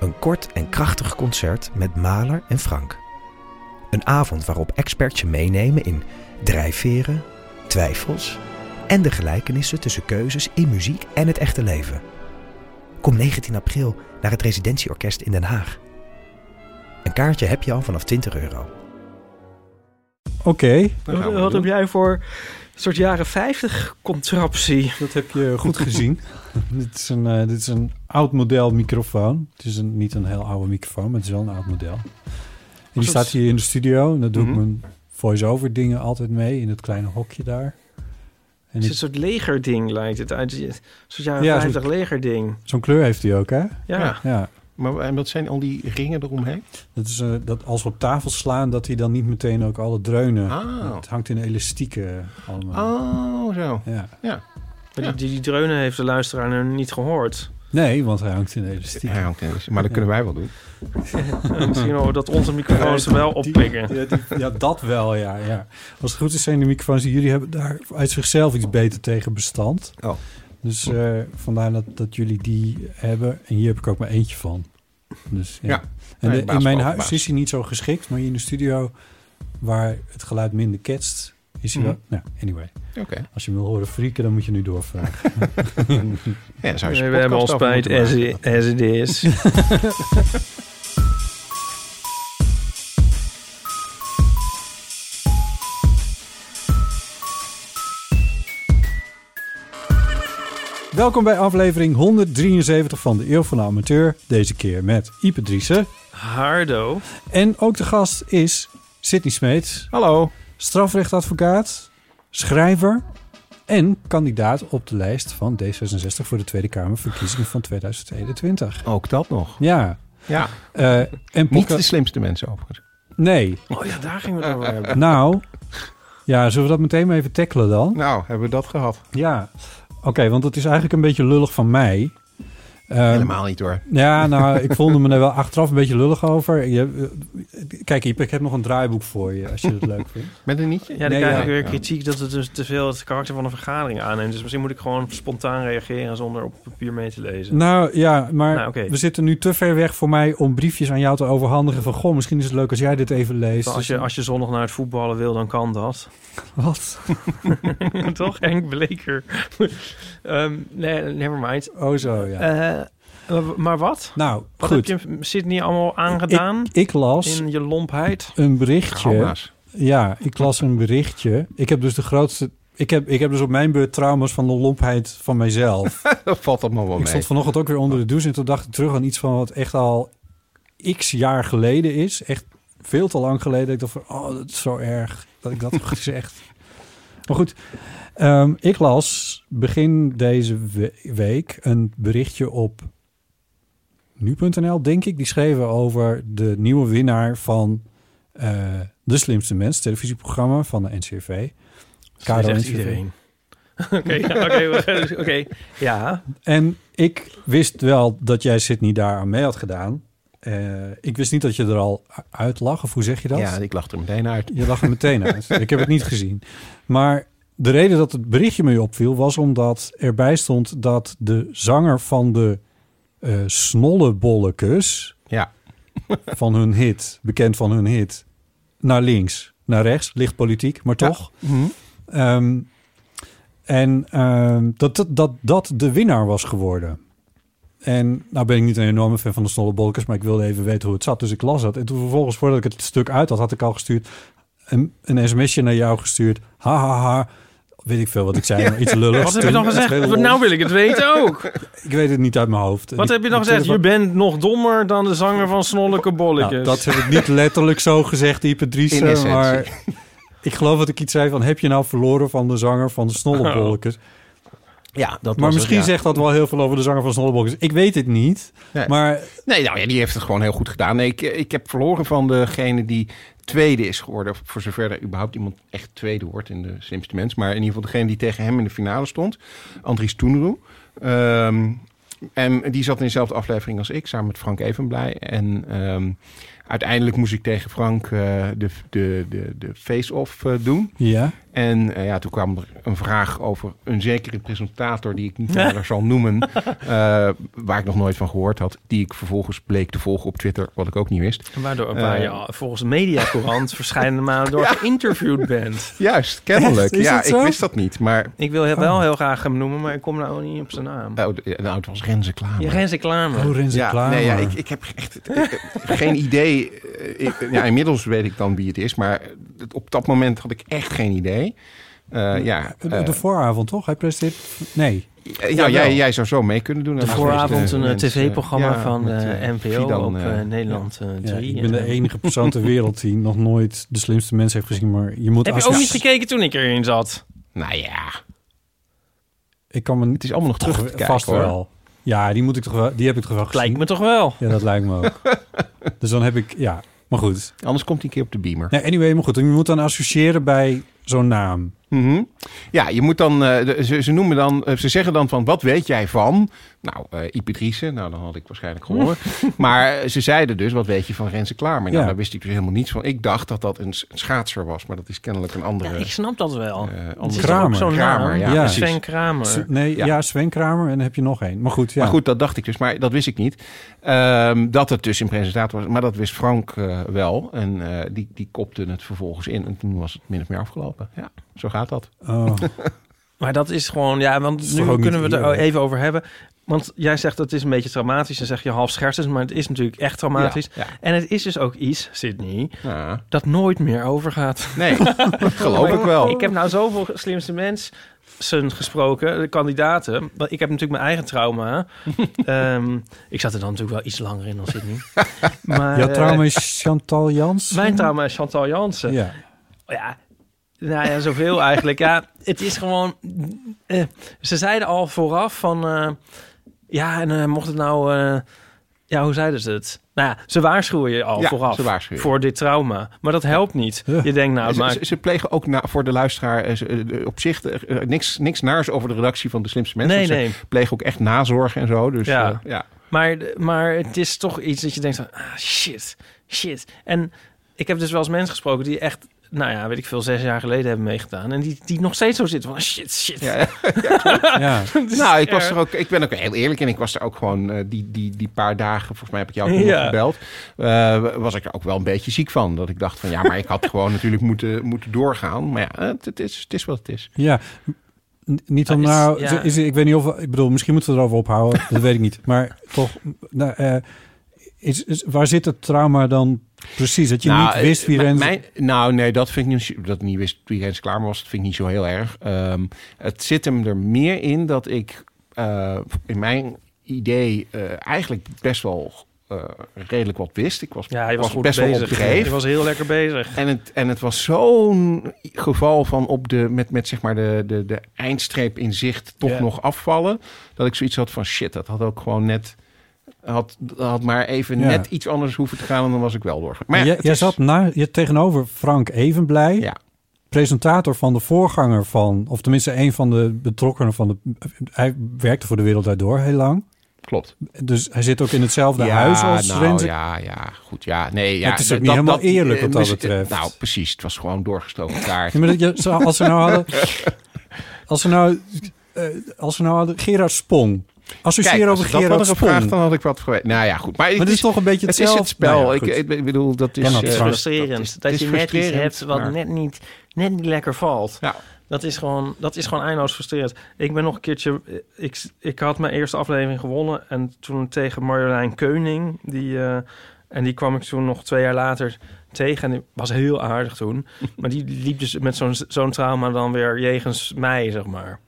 Een kort en krachtig concert met Maler en Frank. Een avond waarop experts je meenemen in drijfveren, twijfels en de gelijkenissen tussen keuzes in muziek en het echte leven. Kom 19 april naar het Residentieorkest in Den Haag. Een kaartje heb je al vanaf 20 euro. Oké, Wat, wat heb jij voor een soort jaren 50 contraptie? dat heb je goed gezien. dit, is een, eh, dit is een oud model microfoon. Het is een, niet een heel oude microfoon, maar het is wel een oud model. En die staat hier in de studio. En daar doe ik Mhm. mijn voice-over dingen altijd mee in het kleine hokje daar. En Het is een soort legerding lijkt het uit. Een soort jaren Ja, 50 legerding. zo'n kleur heeft hij ook, hè? Ja. Ja. Maar en wat zijn al die ringen eromheen? Dat is eh, dat als we op tafel slaan, dat hij dan niet meteen ook alle dreunen. Ah. Het hangt in elastieken allemaal. Oh, zo. Ja. Ja. Maar die, die, die dreunen heeft de luisteraar nu niet gehoord. Nee, want hij hangt in elastieken. Hij hangt in. Maar dat kunnen wij wel doen. Misschien wel dat onze microfoons er wel oppikken. Ja, die- ja, dat wel, ja, ja. Als het goed is, zijn de microfoons die jullie hebben daar uit zichzelf iets beter tegen bestand. Oh. Dus eh, vandaar dat, dat jullie die hebben. En hier heb ik ook maar eentje van. Dus, ja. Ja. En Nee, de- baas in mijn huis baas. is hij niet zo geschikt, maar hier in de studio, waar het geluid minder ketst, is hij Mhm. wel... Nou, anyway. Oké. Als je hem wil horen frieken, dan moet je nu doorvragen. Ja, zou je we hebben al spijt as it is. Welkom bij aflevering 173 van de Eeuw van de Amateur. Deze keer met Ipe Driessen. Hardo. En ook de gast is Sidney Smeets. Hallo. strafrechtadvocaat, schrijver en kandidaat op de lijst van D66 voor de Tweede Kamerverkiezingen van 2021. Ook dat nog. Ja. Ja. eh, en Niet de slimste mensen overigens. Nee. Oh ja, daar gingen we het over hebben. Nou, ja, zullen we dat meteen maar even tackelen dan? Nou, hebben we dat gehad? Ja. Oké, want het is eigenlijk een beetje lullig van mij. Ehm, Helemaal niet hoor. Ja, nou, ik voelde me er wel achteraf een beetje lullig over. Je, eh, kijk, Iep, ik heb nog een draaiboek voor je, als je het leuk vindt. Met een nietje? Ja, dan Nee, krijg ja. ik weer kritiek dat het dus te veel het karakter van een vergadering aanneemt. Dus misschien moet ik gewoon spontaan reageren zonder op papier mee te lezen. Nou ja, maar Nou, oké. we zitten nu te ver weg voor mij om briefjes aan jou te overhandigen. Van goh, misschien is het leuk als jij dit even leest. als, je, als je zondag naar het voetballen wil, dan kan dat. Wat? Toch? Henk Bleker. Ehm nee, never mind. Oh zo, ja. Eh, eh, maar wat? nou, Wat goed. heb je Sydney allemaal aangedaan Ik, ik las in je lompheid? een berichtje. Gamma's. Ja, ik las een berichtje. Ik heb dus de grootste... Ik heb, ik heb dus op mijn beurt trauma's van de lompheid van mijzelf. Dat valt allemaal wel ik mee. stond vanochtend ook weer onder de douche en toen dacht ik terug aan iets van wat echt al x jaar geleden is. Echt veel te lang geleden. Ik dacht van, oh, dat is zo erg dat ik dat heb gezegd. Maar goed, ehm, ik las begin deze we- week een berichtje op nu.nl, denk ik. Die schreven over de nieuwe winnaar van eh, De Slimste Mens, televisieprogramma van de NCRV. Karel NCRV. iedereen. Oké, ja, oké, we- oké. Ja, En ik wist wel dat jij Sydney daar aan mee had gedaan. Eh, ik wist niet dat je er al uit lag, of hoe zeg je dat? Ja, ik lach er meteen uit. Je lag er meteen uit. ik heb het niet gezien. Maar de reden dat het berichtje me opviel was omdat erbij stond dat de zanger van de eh Snollebollekes Ja. van hun hit, bekend van hun hit, naar links, naar rechts, licht politiek, maar Ja. toch. Ehm, en ehm, dat, dat, dat dat de winnaar was geworden. En nou ben ik niet een enorme fan van de snollebolkers, maar ik wilde even weten hoe het zat. Dus ik las dat. En toen vervolgens, voordat ik het stuk uit had, had ik al gestuurd een, een sms'je naar jou gestuurd. Ha, ha, ha. Weet ik veel wat ik zei, maar iets lulligs. wat heb je dan gezegd? Nou wil ik het weten ook. Ik weet het niet uit mijn hoofd. Wat heb je dan gezegd? Je bent nog dommer dan de zanger van Snolleke Bolletjes. Nou, dat heb ik niet letterlijk zo gezegd, Patrice. essentie. Maar ik geloof dat ik iets zei van... heb je nou verloren van de zanger van de Snollebolletjes? Ja, dat Maar misschien het, ja. zegt dat wel heel veel over de zanger van Snolleboxers. Ik weet het niet. Nee. Maar Nee, nou ja, die heeft het gewoon heel goed gedaan. Nee, ik, ik heb verloren van degene die tweede is geworden. Voor zover er überhaupt iemand echt tweede wordt in de slimste mens. Maar in ieder geval degene die tegen hem in de finale stond. Andries Toenroe. Ehm, en die zat in dezelfde aflevering als ik, samen met Frank Evenblij. En ehm, uiteindelijk moest ik tegen Frank eh, de, de, de, de face-off eh, doen. ja, En eh, ja, toen kwam er een vraag over een zekere presentator die ik niet verder zal noemen. eh, waar ik nog nooit van gehoord had. Die ik vervolgens bleek te volgen op Twitter, wat ik ook niet wist. Waardoor waar je volgens Mediacourant verschillende malen door geïnterviewd bent. Juist, kennelijk. Ja, ik zo? wist dat niet. Maar Ik wil hem wel heel graag hem noemen, maar ik kom nou niet op zijn naam. oh, d- nou, het was Renze Klamer. Geen reclame. oh, Renze ja, Klamer. nee, ja, ik, ik heb echt ik- geen idee. Eh, ik- ja, inmiddels weet ik dan wie het is, maar op dat moment had ik echt geen idee. Eh, ja, De, eh, de vooravond, toch? Hij presenteert... Nee. nou, jij, jij zou zo mee kunnen doen. De vooravond een tv-programma Ja, van NPO Fidan, op Nederland eh, Ja, 3. ik ben de En, enige persoon ter wereld die nog nooit de slimste mens heeft gezien. Maar je moet... Heb je ook niet gekeken toen ik erin zat? Nou ja, Ik kan me het is allemaal nog terug te kijken. vast hoor. wel. Ja, die, moet ik toch wel, die heb ik toch wel gezien. Lijkt me toch wel. Ja, dat lijkt me ook. dus dan heb ik... Ja, maar goed. Anders komt hij een keer op de beamer. Nee, anyway, maar goed. Je moet dan associëren bij zo'n naam. Mhm. Ja, je moet dan, eh, ze, ze noemen dan, eh, ze zeggen dan van, wat weet jij van? Nou, eh Driessen, nou dan had ik waarschijnlijk gehoord. maar ze zeiden dus, wat weet je van Renze Klamer? Nou, Ja. daar wist ik dus helemaal niets van. Ik dacht dat dat een, schaatser was, maar dat is kennelijk een andere. Ja, ik snap dat wel. eh, is Kramer. zo'n Kramer, naam. ja, Ja. Sven Kramer. S- Nee, Ja. ja. Sven Kramer en dan heb je nog één. Maar goed, ja. Maar goed, dat dacht ik dus, maar dat wist ik niet. Ehm, dat het dus een presentator was, maar dat wist Frank eh, wel. En eh, die, die kopte het vervolgens in en toen was het min of meer afgelopen. Ja, zo gaat dat. Oh. Maar dat is gewoon, ja, want nu kunnen we het er even over hebben. Want jij zegt dat het is een beetje traumatisch. Dan zeg je half schertsend, maar het is natuurlijk echt traumatisch. Ja, En het is dus ook iets, Sydney, ja. Dat nooit meer overgaat. Nee, geloof ik wel. Ik heb nou zoveel slimste mensen gesproken, de kandidaten. Want ik heb natuurlijk mijn eigen trauma. Ehm, ik zat er dan natuurlijk wel iets langer in dan Sydney. Maar, Jouw eh, trauma is Chantal Jans. Mijn trauma is Chantal Jansen. Ja. Ja, nou ja, zoveel eigenlijk. Ja, het is gewoon... eh, ze zeiden al vooraf van... eh, ja, en eh, mocht het nou... ja, hoe zeiden ze het? Nou ja, ze waarschuwen je al Ja, vooraf ze je. voor dit trauma. Maar dat helpt niet. Je denkt, nou, ze, maakt... ze, ze plegen ook na, voor de luisteraar ze, op zich niks, niks naars over de redactie van de slimste mensen. Nee, Ze nee. plegen ook echt nazorg en zo. Dus Ja. ja. ja. Maar, maar het is toch iets dat je denkt van... Ah, shit, shit. En ik heb dus wel eens mensen gesproken die echt... Nou ja, weet ik veel, zes jaar geleden hebben meegedaan. En die, die nog steeds zo zitten van... Shit, shit. Ja, ja. nou, ik, was er ook, ik ben ook heel eerlijk en ik was er ook gewoon eh, die, die, die paar dagen, volgens mij heb ik jou ook nog Ja. gebeld, eh, was ik er ook wel een beetje ziek van. Dat ik dacht van ja, maar ik had gewoon natuurlijk moeten, moeten doorgaan. Maar ja, het, het, is, het is wat het is. Ja. N- Niet om is- nou... ja. Is, ik weet niet of... Ik bedoel, misschien moeten we erover ophouden. dat weet ik niet. Maar toch... Nou, eh, is, is, waar zit het trauma dan precies? Dat je Nou, niet wist wie eh, Rens... mijn- Nou, nee, dat vind ik niet. Dat ik niet wist wie Rens klaar was, dat vind ik niet zo heel erg. Ehm, het zit hem er meer in dat ik eh, in mijn idee eh, eigenlijk best wel eh, redelijk wat wist. Ik was, Ja, je was, goed best wel op bezig. dreef. Je was heel lekker bezig. En het, en het was zo'n geval van op de, met, met zeg maar de, de, de eindstreep in zicht toch nog afvallen. Dat ik zoiets had van shit, dat had ook gewoon net. Had, had maar even Ja. net iets anders hoeven te gaan en dan was ik wel doorgegaan. Maar ja, jij is- zat na, je tegenover Frank Evenblij, Ja, presentator van de voorganger van, of tenminste een van de betrokkenen van de. Hij werkte voor de Wereld Draait Door heel lang. klopt. Dus hij zit ook in hetzelfde ja, huis als nou, Renze. Ja, ja, goed. Ja, nee, ja, Het is ook niet helemaal eerlijk wat dat betreft. Nou, precies. Het was gewoon doorgestoken kaart. Ja, maar dat als ze nou hadden. Als ze nou. eh, als ze nou hadden. Gerard Spong. Associëren als over ik dat Gerard hadden Spong. gevraagd, dan had ik wat geweten. Nou ja, goed. Maar, maar het is toch een beetje het is hetzelfde. het spel. Nou ja, ik, bedoel, dat is... Ja, dat Het is eh, frustrerend. is- Dat, je net iets hebt wat maar- net, niet, net niet lekker valt. Ja. Dat is gewoon, dat is gewoon eindeloos frustrerend. Ik ben nog een keertje... Ik, ik had mijn eerste aflevering gewonnen. En toen tegen Marjolein Keuning. Die, eh, en die kwam ik toen nog twee jaar later tegen. En die was heel aardig toen. Maar die liep dus met zo'n zo'n trauma dan weer jegens mij, zeg maar.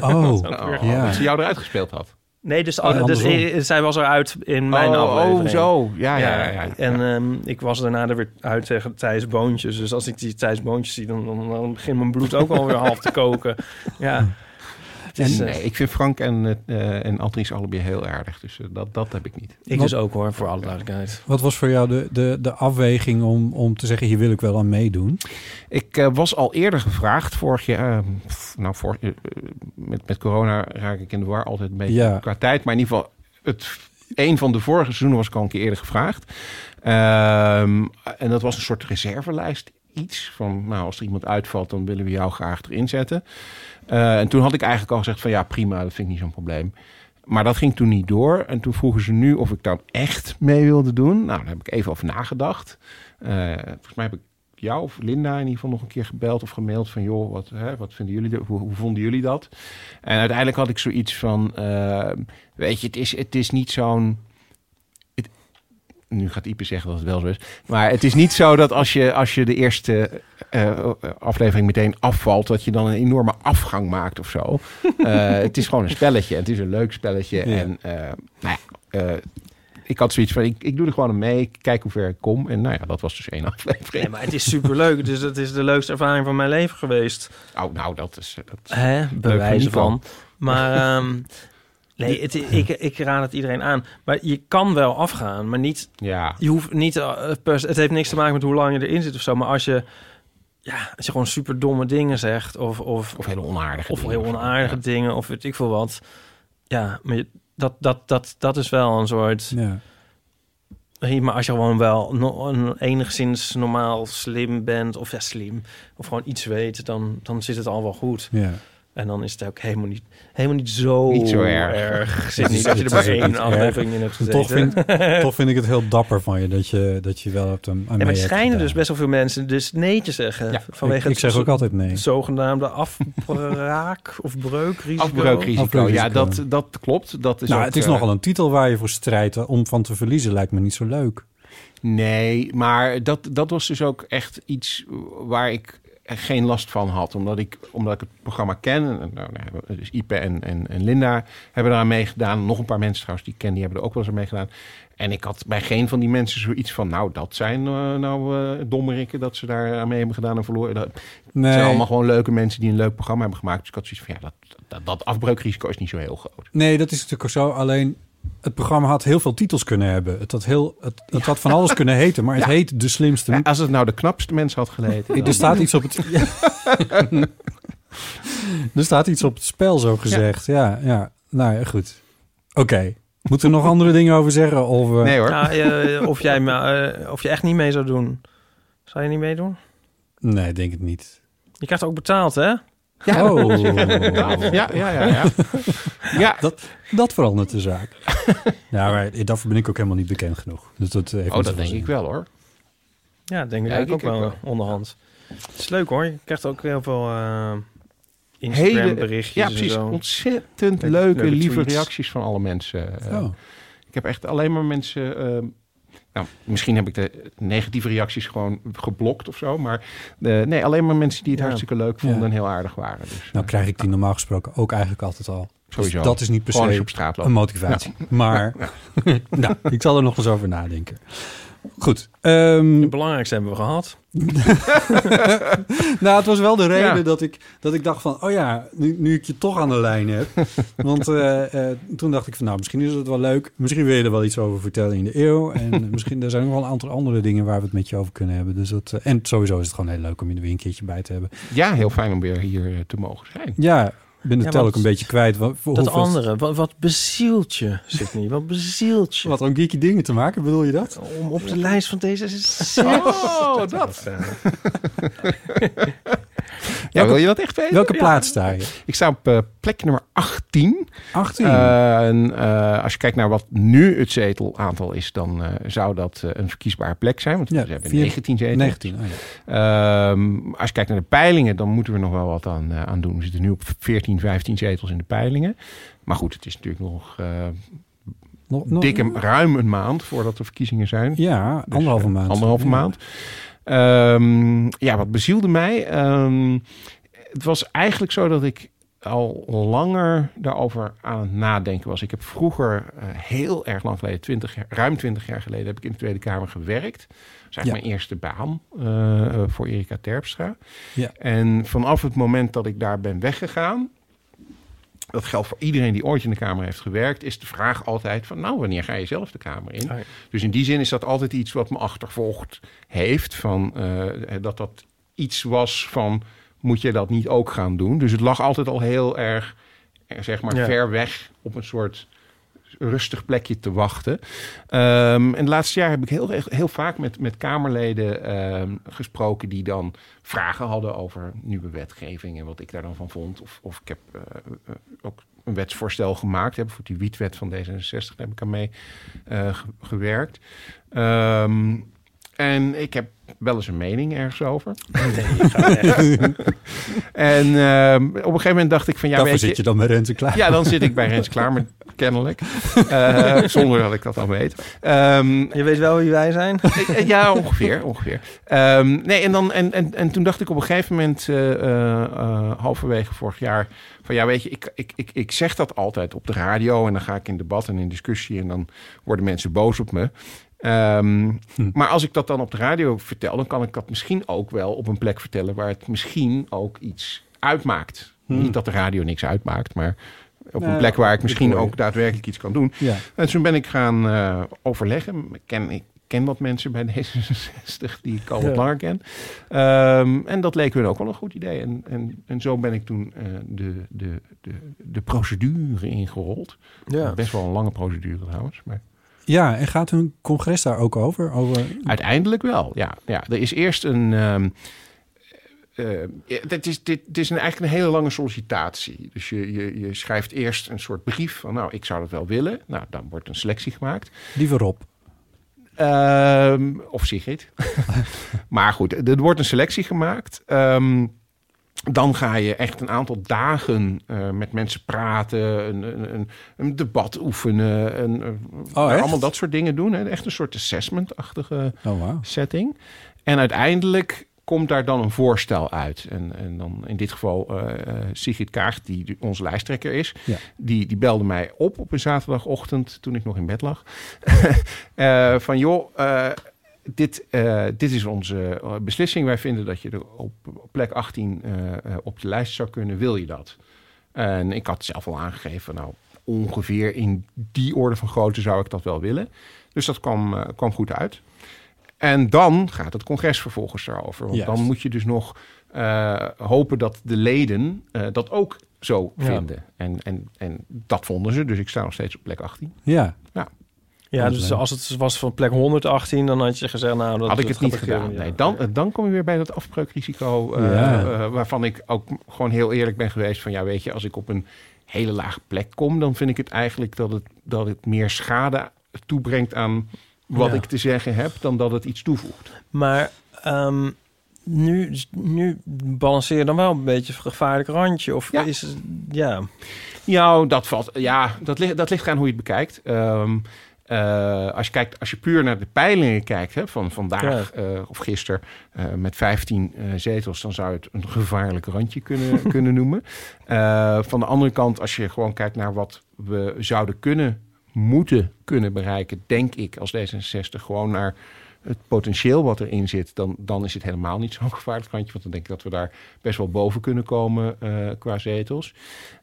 Oh, Oh, Ja. Dat ze jou eruit gespeeld had. Nee, dus, Oh, dus zij was eruit in mijn oh, aflevering. Oh, zo. Ja, ja, ja. ja, En ehm, ik was daarna er weer uit tegen Thijs Boontjes. Dus als ik die Thijs Boontjes zie, dan, dan, dan begint mijn bloed ook alweer half te koken. Ja, is, En, eh, nee, ik vind Frank en, eh en Andries allebei heel aardig. Dus eh, dat, dat heb ik niet. ik dus ook hoor, voor alle duidelijkheid. Wat was voor jou de, de, de afweging om, om te zeggen, hier wil ik wel aan meedoen? Ik eh, was al eerder gevraagd vorig jaar. eh, pff, nou, eh, met, met corona raak ik in de war altijd een beetje Ja. qua tijd. Maar in ieder geval, het, een van de vorige seizoenen was ik al een keer eerder gevraagd. Ehm, en dat was een soort reservelijst. Iets van, nou, als er iemand uitvalt, dan willen we jou graag erin zetten. Eh, en toen had ik eigenlijk al gezegd van, ja, prima, dat vind ik niet zo'n probleem. Maar dat ging toen niet door. En toen vroegen ze nu of ik dan echt mee wilde doen. Nou, daar heb ik even over nagedacht. Eh, volgens mij heb ik jou of Linda in ieder geval nog een keer gebeld of gemaild van joh, wat, hè, wat vinden jullie, hoe, hoe vonden jullie dat? En uiteindelijk had ik zoiets van, eh, weet je, het is, het is niet zo'n. Nu gaat Ipe zeggen dat het wel zo is. Maar het is niet zo dat als je, als je de eerste eh, aflevering meteen afvalt, dat je dan een enorme afgang maakt of zo. Eh, het is gewoon een spelletje. Het is een leuk spelletje. Ja. En eh, nou ja, eh, ik had zoiets van, ik, ik doe er gewoon aan mee. Ik kijk hoe ver ik kom. En nou ja, dat was dus één aflevering. Nee, maar het is superleuk. Dus het is de leukste ervaring van mijn leven geweest. Oh, nou, dat is... Dat, Hè, voor bewijzen van. Maar ehm, nee, het, ik, ik raad het iedereen aan. Maar je kan wel afgaan, maar niet... ja, Je hoeft niet... eh, per- het heeft niks te maken met hoe lang je erin zit of zo. Maar als je... Ja, als je gewoon super domme dingen zegt... Of, of, of hele onaardige of dingen heel onaardige Ja. dingen... Of weet ik veel wat. Ja, maar je- dat, dat, dat, dat is wel een soort... Ja. Maar als je gewoon wel no- een enigszins normaal slim bent... Of ja, slim... Of gewoon iets weet... Dan, dan zit het al wel goed. Ja. En dan is het ook helemaal niet, helemaal niet zo, Niet zo erg. Zit niet dat je er maar één aflevering in hebt gezeten. Toch vind, toch vind ik het heel dapper van je dat je, dat je wel hebt ja, maar het hebt schijnen dus best wel veel mensen dus nee te zeggen. Ja, vanwege ik, ik zeg het ook altijd nee. zogenaamde afbraak of breukrisico. Afbreukrisico. Afbreukrisico. Ja, dat, dat klopt. Dat is nou, ook, het is eh, nogal een titel waar je voor strijdt. Om van te verliezen lijkt me niet zo leuk. Nee, maar dat, dat was dus ook echt iets waar ik geen last van had. Omdat ik, omdat ik het programma ken. En, nou, nou, dus Ipe en, en, en Linda hebben eraan meegedaan. Nog een paar mensen trouwens die ik ken, die hebben er ook wel eens aan meegedaan. En ik had bij geen van die mensen zoiets van... nou, dat zijn eh, nou eh dommerikken dat ze daar aan mee hebben gedaan en verloren. Dat, Nee, Het zijn allemaal gewoon leuke mensen die een leuk programma hebben gemaakt. Dus ik had zoiets van, ja, dat, dat, dat afbreukrisico is niet zo heel groot. nee, dat is natuurlijk zo. Alleen het programma had heel veel titels kunnen hebben. Het had, heel, het, het had van alles kunnen heten, maar het Ja. heet De Slimste. Ja, als het nou de knapste mensen had geleden. Er staat iets op het. er staat iets op het spel, zo gezegd. Ja, ja. Nou ja, goed. Oké. Moeten we nog andere dingen over zeggen? Of, eh, Nee hoor. Ja, eh, of, jij, maar, eh, of je echt niet mee zou doen. Zou je niet meedoen? nee, denk het niet. Je krijgt ook betaald, hè? Ja. Oh, Ja, ja, ja, ja. ja. Dat, dat verandert de zaak. ja, maar daarvoor ben ik ook helemaal niet bekend genoeg. Dus dat heeft Oh, dat denk zin. ik wel hoor. Ja, denk ik Ja, eigenlijk ik ook wel ook onderhand. Het is leuk hoor. Je krijgt ook heel veel eh Hele, Instagram berichtjes ja, en precies. zo. Ontzettend leuke, leuke lieve tweets. reacties van alle mensen. Eh, Oh. Ik heb echt alleen maar mensen... eh, nou, misschien heb ik de negatieve reacties gewoon geblokt of zo. Maar eh, nee, alleen maar mensen die het Ja. hartstikke leuk vonden Ja. en heel aardig waren. Dus, Nou krijg ik die normaal gesproken ook eigenlijk altijd al. Sowieso. Dus dat is niet per se een motivatie. Maar nou, ik zal er nog eens over nadenken. Goed. ehm, Het belangrijkste hebben we gehad. nou, het was wel de reden Ja. dat, ik, dat ik dacht van... oh ja, nu, nu ik je toch aan de lijn heb. Want eh, eh, toen dacht ik van... nou, misschien is het wel leuk. Misschien wil je er wel iets over vertellen in de eeuw. En misschien er zijn nog wel een aantal andere dingen... waar we het met je over kunnen hebben. Dus dat, eh, en sowieso is het gewoon heel leuk om je er weer een keertje bij te hebben. Ja, heel fijn om weer hier te mogen zijn. Ja, ben de Ja, tel ook een beetje kwijt. Wat, voor Dat andere, wat, wat bezielt je, Sydney? Wat bezielt je? Wat om geeky dingen te maken, bedoel je dat? Om op de lijst van deze Oh, dat. Ja, wil je dat echt weten? Welke plaats sta je? Ik sta op eh, plek nummer 18. 18. Eh, en, eh, als je kijkt naar wat nu het zetelaantal is, dan zou dat een verkiesbare plek zijn. Want we hebben vier- 19 zetels. 19. Oh. Ehm, als je kijkt naar de peilingen, dan moeten we nog wel wat aan, aan doen. We zitten nu op 14, 15 zetels in de peilingen. Maar goed, het is natuurlijk nog Nog- nog- dik en ruim een maand voordat de verkiezingen zijn. Ja, Dus, anderhalve maand. Anderhalve Ja. maand. Ehm, ja, wat bezielde mij? Ehm, het was eigenlijk zo dat ik al langer daarover aan het nadenken was. Ik heb vroeger, eh, heel erg lang geleden, 20 jaar, ruim 20 jaar geleden, heb ik in de Tweede Kamer gewerkt. Dat is eigenlijk Ja. mijn eerste baan eh, voor Erika Terpstra. Ja. En vanaf het moment dat ik daar ben weggegaan, dat geldt voor iedereen die ooit in de Kamer heeft gewerkt, is de vraag altijd van, nou, wanneer ga je zelf de Kamer in? Ja. Dus in die zin is dat altijd iets wat me achtervolgd heeft, van, eh, dat dat iets was van, moet je dat niet ook gaan doen? Dus het lag altijd al heel erg, eh, zeg maar, Ja. ver weg op een soort rustig plekje te wachten. Ehm, en het laatste jaar heb ik heel, heel vaak met, met Kamerleden ehm, gesproken die dan vragen hadden over nieuwe wetgeving en wat ik daar dan van vond. Of, of ik heb eh, eh, ook een wetsvoorstel gemaakt. Heb voor die wietwet van D66 daar heb ik aan mee eh, ge- gewerkt. Ehm, en ik heb wel eens een mening ergens over. en ehm, op een gegeven moment dacht ik van ja, Daarvoor weet zit je dan met Renze klaar. ja, dan zit ik bij Rens klaar, maar kennelijk. Eh, zonder dat ik dat al weet. Ehm, Je weet wel wie wij zijn? eh, ja, ongeveer, ongeveer. Ehm, nee, en, dan, en, en, en toen dacht ik op een gegeven moment, eh, eh, eh, halverwege vorig jaar, van ja, weet je, ik, ik, ik, ik zeg dat altijd op de radio en dan ga ik in debat en in discussie en dan worden mensen boos op me. Ehm, Maar als ik dat dan op de radio vertel, dan kan ik dat misschien ook wel op een plek vertellen waar het misschien ook iets uitmaakt. Niet dat de radio niks uitmaakt, maar op een Nee, plek waar ik misschien ook daadwerkelijk iets kan doen. Ja. En toen ben ik gaan eh, overleggen. Ik ken, ik ken wat mensen bij D66 die ik al wat Ja. langer ken. Ehm, en dat leek hun ook wel een goed idee. En, en, en zo ben ik toen eh, de, de, de, de procedure ingerold. Ja. Best wel een lange procedure trouwens. Maar ja, en gaat hun congres daar ook over? over... uiteindelijk wel, ja. ja er is eerst een... dit is, dit, dit is een, eigenlijk een hele lange sollicitatie. Dus je, je, je schrijft eerst een soort brief van... nou, ik zou dat wel willen. Nou, dan wordt een selectie gemaakt. Liever Rob. Ehm, of Sigrid. maar goed, er wordt een selectie gemaakt. Ehm, dan ga je echt een aantal dagen eh, met mensen praten, een, een, een, debat oefenen, een, een- nou, echt? allemaal dat soort dingen doen. Hè. Echt een soort assessment-achtige Oh, setting. En uiteindelijk komt daar dan een voorstel uit. En, en dan in dit geval eh, eh, Sigrid Kaag, die onze lijsttrekker is, Ja. die, die belde mij op op een zaterdagochtend toen ik nog in bed lag. Eh, van joh, eh, dit, eh, dit is onze eh, beslissing. Wij vinden dat je er op, plek 18 eh, op de lijst zou kunnen. Wil je dat? En ik had zelf al aangegeven, nou ongeveer in die orde van grootte zou ik dat wel willen. Dus dat kwam, kwam goed uit. En dan gaat het congres vervolgens daarover. Want Juist. dan moet je dus nog hopen dat de leden dat ook zo Ja. vinden. En, en, en dat vonden ze. Dus ik sta nog steeds op plek 18. Ja. Ja, dus als het was van plek 118, dan had je gezegd, nou... Dat, Had ik het niet gedaan. Nee, ja. dan, eh, dan kom je weer bij dat afbreukrisico. Ja. eh, waarvan ik ook gewoon heel eerlijk ben geweest. Van ja, weet je, als ik op een hele lage plek kom... dan vind ik het eigenlijk dat het, dat het meer schade toebrengt aan wat Ja. ik te zeggen heb... dan dat het iets toevoegt. Maar ehm, nu, nu balanceer je dan wel een beetje een gevaarlijk randje. Of Ja. is het... Ja. Ja, dat valt. Ja, dat ligt, dat ligt aan hoe je het bekijkt. Ehm, eh, als je kijkt, als je puur naar de peilingen kijkt, hè, van vandaag eh, of gisteren eh, met 15 eh, zetels, dan zou je het een gevaarlijk randje kunnen, kunnen noemen. Van de andere kant, als je gewoon kijkt naar wat we zouden kunnen, moeten kunnen bereiken, denk ik als D66 gewoon naar het potentieel wat erin zit, dan, dan is het helemaal niet zo'n gevaarlijk randje. Want dan denk ik dat we daar best wel boven kunnen komen qua zetels.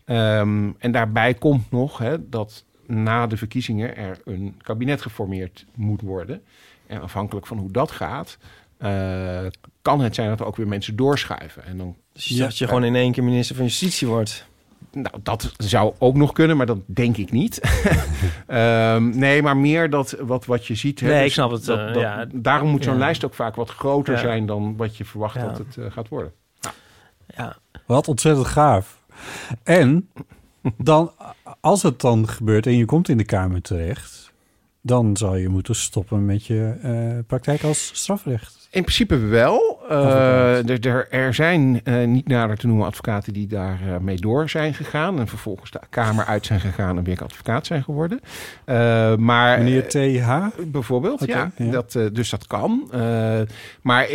Ehm, en daarbij komt nog hè, dat na de verkiezingen er een kabinet geformeerd moet worden. En afhankelijk van hoe dat gaat, eh, kan het zijn dat er ook weer mensen doorschuiven. En dan, Dus dat je gewoon in één keer minister van Justitie wordt. nou, dat zou ook nog kunnen, maar dat denk ik niet. Ehm, nee, maar meer dat wat, wat je ziet. hè, Nee, dus ik snap het, dat- eh, dat- ja. daarom moet zo'n Ja. lijst ook vaak wat groter Ja. zijn dan wat je verwacht Ja. dat het eh, gaat worden. Ja. Wat ontzettend gaaf. En dan, als het dan gebeurt en je komt in de Kamer terecht... dan zal je moeten stoppen met je eh, praktijk als strafrecht. In principe wel. Eh, er, er, zijn eh, niet nader te noemen advocaten die daar eh, mee door zijn gegaan. En vervolgens de Kamer uit zijn gegaan en weer advocaat zijn geworden. Maar, Meneer TH? Bijvoorbeeld, ja. ja. Dat, dus dat kan. Maar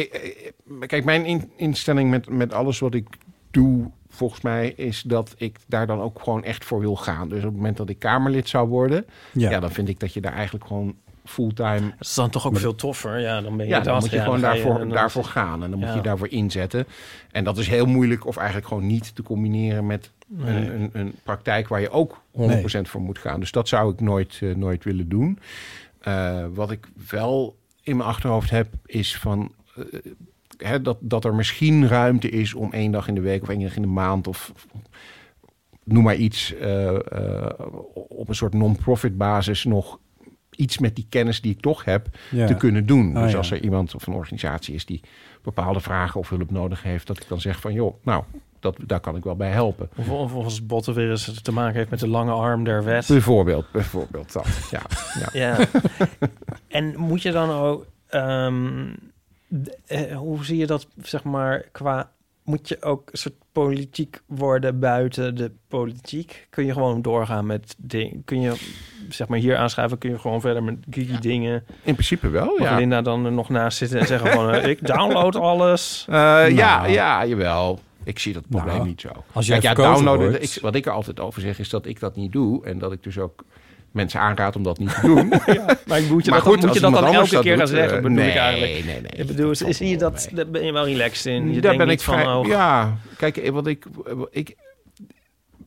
kijk, mijn in- instelling met, met alles wat ik doe, volgens mij, is dat ik daar dan ook gewoon echt voor wil gaan. Dus op het moment dat ik Kamerlid zou worden, ja. Ja. dan vind ik dat je daar eigenlijk gewoon fulltime Dat is dan toch ook veel toffer. Ja, dan ben je ja, dat. dan moet je Ja, gewoon je- daarvoor, daarvoor gaan. En dan moet je daarvoor inzetten. En dat is heel moeilijk of eigenlijk gewoon niet te combineren met Nee. een, een, een praktijk waar je ook 100% voor moet gaan. Dus dat zou ik nooit, eh, nooit willen doen. Eh, wat ik wel in mijn achterhoofd heb, is van... eh, hè, dat, dat er misschien ruimte is om één dag in de week of één dag in de maand... of noem maar iets, eh, eh, op een soort non-profit basis nog iets met die kennis die ik toch heb Ja. te kunnen doen. Ah, dus ja. als er iemand of een organisatie is die bepaalde vragen of hulp nodig heeft, dat ik dan zeg van joh, nou, dat, daar kan ik wel bij helpen. Of, of als Botten weer eens te maken heeft met de lange arm der wet. Bijvoorbeeld, bijvoorbeeld dat. Ja, ja. Ja. en moet je dan ook... ehm, eh, hoe zie je dat, zeg maar, qua... Moet je ook een soort politiek worden buiten de politiek? Kun je gewoon doorgaan met dingen? Kun je, zeg maar, hier aanschuiven? Kun je gewoon verder met geeky dingen? In principe wel, Mag ja. Linda dan er nog naast zitten en zeggen van... eh, ik download alles? Eh, ja, Nou. ja, jawel. Ik zie dat probleem Nou, niet zo. als jij Kijk, ja, verkozen downloaden, ik, wat ik er altijd over zeg is dat ik dat niet doe. En dat ik dus ook mensen aanraad om dat niet te doen. Maar moet je Maar dat dan, goed, moet je dat dan elke keer gaan zeggen? eh, bedoel nee, ik eigenlijk. Nee, nee. Ik bedoel, wel dat, daar ben je wel relaxed in. Je Daar ben ik van, vrij. oh, Ja, kijk, eh, wat ik, ik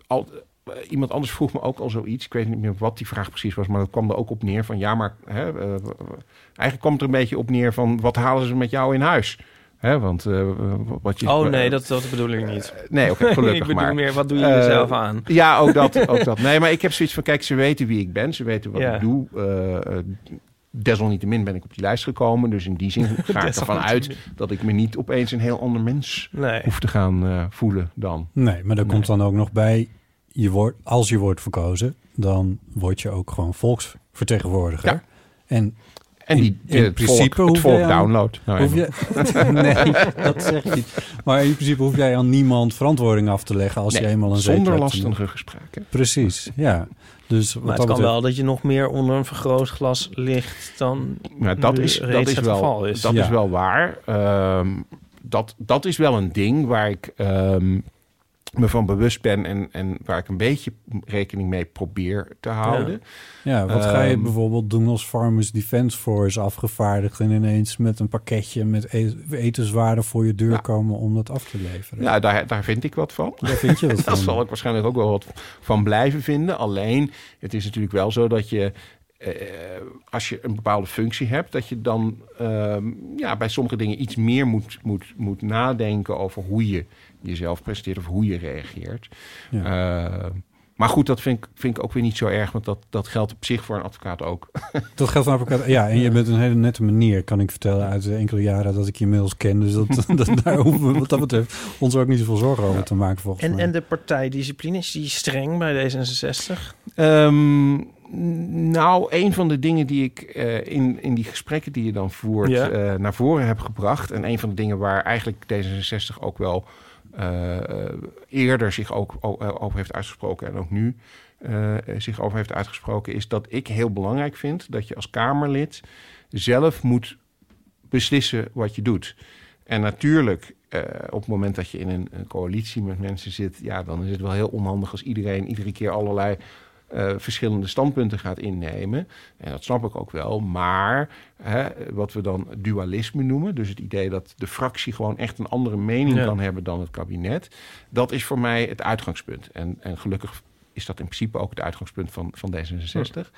al, eh, iemand anders vroeg me ook al zoiets. Ik weet niet meer wat die vraag precies was, maar dat kwam er ook op neer van ja, maar hè, eigenlijk kwam het er een beetje op neer van wat halen ze met jou in huis? Hè, want eh, wat je. Oh nee, dat, dat bedoel ik niet. Nee, oké, gelukkig ik bedoel maar. meer, wat doe je Eh, jezelf aan? Ja, ook dat, ook dat. Nee, maar ik heb zoiets van, kijk, ze weten wie ik ben. Ze weten wat Ja. ik doe. Eh, eh, desalniettemin ben ik op die lijst gekomen. Dus in die zin ga ik ervan uit dat ik me niet opeens een heel ander mens Nee. hoef te gaan eh, voelen dan. Nee, maar er Nee. komt dan ook nog bij, je wordt, als je wordt verkozen, dan word je ook gewoon volksvertegenwoordiger. Ja. En En In- die, in het principe volk, hoef het volk jij aan- download. Nou, hoef ja. je... nee, dat zeg ik niet. Maar in principe hoef jij aan niemand verantwoording af te leggen als Nee, je eenmaal een zonder lastige gesprekken. Precies, ja. Dus wat Maar het dat kan betreft- wel dat je nog meer onder een vergrootglas ligt dan Maar dat nu is, dat is, het wel, geval is. dat Ja. is wel waar. Ehm, dat, dat is wel een ding waar ik ehm, me van bewust ben en, en waar ik een beetje rekening mee probeer te houden. Ja, wat ga je Ehm, bijvoorbeeld doen als Farmers Defence Force afgevaardigd en ineens met een pakketje met e- etenswaren voor je deur komen om dat af te leveren? Ja, daar, daar vind ik wat van. Daar vind je wat Daar van. zal ik waarschijnlijk ook wel wat van blijven vinden. Alleen, het is natuurlijk wel zo dat je, als je een bepaalde functie hebt, dat je dan ehm, ja, bij sommige dingen iets meer moet, moet, moet nadenken over hoe je jezelf presenteert of hoe je reageert. Ja. Eh, maar goed, dat vind ik, vind ik ook weer niet zo erg, want dat, dat geldt op zich voor een advocaat ook. Dat geldt van elkaar. Ja, en je bent een hele nette meneer, kan ik vertellen, uit de enkele jaren dat ik je inmiddels ken. Dus dat, dat, daar hoeven we wat dat betreft ons ook niet zoveel zorgen over te maken, volgens En, mij. en de partijdiscipline, is die streng bij D66? Ehm, nou, een van de dingen die ik eh, in, in die gesprekken die je dan voert Ja. eh, naar voren heb gebracht. En een van de dingen waar eigenlijk D66 ook wel eh, eerder zich ook over heeft uitgesproken en ook nu zich over heeft uitgesproken, is dat ik heel belangrijk vind dat je als Kamerlid zelf moet beslissen wat je doet. En natuurlijk, op het moment dat je in een, een coalitie met mensen zit, ja, dan is het wel heel onhandig als iedereen iedere keer allerlei eh, verschillende standpunten gaat innemen. En dat snap ik ook wel. Maar hè, wat we dan dualisme noemen, dus het idee dat de fractie gewoon echt een andere mening Ja. kan hebben dan het kabinet, dat is voor mij het uitgangspunt. En, en gelukkig is dat in principe ook het uitgangspunt van, van D66.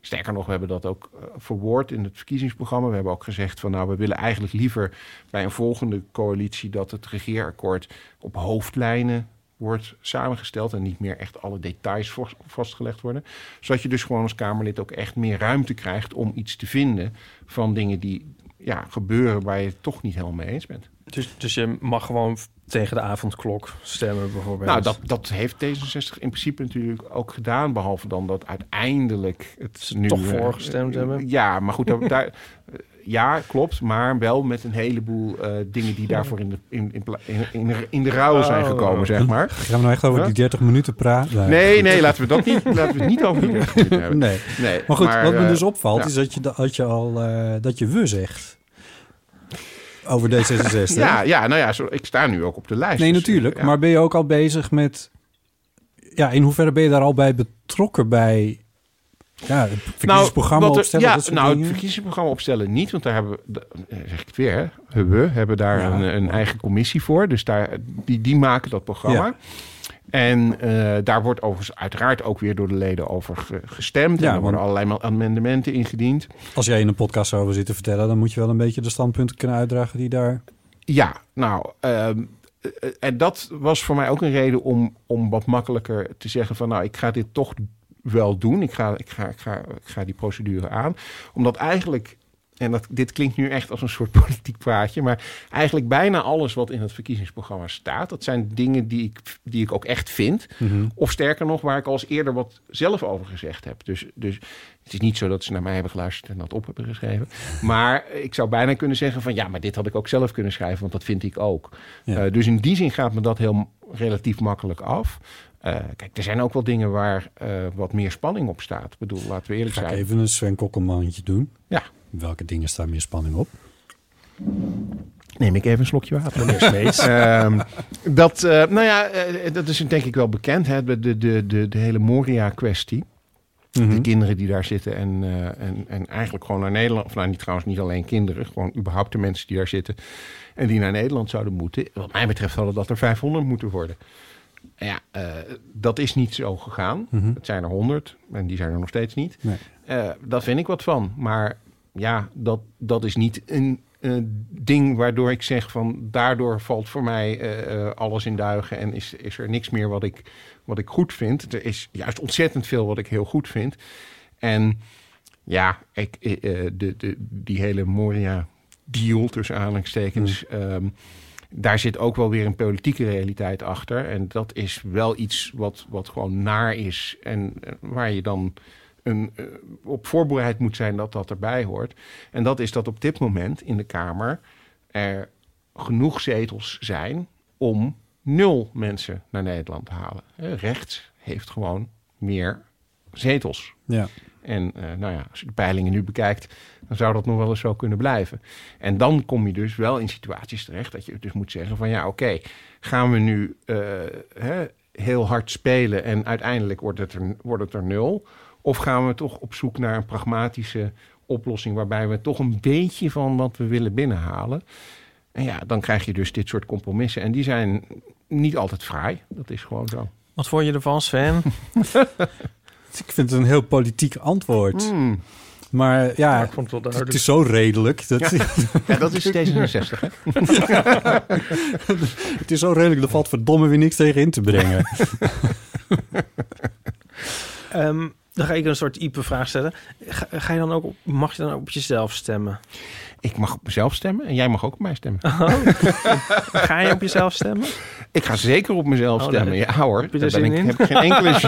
Sterker nog, we hebben dat ook eh, verwoord in het verkiezingsprogramma. We hebben ook gezegd van nou, we willen eigenlijk liever bij een volgende coalitie dat het regeerakkoord op hoofdlijnen wordt samengesteld en niet meer echt alle details vast- vastgelegd worden. Zodat je dus gewoon als Kamerlid ook echt meer ruimte krijgt om iets te vinden van dingen die ja, gebeuren waar je het toch niet helemaal mee eens bent. Dus, dus je mag gewoon tegen de avondklok stemmen bijvoorbeeld? Nou, dat, dat heeft D66 in principe natuurlijk ook gedaan. Behalve dan dat uiteindelijk het nu... toch eh, voorgestemd hebben. Ja, maar goed, daar, daar- eh, ja, klopt. Maar wel met een heleboel eh, dingen die daarvoor in de, in, in, in, in, de- ruil zijn Oh. gekomen, zeg maar. Gaan we nou echt over Huh? die 30 minuten praten? Nee, nee, laten we dat niet, laten we het niet over die rechten hebben. Nee. Nee, Maar goed, wat me eh, dus opvalt, ja. is dat je, dat je al eh, dat je we zegt. Over D66. Ja, ja, nou ja, zo, ik sta nu ook op de lijst. Nee, dus, natuurlijk. ja. Maar ben je ook al bezig met... Ja, in hoeverre ben je daar al bij betrokken bij Ja, het verkiezingsprogramma wat er- opstellen, Ja, nou, het verkiezingsprogramma opstellen niet, want daar hebben we, eh, zeg ik het weer, hè, we hebben daar Ja. een, een eigen commissie voor. Dus daar, die, die maken dat programma. Ja. En eh, daar wordt overigens uiteraard ook weer door de leden over ge- gestemd. Ja, en er worden allerlei amendementen ingediend. Als jij in een podcast over zit te vertellen... dan moet je wel een beetje de standpunten kunnen uitdragen die daar... Ja, nou, ehm, eh, en dat was voor mij ook een reden om, om wat makkelijker te zeggen van... nou, ik ga dit toch wel doen. Ik ga, ik ga, ik ga, ik ga die procedure aan. Omdat eigenlijk, en dat, dit klinkt nu echt als een soort politiek praatje... maar eigenlijk bijna alles wat in het verkiezingsprogramma staat... dat zijn dingen die ik, die ik ook echt vind. Of sterker nog, waar ik al eens eerder wat zelf over gezegd heb. Dus, dus het is niet zo dat ze naar mij hebben geluisterd en dat op hebben geschreven. Maar ik zou bijna kunnen zeggen van... ja, maar dit had ik ook zelf kunnen schrijven, want dat vind ik ook. Ja. Eh, dus in die zin gaat me dat heel relatief makkelijk af. Eh, kijk, er zijn ook wel dingen waar eh, wat meer spanning op staat. Ik bedoel, laten we eerlijk Ga ik zijn. even een Sven Kokkelmannetje doen? Ja. Welke dingen staan meer spanning op? Neem ik even een slokje water. Ehm, dat, eh, nou ja, dat is denk ik wel bekend. Hè? De, de, de, de, hele Moria-kwestie. Mhm. De kinderen die daar zitten en, en, en eigenlijk gewoon naar Nederland... of nou, niet, trouwens niet alleen kinderen, gewoon überhaupt de mensen die daar zitten... en die naar Nederland zouden moeten. Wat mij betreft hadden dat er 500 moeten worden. Ja, eh, dat is niet zo gegaan. Mhm. Het zijn er 100 en die zijn er nog steeds niet. Nee. Eh, daar vind ik wat van. Maar ja, dat, dat is niet een ding waardoor ik zeg van... daardoor valt voor mij eh, alles in duigen... en is, is er niks meer wat ik, wat ik goed vind. Er is juist ontzettend veel wat ik heel goed vind. En ja, ik, de, de, die hele Moria-deal tussen aanhalingstekens... ehm, daar zit ook wel weer een politieke realiteit achter. En dat is wel iets wat, wat gewoon naar is. En eh, waar je dan een, eh, op voorbereid moet zijn dat dat erbij hoort. En dat is dat op dit moment in de Kamer er genoeg zetels zijn om nul mensen naar Nederland te halen. Eh, Rechts heeft gewoon meer zetels. Ja. En eh, nou ja, als je de peilingen nu bekijkt, dan zou dat nog wel eens zo kunnen blijven. En dan kom je dus wel in situaties terecht dat je dus moet zeggen van ja, oké, gaan we nu eh, hè, heel hard spelen en uiteindelijk wordt het, er, wordt het er nul? Of gaan we toch op zoek naar een pragmatische oplossing waarbij we toch een beetje van wat we willen binnenhalen? En ja, dan krijg je dus dit soort compromissen. En die zijn niet altijd fraai. Dat is gewoon zo. Wat vond je ervan, Sven? Ik vind het een heel politiek antwoord. Hmm. Maar ja, ik vond het wel het is zo redelijk. Dat, Ja, dat is D66, hè? het is zo redelijk, er valt verdomme weer niks tegen in te brengen. Ehm, dan ga ik een soort Ipe vraag stellen. Ga, ga je dan ook op, mag je dan ook op jezelf stemmen? Ik mag op mezelf stemmen en jij mag ook op mij stemmen. Ga je op jezelf stemmen? Ik ga zeker op mezelf Oh, stemmen. Ja hoor, Heb je daar ben zin ik, in? heb ik geen enkele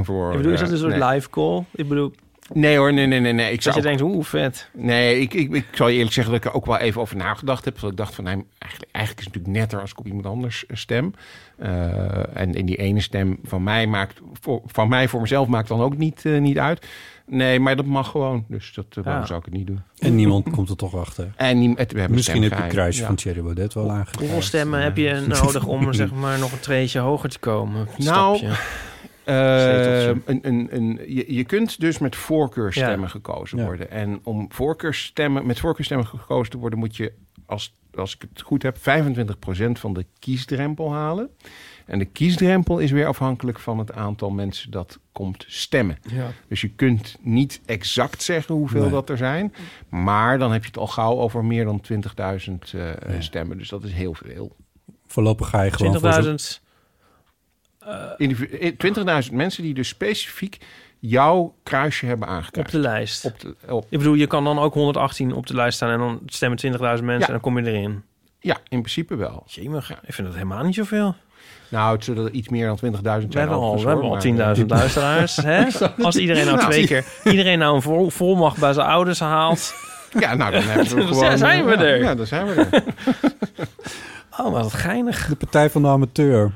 gêne voor. Ik bedoel, is dat een soort nee. live call? Ik bedoel, Nee hoor, nee, nee, nee. nee. Ik dat zou je denkt, hoe vet. Nee, ik, ik, ik zal je eerlijk zeggen dat ik er ook wel even over nagedacht heb. Dat ik dacht van, nee, eigenlijk, eigenlijk is het natuurlijk netter als ik op iemand anders eh, stem. Eh, en, en die ene stem van mij maakt, voor, van mij voor mezelf maakt dan ook niet, eh, niet uit. Nee, maar dat mag gewoon. Dus dat, eh, waarom Ja. zou ik het niet doen? En niemand komt er toch achter. En nie- het, we hebben Misschien heb je het kruisje Ja. van Thierry Baudet wel aangekruist. Hoeveel stemmen heb je nodig om zeg maar nog een treetje hoger te komen? Een Nou. Eh, een, een, een, je, je kunt dus met voorkeurstemmen Ja. gekozen Ja. worden. En om voorkeurstemmen, met voorkeurstemmen gekozen te worden, moet je, als, als ik het goed heb, 25% van de kiesdrempel halen. En de kiesdrempel is weer afhankelijk van het aantal mensen dat komt stemmen. Ja. Dus je kunt niet exact zeggen hoeveel Nee. dat er zijn. Maar dan heb je het al gauw over meer dan 20.000 eh, Ja. stemmen. Dus dat is heel veel. Voorlopig ga je gewoon voor zo'n- 20.000. Individu- eh, 20.000 mensen die dus specifiek jouw kruisje hebben op aangekruist. de lijst. Op de, op, Ik bedoel, je kan dan ook 118 op de lijst staan en dan stemmen 20.000 mensen Ja. en dan kom je erin. ja, in principe wel. Jemig, ik vind dat helemaal niet zoveel. Nou, het zullen er iets meer dan 20.000 We zijn. hebben al, we hebben al hoor, maar, 10.000 luisteraars. Hè? Als iedereen nou Nou, twee keer, iedereen nou een vol, volmacht bij zijn ouders haalt. eh, Ja, nou, dan hebben we Dan gewoon... zijn we ja, er. Ja, dan zijn we er. Oh, wat geinig. De Partij van de Amateur.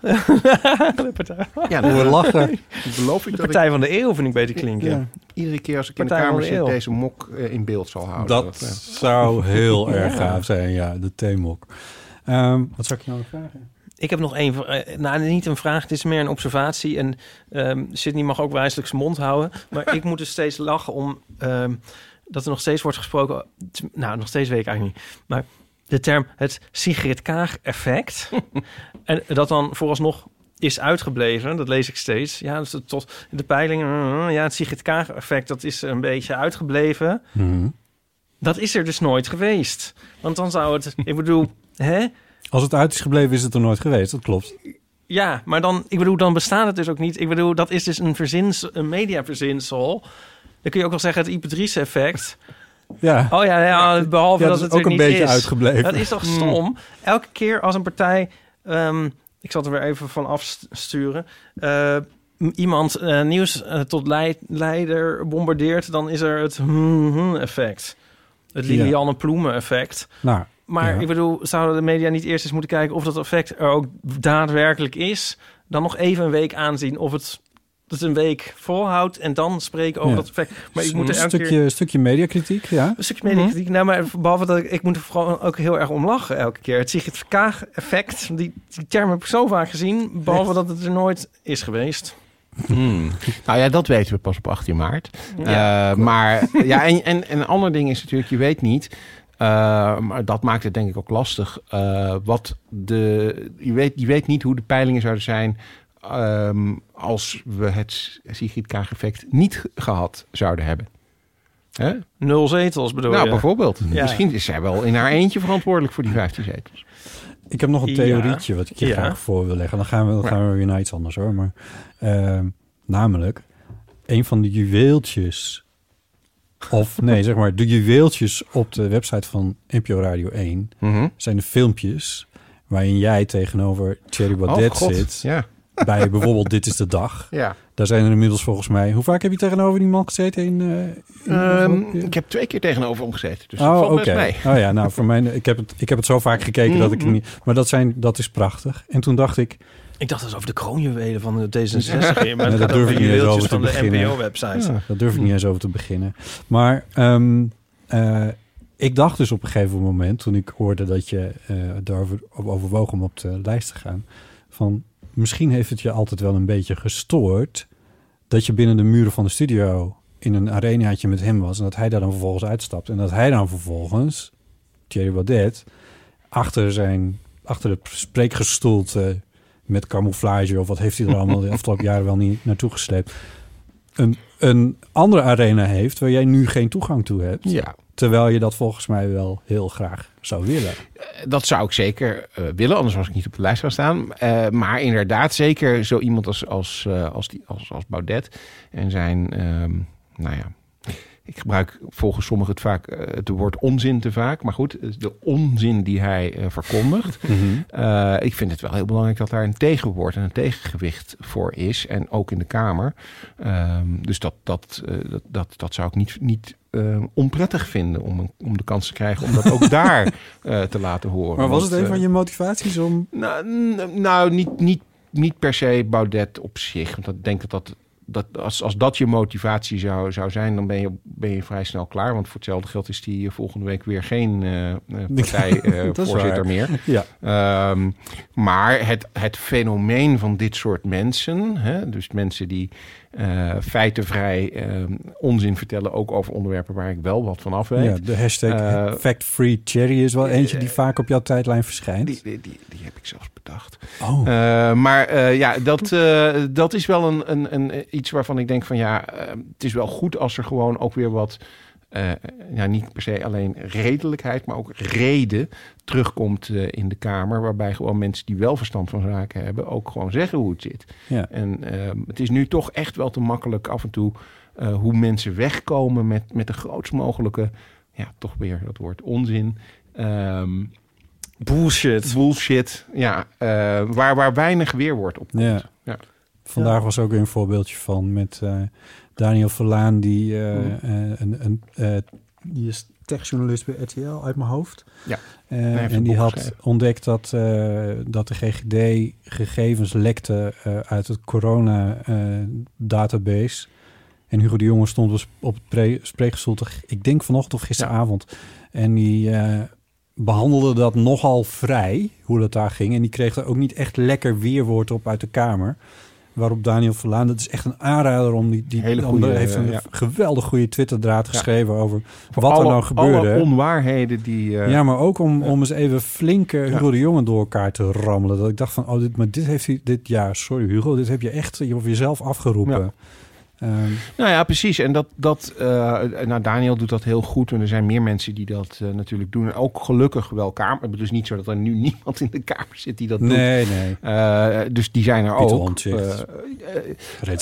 De partij, Ja, Hoe we lachen. beloof ik de dat partij van de eeuw vind ik beter klinken. Ja. iedere keer als ik in de kamer de zit... Eeuw. deze mok eh, in beeld zal houden. Dat eh, zou heel erg gaaf zijn, ja. De theemok. Ehm wat zou ik je nou nog vragen? Ik heb nog één, eh, nou niet een vraag, het is meer een observatie. En ehm Sydney mag ook wijselijk zijn mond houden. Maar ik moet dus steeds lachen om ehm, dat er nog steeds wordt gesproken. Nou, nog steeds weet ik eigenlijk niet. Maar de term het Sigrid Kaag-effect. en dat dan vooralsnog is uitgebleven. Dat lees ik steeds. Ja, dus tot de peilingen. uh, ja, het Sigrid Kaag-effect, dat is een beetje uitgebleven. Mhm. Dat is er dus nooit geweest. Want dan zou het, ik bedoel, hè? Als het uit is gebleven, is het er nooit geweest. Dat klopt. Ja, maar dan, ik bedoel, dan bestaat het dus ook niet. Ik bedoel, dat is dus een, verzins, een mediaverzinsel. Dan kun je ook wel zeggen het Ipatrice-effect. Ja, Oh ja, ja behalve Ja, dat dat het ook niet een beetje is. uitgebleven. Dat is toch stom? Elke keer als een partij... ehm, ik zal er weer even van afsturen. eh, iemand eh, nieuws eh, tot leid- leider bombardeert... dan is er het effect. Het. Lilianne Ploemen effect. nou, Maar Ja. ik bedoel, zouden de media niet eerst eens moeten kijken of dat effect er ook daadwerkelijk is? Dan nog even een week aanzien of het, het een week volhoudt en dan spreken over Ja. dat effect. Maar ik moet er een elke stukje, keer... stukje mediakritiek, ja. Een stukje mediakritiek. Nou, maar behalve dat ik, ik moet er vooral ook heel erg om lachen elke keer. Het Sigrid Kaag-effect, die, die term heb ik zo vaak gezien. Behalve dat het er nooit is geweest. Hmm. Nou ja, dat weten we pas op 18 maart. Ja. Eh, maar ja, en, en, en een ander ding is natuurlijk, je weet niet. Eh, maar dat maakt het denk ik ook lastig. eh, wat de, je, weet, je weet niet hoe de peilingen zouden zijn. ehm, als we het Sigrid Kaag-effect niet gehad zouden hebben. Hè? Nul zetels bedoel Nou, je? bijvoorbeeld. Ja. Misschien is zij wel in haar eentje verantwoordelijk voor die 15 zetels. Ik heb nog een Ja. theorietje wat ik je Ja. graag voor wil leggen. Dan gaan we, dan gaan we weer naar iets anders hoor. Maar, ehm, namelijk, een van de juweeltjes... Of nee, zeg maar, de juweeltjes op de website van NPO Radio 1... Mhm. zijn de filmpjes waarin jij tegenover Thierry Oh, Baudet God. zit... Ja. bij bijvoorbeeld Dit is de Dag. ja. Daar zijn er inmiddels volgens mij... Hoe vaak heb je tegenover die man gezeten? In, eh, in- Ehm, ik heb twee keer tegenover hem gezeten. Dus oh, oké. Oh ja, nou voor mij, ik heb het, ik heb het zo vaak gekeken dat ik het niet. Maar dat zijn, dat is prachtig. En toen dacht ik, Ik dacht dat het over de kroonjuwelen van de D66 ging. Maar dat durf ik niet eens over te beginnen. Ja. daar durf ik niet eens over te beginnen. Maar ehm, eh, ik dacht dus op een gegeven moment, toen ik hoorde dat je eh daarover overwoog om op de lijst te gaan, van misschien heeft het je altijd wel een beetje gestoord dat je binnen de muren van de studio in een arenaatje met hem was en dat hij daar dan vervolgens uitstapt en dat hij dan vervolgens Thierry Baudet achter zijn achter het spreekgestoelte met camouflage of wat heeft hij er allemaal de afgelopen jaren wel niet naartoe gesleept een, een andere arena heeft waar jij nu geen toegang toe hebt. Ja, Terwijl je dat volgens mij wel heel graag zou willen. dat zou ik zeker eh, willen, anders was ik niet op de lijst gaan staan. Eh, maar inderdaad, zeker zo iemand als, als, eh, als, die, als, als Baudet en zijn, ehm, nou ja, ik gebruik volgens sommigen het vaak eh, het woord onzin te vaak. Maar goed, de onzin die hij eh, verkondigt. Eh, ik vind het wel heel belangrijk dat daar een tegenwoord en een tegengewicht voor is. En ook in de Kamer. Ehm, dus dat, dat, dat, dat, dat zou ik niet, niet onprettig vinden om, een- om de kans te krijgen om dat ook daar te laten horen. Maar was het Want, een van je motivaties om... nou, nou niet, niet, niet per se Baudet op zich. Want ik denk dat dat... Dat als, als dat je motivatie zou, zou zijn, dan ben je, ben je vrij snel klaar. Want voor hetzelfde geld is die eh, volgende week weer geen eh eh, is partijvoorzitter meer. Ja, Ehm, maar het, het fenomeen van dit soort mensen, hè, dus mensen die eh, feitenvrij ehm, onzin vertellen, ook over onderwerpen waar ik wel wat van af weet. ja, de hashtag Eh, fact-free cherry is wel eentje die vaak op jouw tijdlijn verschijnt. Die, die, die, die heb ik zelfs bedacht. oh, Eh, maar ja, dat, dat is wel een, een, een, iets waarvan ik denk van ja, het is wel goed als er gewoon ook weer wat, eh, ja, niet per se alleen redelijkheid, maar ook reden terugkomt eh, in de Kamer. Waarbij gewoon mensen die wel verstand van zaken hebben ook gewoon zeggen hoe het zit. ja. En eh, het is nu toch echt wel te makkelijk af en toe eh, hoe mensen wegkomen met, met de grootst mogelijke, ja, toch weer dat woord onzin. Ehm, Bullshit. bullshit. Ja, eh, waar, waar weinig weerwoord op komt. Ja. Ja. Vandaag was ook weer een voorbeeldje van met eh, Daniel Verlaan, die, eh, Hmm. eh, een, een, eh, die is techjournalist bij RTL uit mijn hoofd. Ja. En die had geschreven. ontdekt dat, dat de GGD gegevens lekte uit het corona-database. en Hugo de Jonge stond dus op het pre- spreekgestoelte, ik denk vanochtend of gisteravond. En die, eh, behandelde dat nogal vrij, hoe dat daar ging. En die kreeg er ook niet echt lekker weerwoord op uit de Kamer. Waarop Daniel Verlaan, dat is echt een aanrader om die... die Hele goeie, heeft een ja. geweldig goede Twitterdraad geschreven over Voor wat er nou gebeurde. Alle onwaarheden die... eh, ja, maar ook om, om eens even flink eh, Hugo de Jonge door elkaar te rammelen. Dat ik dacht van, oh, dit, maar dit heeft hij, dit, ja, sorry Hugo, dit heb je echt je over jezelf afgeroepen. Ehm, Nou ja, precies. En dat, dat eh, nou, Daniel doet dat heel goed. En er zijn meer mensen die dat eh, natuurlijk doen. En ook gelukkig wel Kamer. Het is niet zo dat er nu niemand in de Kamer zit die dat doet. nee, nee. Eh, dus die zijn er Pieter ook.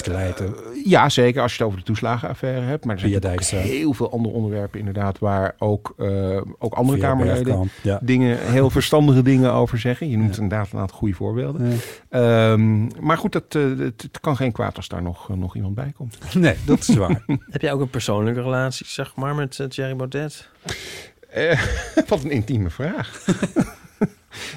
Leijten. ja, zeker als je het over de toeslagenaffaire hebt. Maar er zijn ook heel veel andere onderwerpen inderdaad... waar ook, ook andere Via Kamerleden Ja. dingen, heel verstandige dingen over zeggen. Je noemt Ja. inderdaad een aantal goede voorbeelden. Eh, Ehm, maar goed, dat, het, het kan geen kwaad als daar nog, nog iemand bij komt. nee, dat is waar. Heb jij ook een persoonlijke relatie, zeg maar, met uh, Jerry Baudet? Eh, wat een intieme vraag.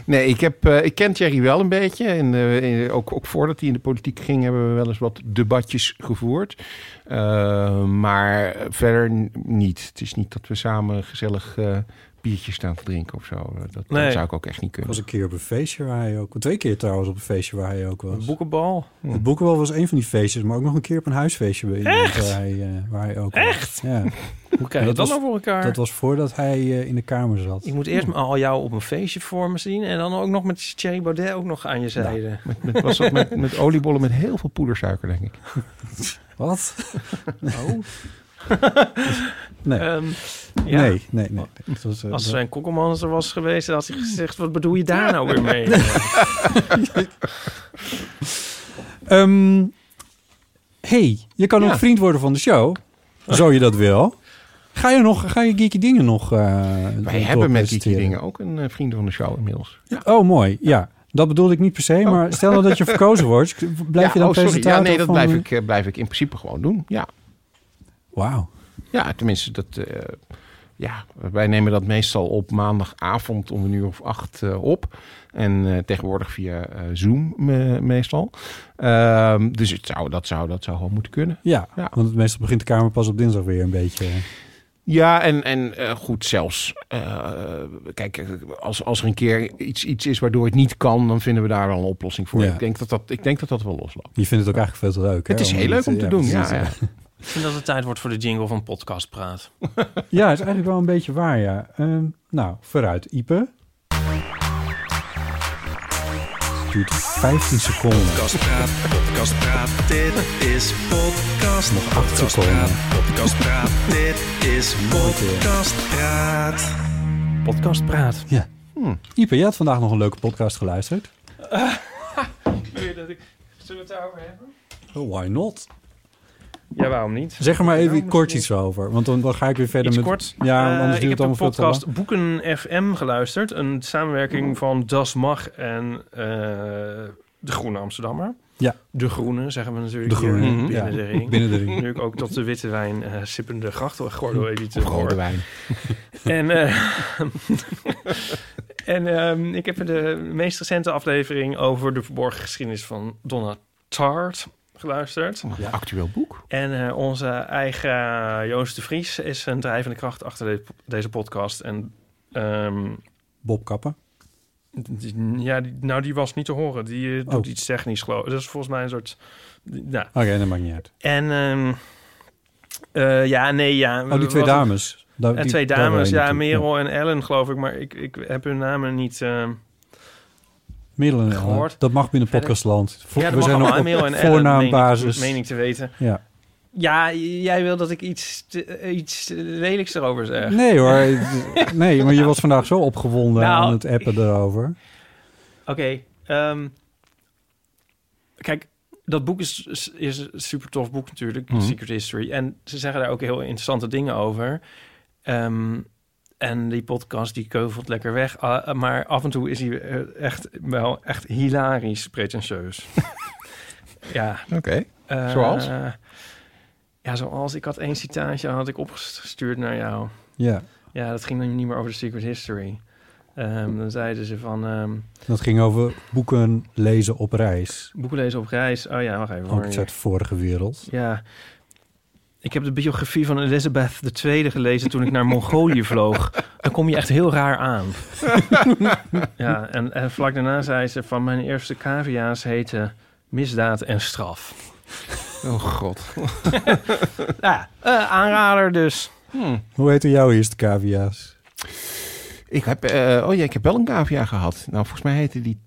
nee, ik, heb, eh, ik ken Thierry wel een beetje. En eh, in- ook, ook voordat hij in de politiek ging, hebben we wel eens wat debatjes gevoerd. Eh, maar verder niet. Het is niet dat we samen gezellig biertjes staan te drinken of zo. Eh, Dat, dat Nee. zou ik ook echt niet Ik kunnen. was een keer op een feestje waar hij ook... Twee keer trouwens op een feestje waar hij ook was. Een boekenbal? Het Boekenwel was een van die feestjes, maar ook nog een keer op een huisfeestje bij iemand waar hij, eh, waar hij ook was. Echt? Ja, Hoe krijg je dat dat was- nou voor elkaar? dat was voordat hij eh, in de kamer zat. Ik moet eerst al jou op een feestje voor me zien... en dan ook nog met Thierry Baudet ook nog aan je zijde. Met, met, was dat met, met oliebollen met heel veel poedersuiker, denk ik. Wat? Oh. Nee. Ehm, ja. nee, nee, nee. Het was, eh, Als dat- Sven Kokkelmans er was geweest, dan had hij gezegd... wat bedoel je daar nou weer mee? Ehm, hey, je kan Ja. ook vriend worden van de show. Zo je dat wil. Ga je nog, ga je geeky dingen nog eh Wij hebben met die doorpresenteren? dingen ook een eh, vriend van de show inmiddels. Ja. Oh, mooi. Ja, dat bedoelde ik niet per se. Maar stel nou dat je verkozen wordt. Blijf je dan oh, presentator Ja, nee, dat van... blijf ik, eh, blijf ik in principe gewoon doen. Ja, Wauw. ja tenminste, dat, eh, ja, wij nemen dat meestal op maandagavond om een uur of acht eh, op. En eh, tegenwoordig via eh, Zoom me- meestal. Ehm, dus het zou, dat, zou, dat zou gewoon moeten kunnen. Ja, Ja. want het meestal begint de kamer pas op dinsdag weer een beetje. Ja, en, en goed, zelfs. kijk, als, als er een keer iets, iets is waardoor het niet kan, dan vinden we daar wel een oplossing voor. Ja. Ik, denk dat dat, ik denk dat dat wel losloopt. Je vindt het ook eigenlijk veel te leuk. hè, Het is heel leuk om te doen. Ja, ja. Ik vind dat het tijd wordt voor de jingle van Podcast Praat. Ja, is eigenlijk wel een beetje waar, ja. Ehm, nou, vooruit. Ipe. Het duurt 15 seconden. Podcast Praat, Podcast Praat, dit is Podcast. Nog acht Podcast seconden. Praat, Podcast Praat, dit is Podcast Praat. Podcast Praat. Ja. Ipe, jij had vandaag nog een leuke podcast geluisterd. Je dat ik... Zullen we het daarover hebben? Oh, why not? Ja, waarom niet? Zeg er maar even Nou, kort iets over. Want dan, dan ga ik weer verder Iets met... kort. Ja, Eh, anders ik duurt heb het allemaal de veel te lang. podcast Boeken FM geluisterd. Een samenwerking van Das Mag en eh, De Groene Amsterdammer. Ja. De Groene, zeggen we natuurlijk De Groene, binnen ja. de ring. Binnen de ring. Nu ik ook tot de witte wijn eh, sippende grachtgordel even te Of rode horen. wijn. En, eh, en ehm, ik heb de meest recente aflevering over de verborgen geschiedenis van Donna Tart geluisterd. Een actueel boek. En eh, onze eigen Joost de Vries is een drijvende kracht achter de- deze podcast. En ehm, Bob Kappen. die- ja, die, nou, die was niet te horen. Die eh, doet Oh. iets technisch, geloof ik. Dat is volgens mij een soort... Nou, Oké, dat maakt niet uit. en ehm, eh, ja, nee, ja. Oh, die twee wat- dames. En die- twee dames, ja. Merel en Ellen, geloof ik. Maar ik, ik heb hun namen niet... ehm, Merel en Ellen. gehoord. Dat mag binnen podcastland. Vo- ja, we zijn nog op voornaambasis. Ik te weten. Ja. Ja, jij wil dat ik iets, te- iets lelijks erover zeg. Nee hoor. nee, maar je was vandaag zo opgewonden Nou, aan het appen erover. Oké. ehm, kijk, dat boek is, is een super tof boek natuurlijk, Mhm. Secret History. En ze zeggen daar ook heel interessante dingen over. Ehm, en die podcast die keuvelt lekker weg. Ah, maar af en toe is hij eh, echt wel echt hilarisch pretentieus. ja. Oké. eh, Zoals? Ja, zoals. Ik had één citaatje had ik opgestuurd naar jou. Ja, Ja, dat ging dan niet meer over de Secret History. Ehm, dan zeiden ze van... ehm, dat ging over boeken lezen op reis. boeken lezen op reis. Oh ja, wacht even. Ook uit de vorige wereld. Ja. Ik heb de biografie van Elizabeth II gelezen toen ik naar Mongolië vloog. Dan kom je echt heel raar aan. ja, en, en vlak daarna zei ze van mijn eerste cavia's heten misdaad en straf. Oh god. Ja, eh, aanrader dus. Hoe heette jouw eerste cavia's? Ik heb, eh, oh ja, ik heb wel een cavia gehad. Nou, volgens mij heette die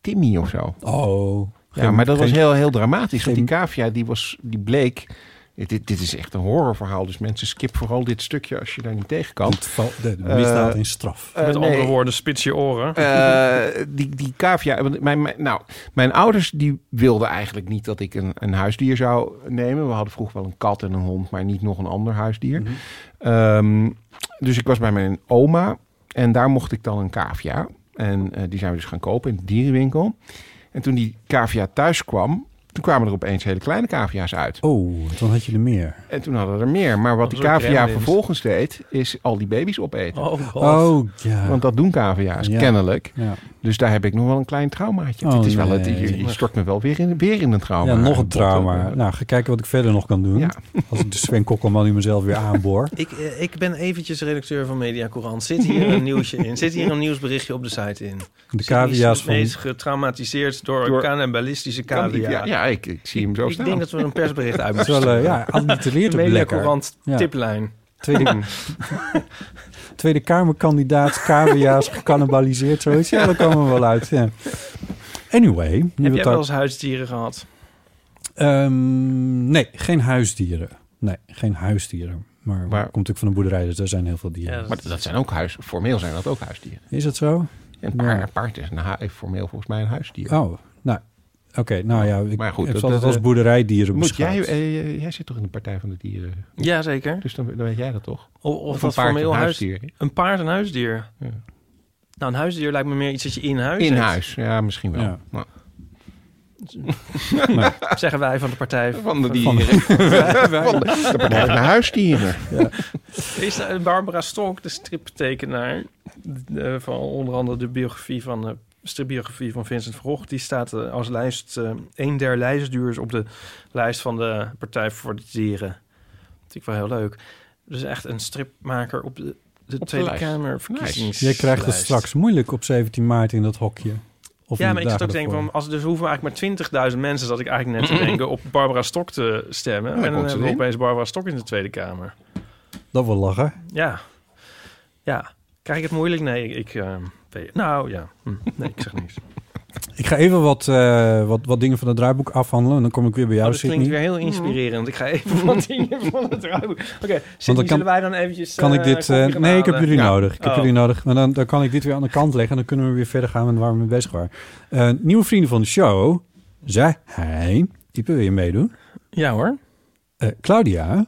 Timmy of zo. Oh. Ja, geen- maar dat was heel, heel dramatisch. Want die cavia, die, was, die bleek... Dit, dit is echt een horrorverhaal. Dus mensen, skip vooral dit stukje als je daar niet tegen kan. Het val- de de misdaad Eh, in straf. Eh, Met nee. andere woorden, spits je oren. Eh, die, die cavia. want Mijn, mijn, nou, mijn ouders die wilden eigenlijk niet dat ik een, een huisdier zou nemen. We hadden vroeger wel een kat en een hond, maar niet nog een ander huisdier. Mhm. Ehm, dus ik was bij mijn oma en daar mocht ik dan een cavia. En eh, die zijn we dus gaan kopen in de dierenwinkel. En toen die cavia thuis kwam, toen kwamen er opeens hele kleine cavia's uit. Oh, dan had je er meer. En toen hadden er meer. Maar wat die cavia vervolgens deed, is al die baby's opeten. Oh, god. Oh, ja. Want dat doen cavia's, Ja. kennelijk. ja. Dus daar heb ik nog wel een klein traumaatje. Oh, het is wel het, je, je stort me wel weer in, weer in een trauma. ja, nog een trauma. Nou, ga kijken wat ik verder nog kan doen. Ja. Als ik de Sven Kokkelman in mezelf weer aanboor. Ik, eh, ik ben eventjes redacteur van Media Courant. Zit hier een nieuwsje in? Zit hier een nieuwsberichtje op de site in? De cavia's van... Meest getraumatiseerd door, Door- een cannibalistische cavia. ja, ja ik, ik zie hem zo ik staan. denk dat we een persbericht uit moeten eh, sturen. ja, Media. Courant Ja. tiplijn. Tweede, Tweede Kamerkandidaat, cavia's gecannibaliseerd, zoiets. Ja, daar komen we wel uit. Ja. Anyway. Heb jij wel eens huisdieren gehad? Ehm, nee, geen huisdieren. Nee, geen huisdieren. Maar, Maar- komt natuurlijk van een boerderij, dus er zijn heel veel dieren. Ja, Maar dat zijn ook huis, formeel zijn dat ook huisdieren. Is dat zo? Een paard, Ja. een paard is een, formeel volgens mij een huisdier. Oh, nou, oké. nou ja, ik Maar goed, heb dat- als eh, boerderijdieren Moet jij, beschouwd. eh, jij zit toch in de Partij van de Dieren? Jazeker. Dus dan, dan weet jij dat toch? Of, of een formeel een huis, huisdier is? een paard een huisdier. Ja. Nou, een huisdier lijkt me meer iets dat je in huis In hebt. huis, ja, misschien wel. Ja. Nou, Zeggen wij van de partij. van de Van dieren. Van de, de Partij van de Huisdieren. Is eh, Barbara Stonk, de striptekenaar eh, van onder andere de biografie van de stripbiografie van Vincent Gogh, die staat eh, als lijst eh, een der lijstduurs op de lijst van de Partij voor de Dieren. Dat vind ik wel heel leuk. Dus echt een stripmaker op de, de de Tweede. Kamer. Jij krijgt het straks moeilijk op 17 maart in dat hokje. Of Ja, maar ik zit ook denken van, als dus hoeven eigenlijk maar 20.000 mensen, zat ik eigenlijk net te denken, op Barbara Stok te stemmen. Ja, en dan hebben we opeens Barbara Stok in de Tweede Kamer. Dat wil lachen. Ja. Ja. Krijg ik het moeilijk? Nee, ik... eh, weet- nou, ja. Hm. Nee, ik zeg niks. Ik ga even wat, eh, wat, wat dingen van het draaiboek afhandelen. En dan kom ik weer bij jou, Oh, dat klinkt Sydney. weer heel inspirerend. Ik ga even wat dingen van het draaiboek... Oké, Sydney, kan- zullen wij dan eventjes... Kan ik eh, dit... eh, nee, ik heb jullie Ja. nodig. Ik heb Oh. jullie nodig. Maar dan, dan kan ik dit weer aan de kant leggen. En dan kunnen we weer verder gaan met waar we mee bezig waren. Eh, nieuwe vrienden van de show. Zijn... Type, wil je meedoen? Ja hoor. Eh, Claudia,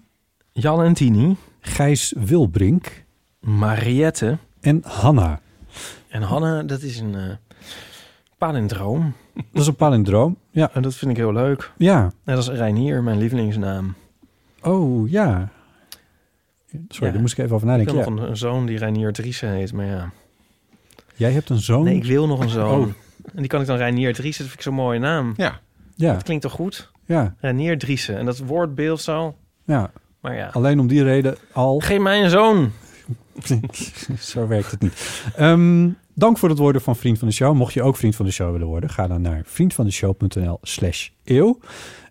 Jan en Tini. Gijs Wilbrink Mariette. en Hanna. En Hanne, dat is een uh, palindroom. Dat is een palindroom. Ja. En dat vind ik heel leuk. Ja. Net als Reinier, mijn lievelingsnaam. Oh, ja. Sorry, Ja. daar moest ik even over Ik nadenken. heb Ja. nog een, een zoon die Reinier Driessen heet, maar ja. Jij hebt een zoon? Nee, ik wil nog een zoon. Oh. En die kan ik dan Reinier Driessen, dat vind ik zo'n mooie naam. Ja, Ja, Dat klinkt toch goed? ja, Reinier Driessen. En dat woordbeeld zo. ja. Maar ja. Alleen om die reden al. Geef mij een zoon. Zo werkt het niet. Ehm, dank voor het worden van vriend van de show. Mocht je ook vriend van de show willen worden, ga dan naar vriendvandeshow.nl slash eeuw.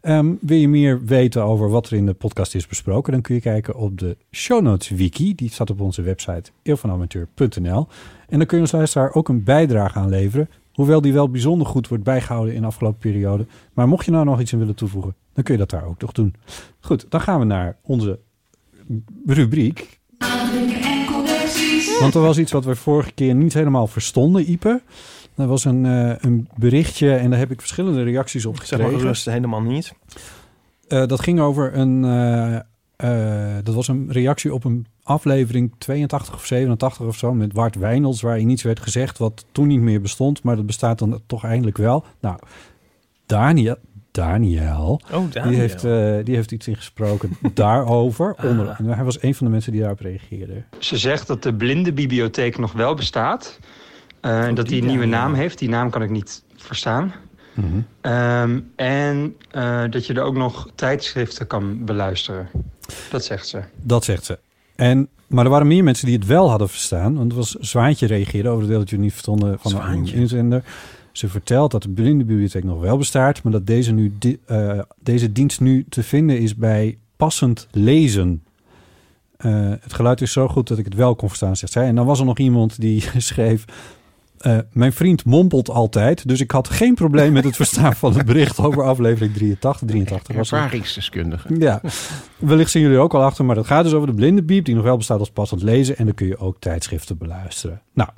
Ehm, wil je meer weten over wat er in de podcast is besproken, dan kun je kijken op de show notes wiki. Die staat op onze website eeuwvanamateur.nl. En dan kun je als luisteraar ook een bijdrage aan leveren. Hoewel die wel bijzonder goed wordt bijgehouden in de afgelopen periode. Maar mocht je nou nog iets in willen toevoegen, dan kun je dat daar ook nog doen. Goed, dan gaan we naar onze rubriek. Want er was iets wat we vorige keer niet helemaal verstonden, Ipe. Er was een, eh, een berichtje en daar heb ik verschillende reacties op Zeg maar gekregen. helemaal niet. Eh, dat ging over een... eh, dat was een reactie op een aflevering 82 of 87 of zo... met Wart Wijnels, waarin iets werd gezegd wat toen niet meer bestond... maar dat bestaat dan toch eindelijk wel. Nou, Daniel, Daniel Oh, Daniel. die, heeft, eh, die heeft iets ingesproken daarover. Onder, Ah. en hij was een van de mensen die daarop reageerde. Ze zegt dat de blindenbibliotheek nog wel bestaat. eh, en dat die die een nieuwe naam, heeft. Die naam kan ik niet verstaan. Ehm, en eh, dat je er ook nog tijdschriften kan beluisteren. Dat zegt ze. Dat zegt ze. En, maar er waren meer mensen die het wel hadden verstaan. Want het was Zwaantje reageerde over het deel dat jullie niet verstonden van Zwaantje. een inzender. Ze vertelt dat de blindenbibliotheek nog wel bestaat, maar dat deze, nu di- eh, deze dienst nu te vinden is bij passend lezen. Eh, het geluid is zo goed dat ik het wel kon verstaan, zegt zij. En dan was er nog iemand die schreef... eh, mijn vriend mompelt altijd, dus ik had geen probleem met het verstaan van het bericht over aflevering 83. 83 was. Ervaringsdeskundige. Ja, wellicht zijn jullie ook al achter, maar dat gaat dus over de blinde biep, die nog wel bestaat als passend lezen. En dan kun je ook tijdschriften beluisteren. Nou,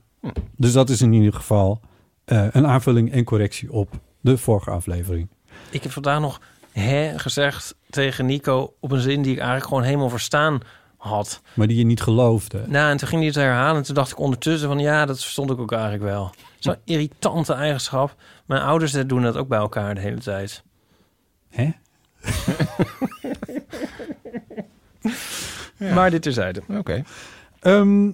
dus dat is in ieder geval eh, een aanvulling en correctie op de vorige aflevering. Ik heb vandaag nog hè gezegd tegen Nico op een zin die ik eigenlijk gewoon helemaal verstaan had. Maar die je niet geloofde. Nou, en toen ging hij het herhalen en toen dacht ik ondertussen van ja, dat verstond ik ook eigenlijk wel. Zo'n irritante eigenschap. Mijn ouders doen dat ook bij elkaar de hele tijd. Hè? Maar dit terzijde. Oké. Ehm,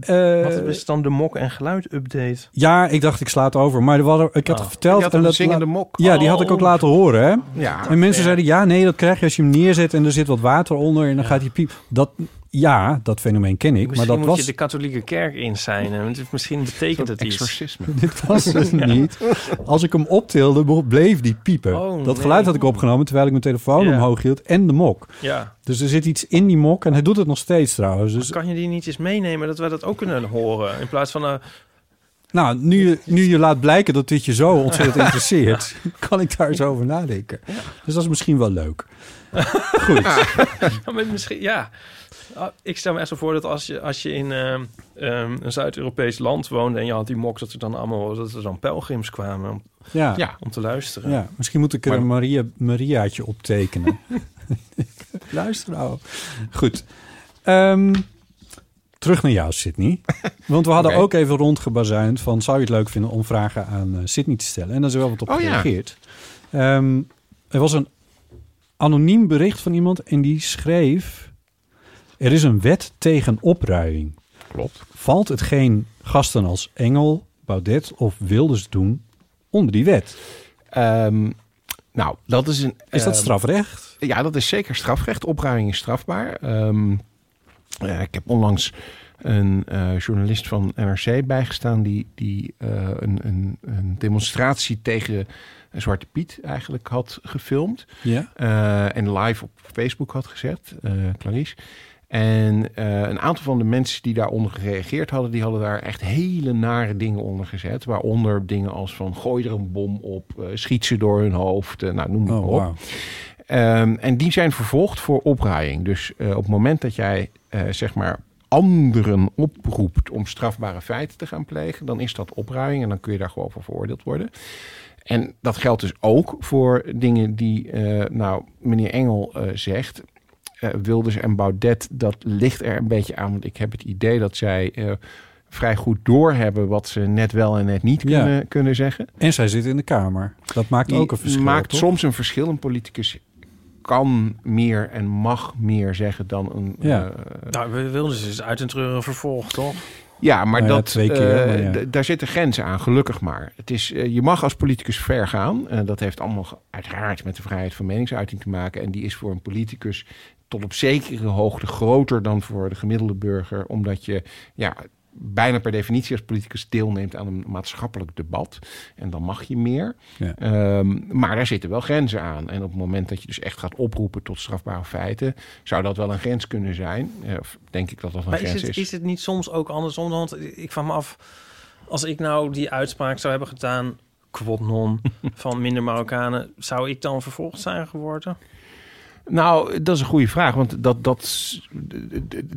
eh, Wat is dan de mok- en geluid-update? ja, ik dacht ik sla het over. Maar er waren, ik had Oh. het verteld. Je had en een dat zingende mok. Ja, die had ik ook Oh. laten horen. Hè? Ja. En mensen Ja. zeiden, ja, nee, dat krijg je als je hem neerzet en er zit wat water onder en dan gaat hij piep. Dat, ja, dat fenomeen ken ik, maar Misschien dat moet was... je de katholieke kerk in zijn. Want misschien betekent het iets. Exorcisme. Dit was het niet. Als ik hem optilde, bleef die piepen. Oh, dat nee. geluid had ik opgenomen terwijl ik mijn telefoon Ja. omhoog hield en de mok. Ja. Dus er zit iets in die mok en hij doet het nog steeds trouwens. Dus Kan je die niet eens meenemen dat wij dat ook kunnen horen? In plaats van... eh, nou, nu je, nu je laat blijken dat dit je zo ontzettend interesseert, kan ik daar eens over nadenken. Dus dat is misschien wel leuk. Goed. Ja, maar misschien, ja. Ah, Ik stel me echt zo voor dat als je, als je in ehm, ehm, een Zuid-Europees land woonde... en je had die mok, dat er dan allemaal dat er dan pelgrims kwamen om, Ja, om te luisteren. ja, misschien moet ik er Maar- een Maria, Mariaatje op tekenen. Luister nou. Goed. Ehm, terug naar jou, Sydney. Want we hadden ook even rondgebazuind van... zou je het leuk vinden om vragen aan eh, Sydney te stellen? En daar is wel wat op Oh, ja. gereageerd. Ehm, er was een anoniem bericht van iemand en die schreef... er is een wet tegen opruiing. Klopt. Valt hetgeen gasten als Engel, Baudet of Wilders doen onder die wet? Ehm, nou, dat is een... Is dat ehm, strafrecht? Ja, dat is zeker strafrecht. Opruiming is strafbaar. Ehm, ja, ik heb onlangs een eh, journalist van NRC bijgestaan... die, die eh, een, een, een demonstratie tegen Zwarte Piet eigenlijk had gefilmd. Ja. eh, en live op Facebook had gezet, eh Clarice. En eh, een aantal van de mensen die daaronder gereageerd hadden... die hadden daar echt hele nare dingen onder gezet. Waaronder dingen als van gooi er een bom op, eh, schiet ze door hun hoofd. eh, nou, noem het Oh, maar op. Ehm, en die zijn vervolgd voor opruiing. Dus op het moment dat jij zeg maar anderen oproept om strafbare feiten te gaan plegen, dan is dat opruiing en dan kun je daar gewoon voor veroordeeld worden. En dat geldt dus ook voor dingen die, nou, meneer Engel zegt. Eh, Wilders en Baudet, dat ligt er een beetje aan. Want ik heb het idee dat zij eh, vrij goed doorhebben wat ze net wel en net niet Ja. kunnen, kunnen zeggen. En zij zit in de Kamer. Dat maakt ook een verschil. maakt toch? soms een verschil. Een politicus kan meer en mag meer zeggen dan een... Ja. eh, Nou, ze dus uit een treuren vervolg, toch? ja, maar Nou ja, dat, twee keer, eh, maar ja. d- daar zitten grenzen aan, gelukkig maar. Het is, je mag als politicus ver gaan. Dat heeft allemaal uiteraard met de vrijheid van meningsuiting te maken. En die is voor een politicus tot op zekere hoogte groter dan voor de gemiddelde burger. Omdat je ja, bijna per definitie als politicus deelneemt aan een maatschappelijk debat. En dan mag je meer. Ja. Ehm, maar daar zitten wel grenzen aan. En op het moment dat je dus echt gaat oproepen tot strafbare feiten, zou dat wel een grens kunnen zijn. Eh, of denk ik dat dat een Maar is grens het, is. is het niet soms ook andersom? Want ik vraag me af, als ik nou die uitspraak zou hebben gedaan, quod non, van minder Marokkanen, zou ik dan vervolgd zijn geworden? Nou, dat is een goede vraag. Want dat, dat,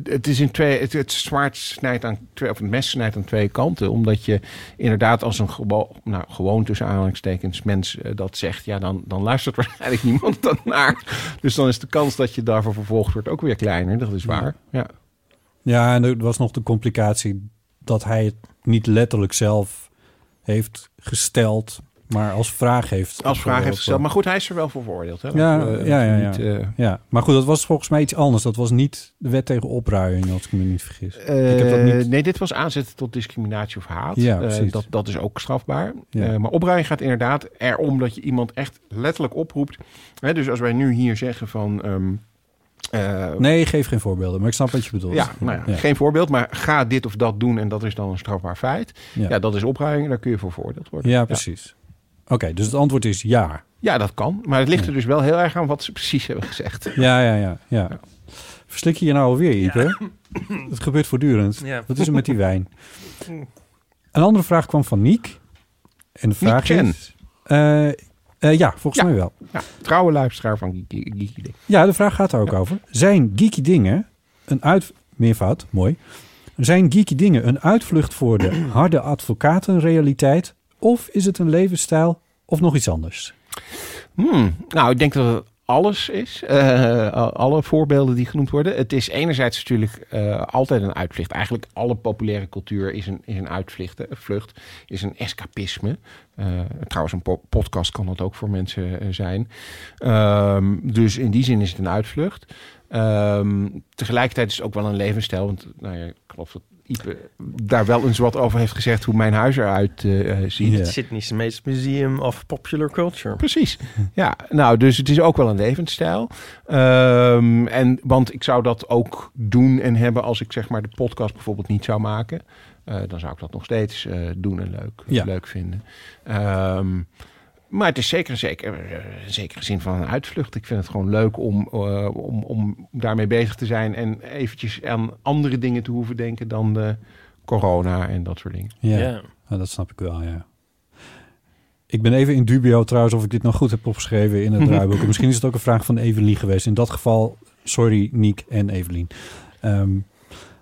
het is in twee. Het, het zwaard snijdt aan twee, of het mes snijdt aan twee kanten. Omdat je inderdaad als een gewo, nou, gewoon tussen aanhalingstekens mens eh, dat zegt, ja, dan, dan luistert waarschijnlijk niemand dan naar. Dus dan is de kans dat je daarvoor vervolgd wordt ook weer kleiner. Dat is waar. Ja. Ja, en er was nog de complicatie dat hij het niet letterlijk zelf heeft gesteld. Maar als vraag heeft. Als vraag heeft gesteld. Maar goed, hij is er wel voor veroordeeld. Hè? Ja, eh, ja, ja, niet, ja. eh, Ja, maar goed, dat was volgens mij iets anders. Dat was niet de wet tegen opruiing, als ik me niet vergis. ik heb dat Eh, niet... Nee, dit was aanzetten tot discriminatie of haat. Ja, Eh, dat, dat is ook strafbaar. Ja. Eh, maar opruiming gaat inderdaad erom dat je iemand echt letterlijk oproept. Hè, dus als wij nu hier zeggen van... ehm, eh, Nee, geef geen voorbeelden, maar ik snap wat je bedoelt. ja, nou ja, ja. geen voorbeeld, maar ga dit of dat doen en dat is dan een strafbaar feit. Ja. Ja, dat is opruiming, daar kun je voor veroordeeld worden. Ja, precies. Oké, dus het antwoord is ja. Ja, dat kan. Maar het ligt er dus wel heel erg aan wat ze precies hebben gezegd. Ja, ja, ja. ja. Verslik je je nou alweer, Ipe? Het gebeurt voortdurend. Ja. Wat is er met die wijn? Een andere vraag kwam van Niek. En de vraag is... eh, eh, ja, volgens Ja. mij wel. Ja, trouwe luisteraar van Geeky Geeky Ding. Ja, de vraag gaat er ook over. Zijn geeky dingen een uit... Meervoud, mooi. Zijn geeky dingen een uitvlucht voor de harde advocatenrealiteit? Of is het een levensstijl of nog iets anders? Hmm, nou, ik denk dat het alles is. Eh, alle voorbeelden die genoemd worden. Het is enerzijds natuurlijk eh, altijd een uitvlucht. Eigenlijk alle populaire cultuur is een, is een uitvlucht, eh, vlucht, is een escapisme. Trouwens, een po- podcast kan dat ook voor mensen zijn. Ehm, dus in die zin is het een uitvlucht. Ehm, tegelijkertijd is het ook wel een levensstijl. Want nou ja, ik dat daar wel eens wat over heeft gezegd hoe mijn huis eruit eh, eh, ziet. Ja. Sydney's Meest Museum of Popular Culture. Precies. Ja, nou, dus het is ook wel een levensstijl. Ehm, en, want ik zou dat ook doen en hebben als ik zeg maar de podcast bijvoorbeeld niet zou maken. Eh, dan zou ik dat nog steeds eh, doen en leuk, Ja. leuk vinden. Ehm, maar het is zeker, zeker eh, een zekere zin van een uitvlucht. Ik vind het gewoon leuk om, eh, om, om daarmee bezig te zijn en eventjes aan andere dingen te hoeven denken dan de corona en dat soort dingen. Ja, Ja. Ja, dat snap ik wel, ja. Ik ben even in dubio trouwens of ik dit nog goed heb opgeschreven in het draaiboek. En Misschien is het ook een vraag van Evelien geweest. In dat geval, sorry Niek en Evelien. Ehm,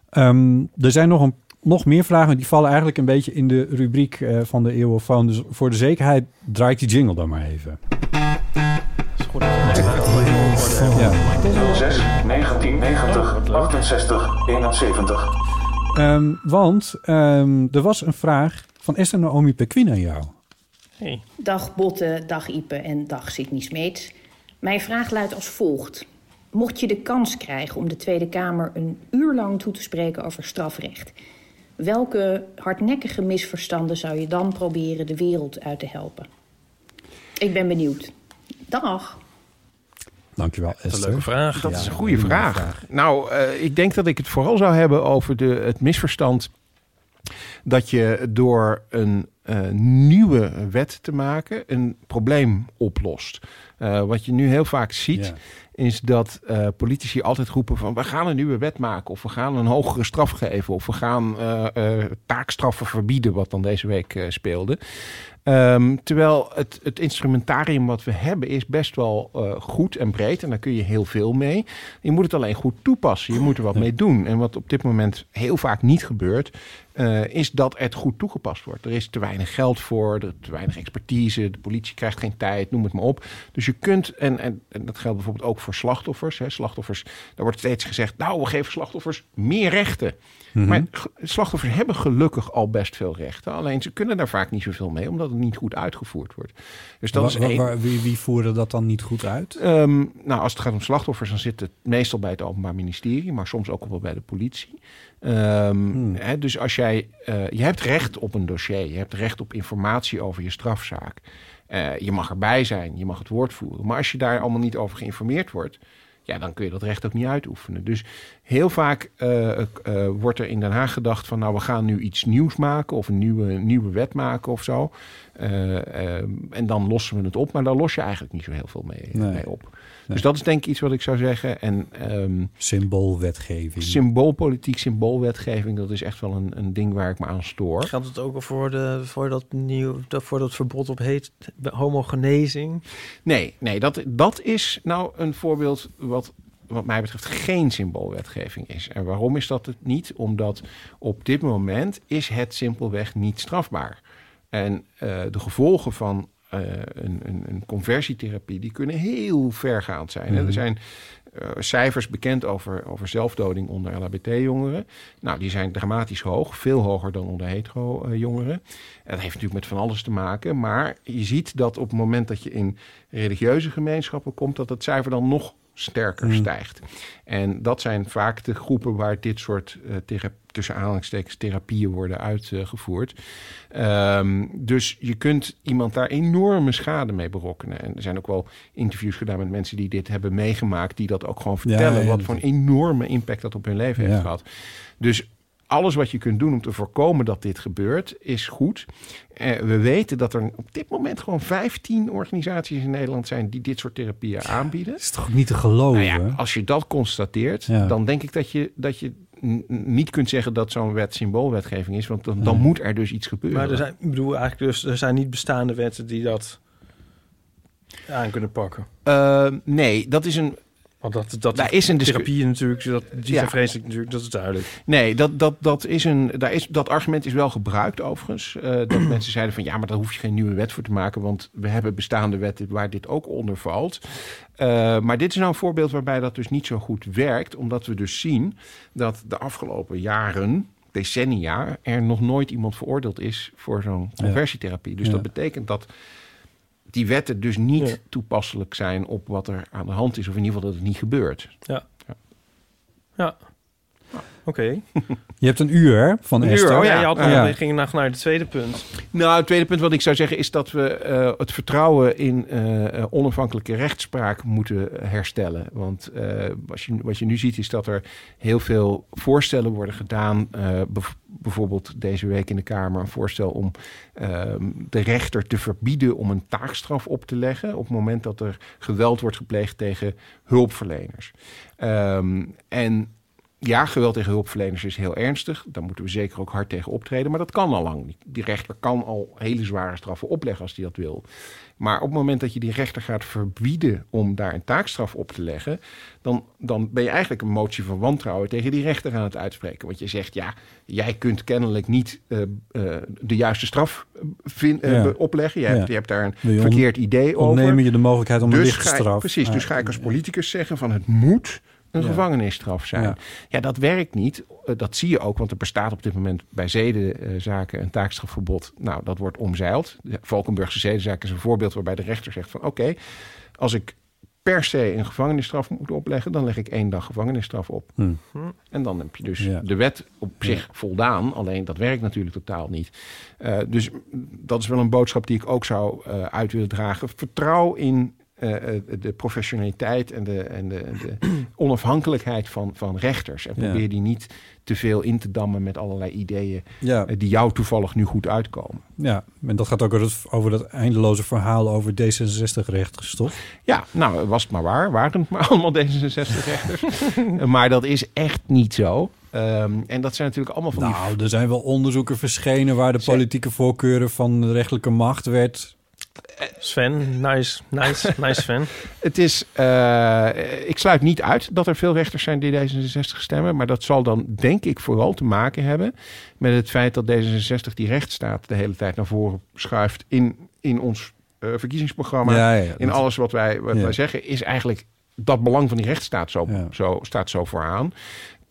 ehm, er zijn nog, een, nog meer vragen, die vallen eigenlijk een beetje in de rubriek eh, van de eeuwofoon. Dus voor de zekerheid draai ik die jingle dan maar even. is goed dat we even Ja. 06 1990 68 71. Ehm, want ehm, er was een vraag van Esther Naomi Pequin aan jou. Hey. Dag Botte, dag Ipe en dag Sidney Smeets. Mijn vraag luidt als volgt. Mocht je de kans krijgen om de Tweede Kamer een uur lang toe te spreken over strafrecht... welke hardnekkige misverstanden zou je dan proberen de wereld uit te helpen? Ik ben benieuwd. Dag. Dankjewel Een Esther. leuke vraag. Dat Ja, is een een goede vraag. vraag. Nou, eh, ik denk dat ik het vooral zou hebben over de, het misverstand dat je door een eh, nieuwe wet te maken een probleem oplost. Eh, wat je nu heel vaak ziet, Ja. Is dat eh, politici altijd roepen van we gaan een nieuwe wet maken of we gaan een hogere straf geven of we gaan eh, eh, taakstraffen verbieden, wat dan deze week speelde. Ehm, terwijl het, het instrumentarium wat we hebben is best wel eh, goed en breed en daar kun je heel veel mee. Je moet het alleen goed toepassen, je moet er wat mee doen. En wat op dit moment heel vaak niet gebeurt, eh, is dat het goed toegepast wordt. Er is te weinig geld voor, er is te weinig expertise, de politie krijgt geen tijd, noem het maar op. Dus je kunt, en, en, en dat geldt bijvoorbeeld ook voor slachtoffers. Hè. Slachtoffers, daar wordt steeds gezegd, nou, we geven slachtoffers meer rechten. Maar g- slachtoffers hebben gelukkig al best veel rechten. Alleen ze kunnen daar vaak niet zoveel mee, omdat het niet goed uitgevoerd wordt. Dus dat is één. waar- wie, wie voeren dat dan niet goed uit? Ehm, nou, als het gaat om slachtoffers, dan zit het meestal bij het Openbaar Ministerie, maar soms ook wel bij de politie. Ehm, hè, dus als jij, eh, je hebt recht op een dossier, je hebt recht op informatie over je strafzaak. Eh, je mag erbij zijn, je mag het woord voeren. Maar als je daar allemaal niet over geïnformeerd wordt, ja, dan kun je dat recht ook niet uitoefenen. Dus heel vaak eh, eh, wordt er in Den Haag gedacht van, nou, we gaan nu iets nieuws maken of een nieuwe, nieuwe wet maken of zo. Eh, en dan lossen we het op, maar daar los je eigenlijk niet zo heel veel mee, Nee. mee op. Dus dat is denk ik iets wat ik zou zeggen. En ehm, Symboolwetgeving. symboolpolitiek, symboolwetgeving, dat is echt wel een, een ding waar ik me aan stoor. Geldt het ook al voor, de, voor, dat, nieuw, dat- voor dat verbod op heet, homogenezing? Nee, nee dat, dat is nou een voorbeeld wat wat mij betreft geen symboolwetgeving is. En waarom is dat het niet? Omdat op dit moment is het simpelweg niet strafbaar. En eh, de gevolgen van eh, een, een, een conversietherapie, die kunnen heel vergaand zijn. hè. Er zijn eh, cijfers bekend over, over zelfdoding onder LHBT-jongeren. Nou, die zijn dramatisch hoog, veel hoger dan onder hetero-jongeren. Dat heeft natuurlijk met van alles te maken, maar je ziet dat op het moment dat je in religieuze gemeenschappen komt, dat het cijfer dan nog sterker Hmm. stijgt. En dat zijn vaak de groepen waar dit soort thera- tussen aanhalingstekens therapieën worden uitgevoerd. Ehm, dus je kunt iemand daar enorme schade mee berokkenen. En er zijn ook wel interviews gedaan met mensen die dit hebben meegemaakt, die dat ook gewoon vertellen, ja, wat voor een enorme impact dat op hun leven Ja. heeft gehad. Dus alles wat je kunt doen om te voorkomen dat dit gebeurt, is goed. Eh, we weten dat er op dit moment gewoon 15 organisaties in Nederland zijn die dit soort therapieën aanbieden. is toch ook niet te geloven? Nou ja, als je dat constateert, Ja. dan denk ik dat je, dat je niet kunt zeggen dat zo'n wet symboolwetgeving is, want dan, dan Nee. moet er dus iets gebeuren. Maar er zijn, ik bedoel eigenlijk dus, er zijn niet bestaande wetten die dat aan kunnen pakken. Eh, nee, dat is een. Want dat, dat Daar is een therapie natuurlijk, dat, die Ja. zijn vreselijk natuurlijk, dat is duidelijk. Nee, dat, dat, dat, is een, daar is, dat argument is wel gebruikt overigens. Eh, dat mensen zeiden van ja, maar daar hoef je geen nieuwe wet voor te maken, want we hebben bestaande wetten waar dit ook onder valt. Eh, maar dit is nou een voorbeeld waarbij dat dus niet zo goed werkt, omdat we dus zien dat de afgelopen jaren, decennia, er nog nooit iemand veroordeeld is voor zo'n conversietherapie. Dus Ja. dat betekent dat die wetten dus niet Ja. toepasselijk zijn op wat er aan de hand is, of in ieder geval dat het niet gebeurt. Ja. Oké. Je hebt een uur hè, van Een uur, Esther. oh ja, ja. je had, Ja. je ging naar, naar het tweede punt. Nou, het tweede punt wat ik zou zeggen is dat we eh, het vertrouwen in eh, eh, onafhankelijke rechtspraak moeten herstellen. Want eh, wat, je, wat je nu ziet is dat er heel veel voorstellen worden gedaan. eh, bev- bijvoorbeeld deze week in de Kamer een voorstel om ehm, de rechter te verbieden om een taakstraf op te leggen. op het moment dat er geweld wordt gepleegd tegen hulpverleners. Ehm, en ja, geweld tegen hulpverleners is heel ernstig. Daar moeten we zeker ook hard tegen optreden. Maar dat kan al lang niet. Die rechter kan al hele zware straffen opleggen als hij dat wil. Maar op het moment dat je die rechter gaat verbieden om daar een taakstraf op te leggen, dan, dan ben je eigenlijk een motie van wantrouwen tegen die rechter aan het uitspreken. Want je zegt, ja, jij kunt kennelijk niet eh, eh, de juiste straf eh, vin- Ja. opleggen. Je Ja. hebt, je hebt daar een verkeerd idee over. Ontnemen je de mogelijkheid om een Dus lichte ga ik- straf. Precies, dus ga ik als politicus zeggen van het moet een Ja. gevangenisstraf zijn. Ja. Ja. dat werkt niet. Eh, Dat zie je ook, want er bestaat op dit moment bij zedenzaken een taakstrafverbod. Nou, dat wordt omzeild. De Valkenburgse zedenzaak is een voorbeeld waarbij de rechter zegt van oké, als ik per se een gevangenisstraf moet opleggen, dan leg ik één dag gevangenisstraf op. Hm. En dan heb je dus Ja. de wet op zich voldaan. Alleen dat werkt natuurlijk totaal niet. Eh, dus dat is wel een boodschap die ik ook zou eh, uit willen dragen. Vertrouw in eh, eh, de professionaliteit en de, en de, de onafhankelijkheid van, van rechters. En Ja. probeer die niet te veel in te dammen met allerlei ideeën Ja, eh, die jou toevallig nu goed uitkomen. ja, en dat gaat ook over dat, over dat eindeloze verhaal over D66-rechters, toch? Ja, nou was het maar waar. Waren het maar allemaal D66-rechters. maar dat is echt niet zo. Ehm, en dat zijn natuurlijk allemaal van die Nou, er zijn wel onderzoeken verschenen waar de politieke voorkeuren van de rechtelijke macht werd. Sven, nice, nice, nice Sven. Het is, eh, ik sluit niet uit dat er veel rechters zijn die D66 stemmen. Maar dat zal dan denk ik vooral te maken hebben met het feit dat D66 die rechtsstaat de hele tijd naar voren schuift in, in ons eh, verkiezingsprogramma. ja, ja, in dat- alles wat wij, wat Ja. wij zeggen is eigenlijk dat belang van die rechtsstaat zo, Ja. zo, staat zo vooraan.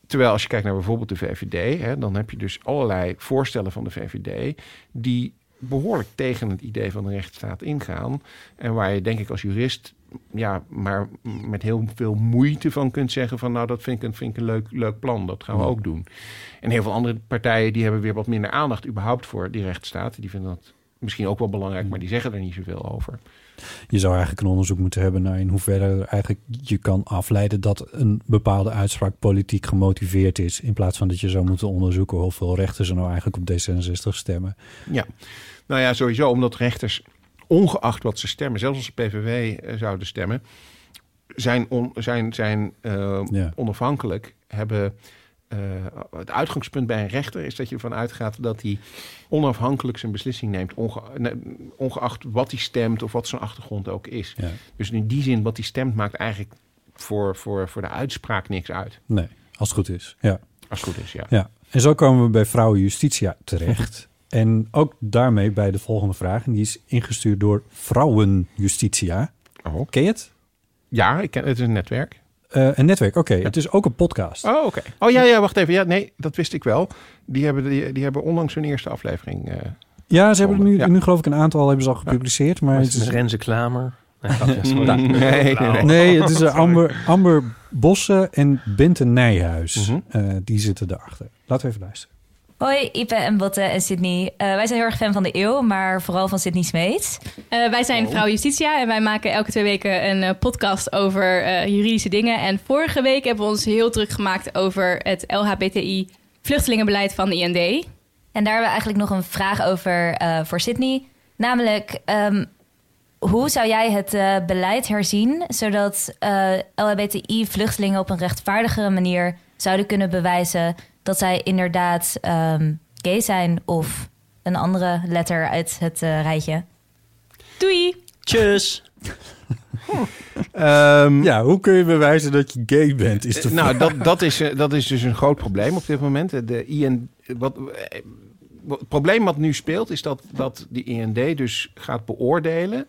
Terwijl als je kijkt naar bijvoorbeeld de VVD, hè, dan heb je dus allerlei voorstellen van de VVD die behoorlijk tegen het idee van de rechtsstaat ingaan. En waar je denk ik als jurist ja, maar met heel veel moeite van kunt zeggen van nou dat vind ik een, vind ik een leuk, leuk plan, dat gaan we ook doen. En heel veel andere partijen die hebben weer wat minder aandacht überhaupt voor die rechtsstaat. Die vinden dat misschien ook wel belangrijk, maar die zeggen er niet zoveel over. Je zou eigenlijk een onderzoek moeten hebben naar in hoeverre er eigenlijk je kan afleiden dat een bepaalde uitspraak politiek gemotiveerd is. In plaats van dat je zou moeten onderzoeken hoeveel rechters er nou eigenlijk op D66 stemmen. Ja, nou ja, sowieso omdat rechters, ongeacht wat ze stemmen, zelfs als ze PVV eh, zouden stemmen, zijn, on, zijn, zijn eh, Ja. onafhankelijk, hebben... eh, het uitgangspunt bij een rechter is dat je ervan uitgaat dat hij onafhankelijk zijn beslissing neemt, onge, ne- ongeacht wat hij stemt of wat zijn achtergrond ook is. Ja. Dus in die zin, wat hij stemt, maakt eigenlijk voor, voor, voor de uitspraak niks uit. Nee, als het goed is. Ja. Als het goed is, ja. Ja, en zo komen we bij Vrouwen Justitia terecht. en ook daarmee bij de volgende vraag. En die is ingestuurd door Vrouwen Justitia. Oh. Ken je het? Ja, ik ken, het is een netwerk. Eh, een netwerk, oké. Het is ook een podcast. Oh, oké. Oh ja, ja, wacht even. Ja, nee, dat wist ik wel. Die hebben, die, die hebben onlangs hun eerste aflevering. eh, Ja, ze hebben er nu, Ja. nu geloof ik een aantal hebben ze al gepubliceerd. Maar Maar het is, Renze Klamer. Nee, sorry. nee, nee, het is eh, Amber, Amber Bossen en Bente Nijhuis. Mhm. Eh, die zitten daarachter. Laten we even luisteren. Hoi, Ipe en Botte en Sydney. Eh, wij zijn heel erg fan van de eeuw, maar vooral van Sydney Smeets. Eh, wij zijn Vrouw Justitia en wij maken elke twee weken een eh, podcast over eh, juridische dingen. En vorige week hebben we ons heel druk gemaakt over het LHBTI vluchtelingenbeleid van de IND. En daar hebben we eigenlijk nog een vraag over eh, voor Sydney. Namelijk, ehm, hoe zou jij het beleid herzien... zodat eh, LHBTI-vluchtelingen op een rechtvaardigere manier zouden kunnen bewijzen... dat zij inderdaad ehm, gay zijn of een andere letter uit het eh, rijtje? Doei! Tjus. Ehm, Ja, hoe kun je bewijzen dat je gay bent? Is de nou, dat, dat, is, eh, dat is dus een groot probleem op dit moment. De IN, wat, eh, wat- het probleem wat nu speelt is dat, dat die IND dus gaat beoordelen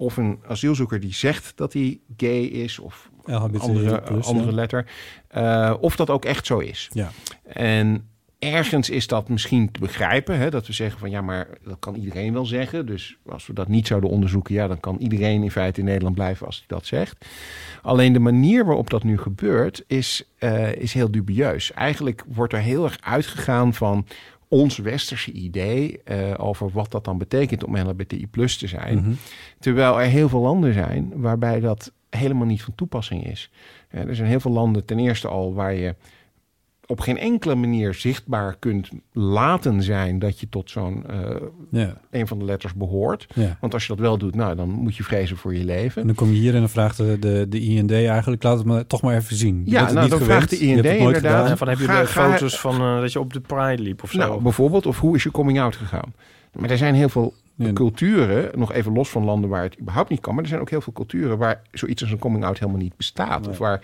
of een asielzoeker die zegt dat hij gay is of LHBTI+, andere, andere ja. letter, eh, of dat ook echt zo is. Ja. En ergens is dat misschien te begrijpen. Hè, dat we zeggen van ja, maar dat kan iedereen wel zeggen. Dus als we dat niet zouden onderzoeken, ja, dan kan iedereen in feite in Nederland blijven als hij dat zegt. Alleen de manier waarop dat nu gebeurt is, eh, is heel dubieus. Eigenlijk wordt er heel erg uitgegaan van ons westerse idee eh, over wat dat dan betekent om LHBTI plus te zijn. Mhm. Terwijl er heel veel landen zijn waarbij dat helemaal niet van toepassing is. Eh, er zijn heel veel landen ten eerste al waar je op geen enkele manier zichtbaar kunt laten zijn dat je tot zo'n eh, Ja. een van de letters behoort. Ja. Want als je dat wel doet, nou, dan moet je vrezen voor je leven. En dan kom je hier en dan vraagt de, de, de IND eigenlijk... laat het maar toch maar even zien. Je Ja, nou, niet dan gewend. vraagt de IND inderdaad. gedaan. En van heb je Ga- foto's van eh, dat je op de Pride liep of zo? Nou, bijvoorbeeld, of hoe is je coming out gegaan? Maar er zijn heel veel Ja. culturen, nog even los van landen waar het überhaupt niet kan, maar er zijn ook heel veel culturen waar zoiets als een coming out helemaal niet bestaat. Of waar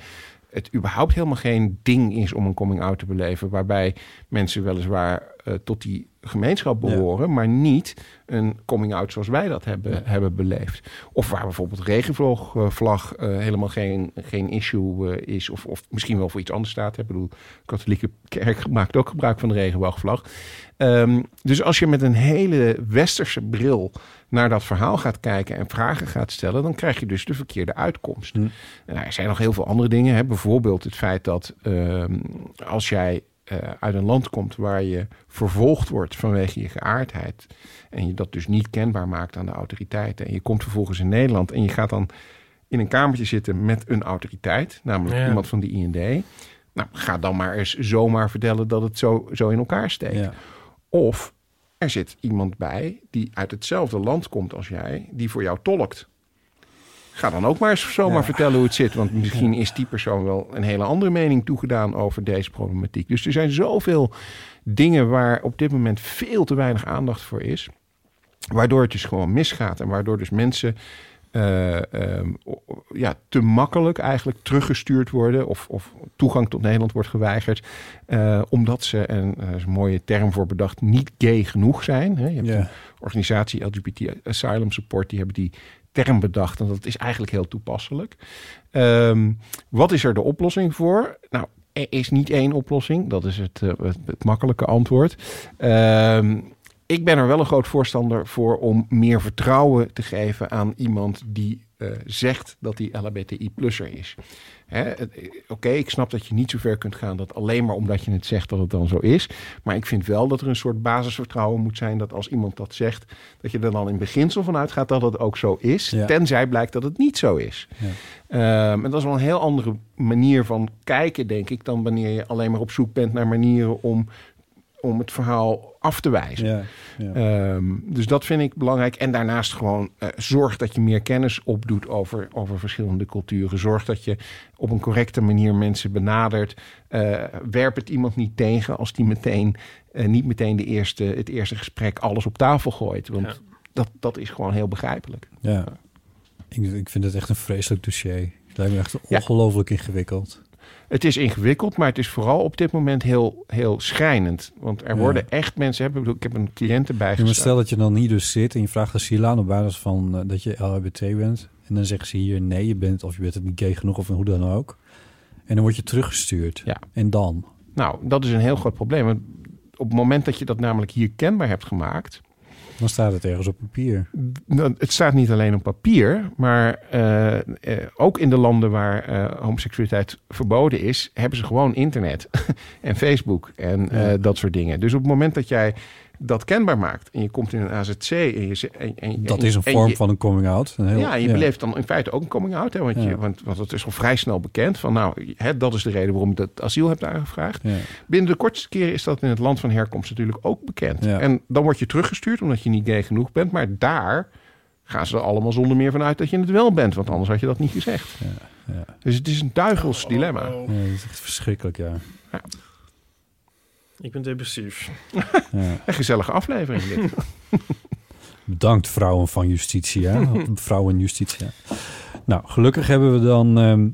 het überhaupt helemaal geen ding is om een coming out te beleven, waarbij mensen weliswaar eh, tot die gemeenschap Ja. behoren, maar niet een coming out zoals wij dat hebben, Ja. hebben beleefd. Of waar bijvoorbeeld regenvlag vlag, eh, helemaal geen, geen issue eh, is, of, of misschien wel voor iets anders staat. Ik bedoel, de katholieke kerk maakt ook gebruik van de regenboogvlag. Ehm, dus als je met een hele westerse bril naar dat verhaal gaat kijken en vragen gaat stellen, dan krijg je dus de verkeerde uitkomst. Hm. Nou, er zijn nog heel veel andere dingen. Hè. Bijvoorbeeld het feit dat ehm, als jij eh, uit een land komt waar je vervolgd wordt vanwege je geaardheid en je dat dus niet kenbaar maakt aan de autoriteiten en je komt vervolgens in Nederland en je gaat dan in een kamertje zitten met een autoriteit, namelijk Ja. iemand van de IND. Nou, ga dan maar eens zomaar vertellen dat het zo, zo in elkaar steekt. Ja. Of er zit iemand bij die uit hetzelfde land komt als jij, die voor jou tolkt. Ga dan ook maar eens zomaar Ja. vertellen hoe het zit. Want misschien is die persoon wel een hele andere mening toegedaan over deze problematiek. Dus er zijn zoveel dingen waar op dit moment veel te weinig aandacht voor is. Waardoor het dus gewoon misgaat. En waardoor dus mensen eh, ehm, ja, te makkelijk eigenlijk teruggestuurd worden. Of, of toegang tot Nederland wordt geweigerd. eh, omdat ze, en daar is een mooie term voor bedacht, niet gay genoeg zijn. Hè. Je hebt een organisatie LGBT Asylum Support, die hebben die term bedacht. En dat is eigenlijk heel toepasselijk. Ehm, wat is er de oplossing voor? Nou, er is niet één oplossing. Dat is het, eh, het, makkelijke antwoord. Ehm, ik ben er wel een groot voorstander voor om meer vertrouwen te geven aan iemand die eh, zegt dat hij LHBTI-plusser is. Eh, Oké, ik snap dat je niet zo ver kunt gaan dat alleen maar omdat je het zegt dat het dan zo is. Maar ik vind wel dat er een soort basisvertrouwen moet zijn dat als iemand dat zegt, dat je er dan in beginsel van uitgaat dat het ook zo is. Ja. Tenzij blijkt dat het niet zo is. Ja. Ehm, en dat is wel een heel andere manier van kijken, denk ik, dan wanneer je alleen maar op zoek bent naar manieren om, om het verhaal af te wijzen. Ja, ja. Ehm, dus dat vind ik belangrijk. En daarnaast gewoon eh, zorg dat je meer kennis opdoet over, over verschillende culturen. Zorg dat je op een correcte manier mensen benadert. Eh, werp het iemand niet tegen als die meteen eh, niet meteen de eerste, het eerste gesprek alles op tafel gooit. Want Ja. dat, dat is gewoon heel begrijpelijk. ja. Ik, ik vind het echt een vreselijk dossier. Het lijkt me echt Ja. ongelooflijk ingewikkeld. Het is ingewikkeld, maar het is vooral op dit moment heel, heel schrijnend. Want er Ja. worden echt mensen... Ik bedoel, Ik heb een cliënt erbij Ja, maar stel dat je dan hier dus zit en je vraagt asiel aan op basis van eh, dat je LHBT bent. En dan zeggen ze hier nee, je bent of je bent het niet gay genoeg of hoe dan ook. En dan word je teruggestuurd. Ja. En dan? Nou, dat is een heel groot probleem. Op het moment dat je dat namelijk hier kenbaar hebt gemaakt... Dan staat het ergens op papier. Nou, het staat niet alleen op papier, maar eh, eh, ook in de landen waar eh, homoseksualiteit verboden is, hebben ze gewoon internet en Facebook en dat soort dingen. Dus op het moment dat jij dat kenbaar maakt en je komt in een AZC en je ze- en, en, Dat is een en vorm je- van een coming-out. Een heel- ja, je beleeft dan in feite ook een coming-out. Hè, want, Ja. je, want, want het is al vrij snel bekend van... nou, hè, dat is de reden waarom je dat asiel hebt aangevraagd. Ja. Binnen de kortste keren is dat in het land van herkomst natuurlijk ook bekend. En dan word je teruggestuurd omdat je niet gay genoeg bent. Maar daar gaan ze er allemaal zonder meer van uit dat je het wel bent. Want anders had je dat niet gezegd. ja. Dus het is een duivels dilemma. Ja, dat is echt verschrikkelijk, ja. Ik ben depressief. ja. Een gezellige aflevering dit. Bedankt, vrouwen van Justitia. vrouwen Justitia. Nou, gelukkig hebben we dan, ehm,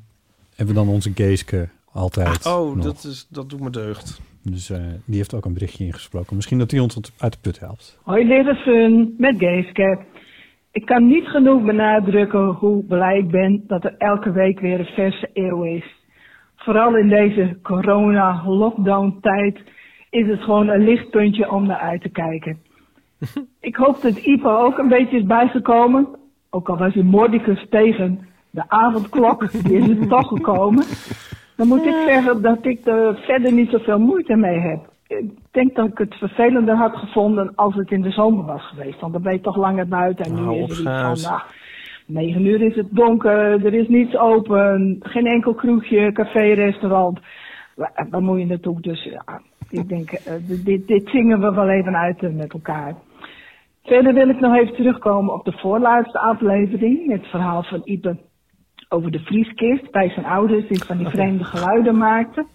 hebben we dan onze Geeske altijd Oh, nog. dat, is, dat doet me deugd. Dus eh, die heeft ook een berichtje ingesproken. Misschien dat die ons uit de put helpt. Hoi Lilleven, met Geeske. Ik kan niet genoeg benadrukken hoe blij ik ben dat er elke week weer een verse eeuw is. Vooral in deze corona-lockdown-tijd is het gewoon een lichtpuntje om naar uit te kijken. ik hoop dat Ipa ook een beetje is bijgekomen. Ook al was hij mordicus tegen de avondklok, die is er toch gekomen. Dan moet ik zeggen dat ik er verder niet zoveel moeite mee heb. Ik denk dat ik het vervelender had gevonden als het in de zomer was geweest. Want dan ben je toch langer buiten en nu Hou is er iets van, Schuit. nou, negen uur is het donker, er is niets open, geen enkel kroegje, café, restaurant. Waar, waar moet je naartoe? Dus ja, ik denk, eh, dit- zingen we wel even uit eh, met elkaar. Verder wil ik nog even terugkomen op de voorlaatste aflevering. Het verhaal van Ipe over de vrieskist bij zijn ouders die van die vreemde geluiden maakte.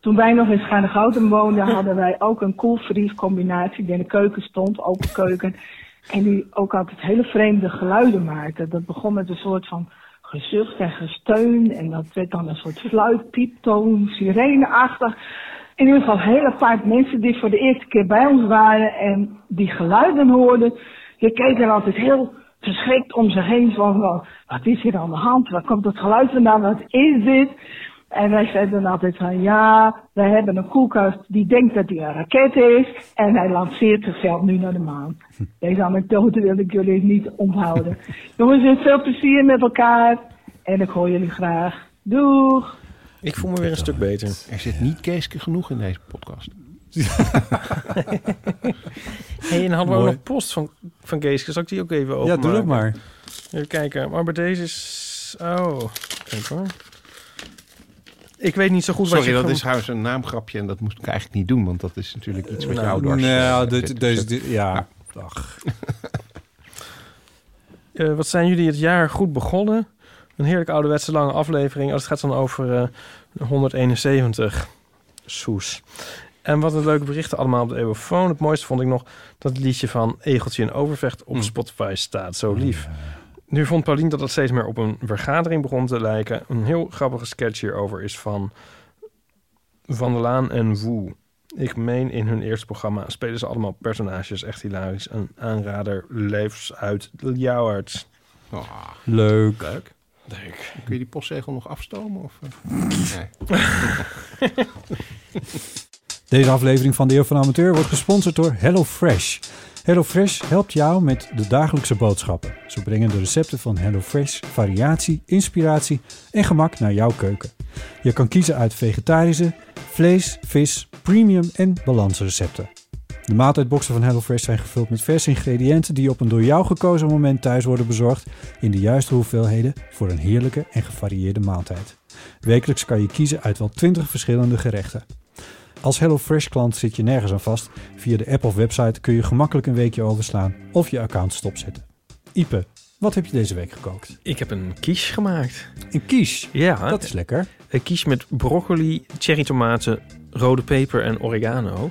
Toen wij nog in Schaarnegouden woonden, hadden wij ook een koelvriescombinatie die in de keuken stond, open keuken. En die ook altijd hele vreemde geluiden maakte. Dat begon met een soort van gezucht en gesteun. En dat werd dan een soort fluit, pieptoon, sireneachtig. In ieder geval een hele paar mensen die voor de eerste keer bij ons waren en die geluiden hoorden. Die keken altijd heel verschrikt om zich heen van, "Wel, wat is hier aan de hand? Waar komt dat geluid vandaan? Wat is dit? En wij zeiden dan altijd van, ja, wij hebben een koelkast die denkt dat hij een raket is. En hij lanceert zichzelf nu naar de maan. Deze anekdote wil ik jullie niet onthouden. Jongens, veel plezier met elkaar. En ik hoor jullie graag. Doeg! Ik voel me weer een stuk beter. Er zit niet Keeske genoeg in deze podcast. hey, en hadden we ook nog post van, van Geeske. Zal ik die ook even Ja, openmaken? doe dat maar. Even kijken. Maar bij deze is... Oh, kijk hoor. Ik weet niet zo goed wat Sorry, je... dat gem- is trouwens een naamgrapje en dat moest ik eigenlijk niet doen. Want dat is natuurlijk iets wat Nou, jou dwars nou, eh, dit- deze, dit- ja. Ach. Eh, wat zijn jullie het jaar goed begonnen? Een heerlijke ouderwetse lange aflevering. Oh, het gaat dan over eh, 171. Soes. En wat een leuke berichten allemaal op de Eeuwenfoon. Het mooiste vond ik nog dat het liedje van Egeltje in Overvecht op Spotify staat. Zo lief. Nu vond Paulien dat het steeds meer op een vergadering begon te lijken. Een heel grappige sketch hierover is van Van der Laan en Woe. Ik meen in hun eerste programma spelen ze allemaal personages. Echt hilarisch. Een aanrader leefs uit Ljouwert. Ah, Leuk. leuk. Leuk. Kun je die postzegel nog afstomen? Of, eh? nee. Deze aflevering van de Eeuw van de Amateur wordt gesponsord door HelloFresh. HelloFresh helpt jou met de dagelijkse boodschappen. Zo brengen de recepten van HelloFresh variatie, inspiratie en gemak naar jouw keuken. Je kan kiezen uit vegetarische, vlees, vis, premium en balansrecepten. De maaltijdboxen van HelloFresh zijn gevuld met verse ingrediënten die op een door jou gekozen moment thuis worden bezorgd in de juiste hoeveelheden voor een heerlijke en gevarieerde maaltijd. Wekelijks kan je kiezen uit wel 20 verschillende gerechten. Als HelloFresh klant zit je nergens aan vast. Via de app of website kun je gemakkelijk een weekje overslaan of je account stopzetten. Ipe, wat heb je deze week gekookt? Ik heb een quiche gemaakt. Een quiche? Ja. Dat is lekker. Een quiche met broccoli, cherrytomaten, rode peper en oregano.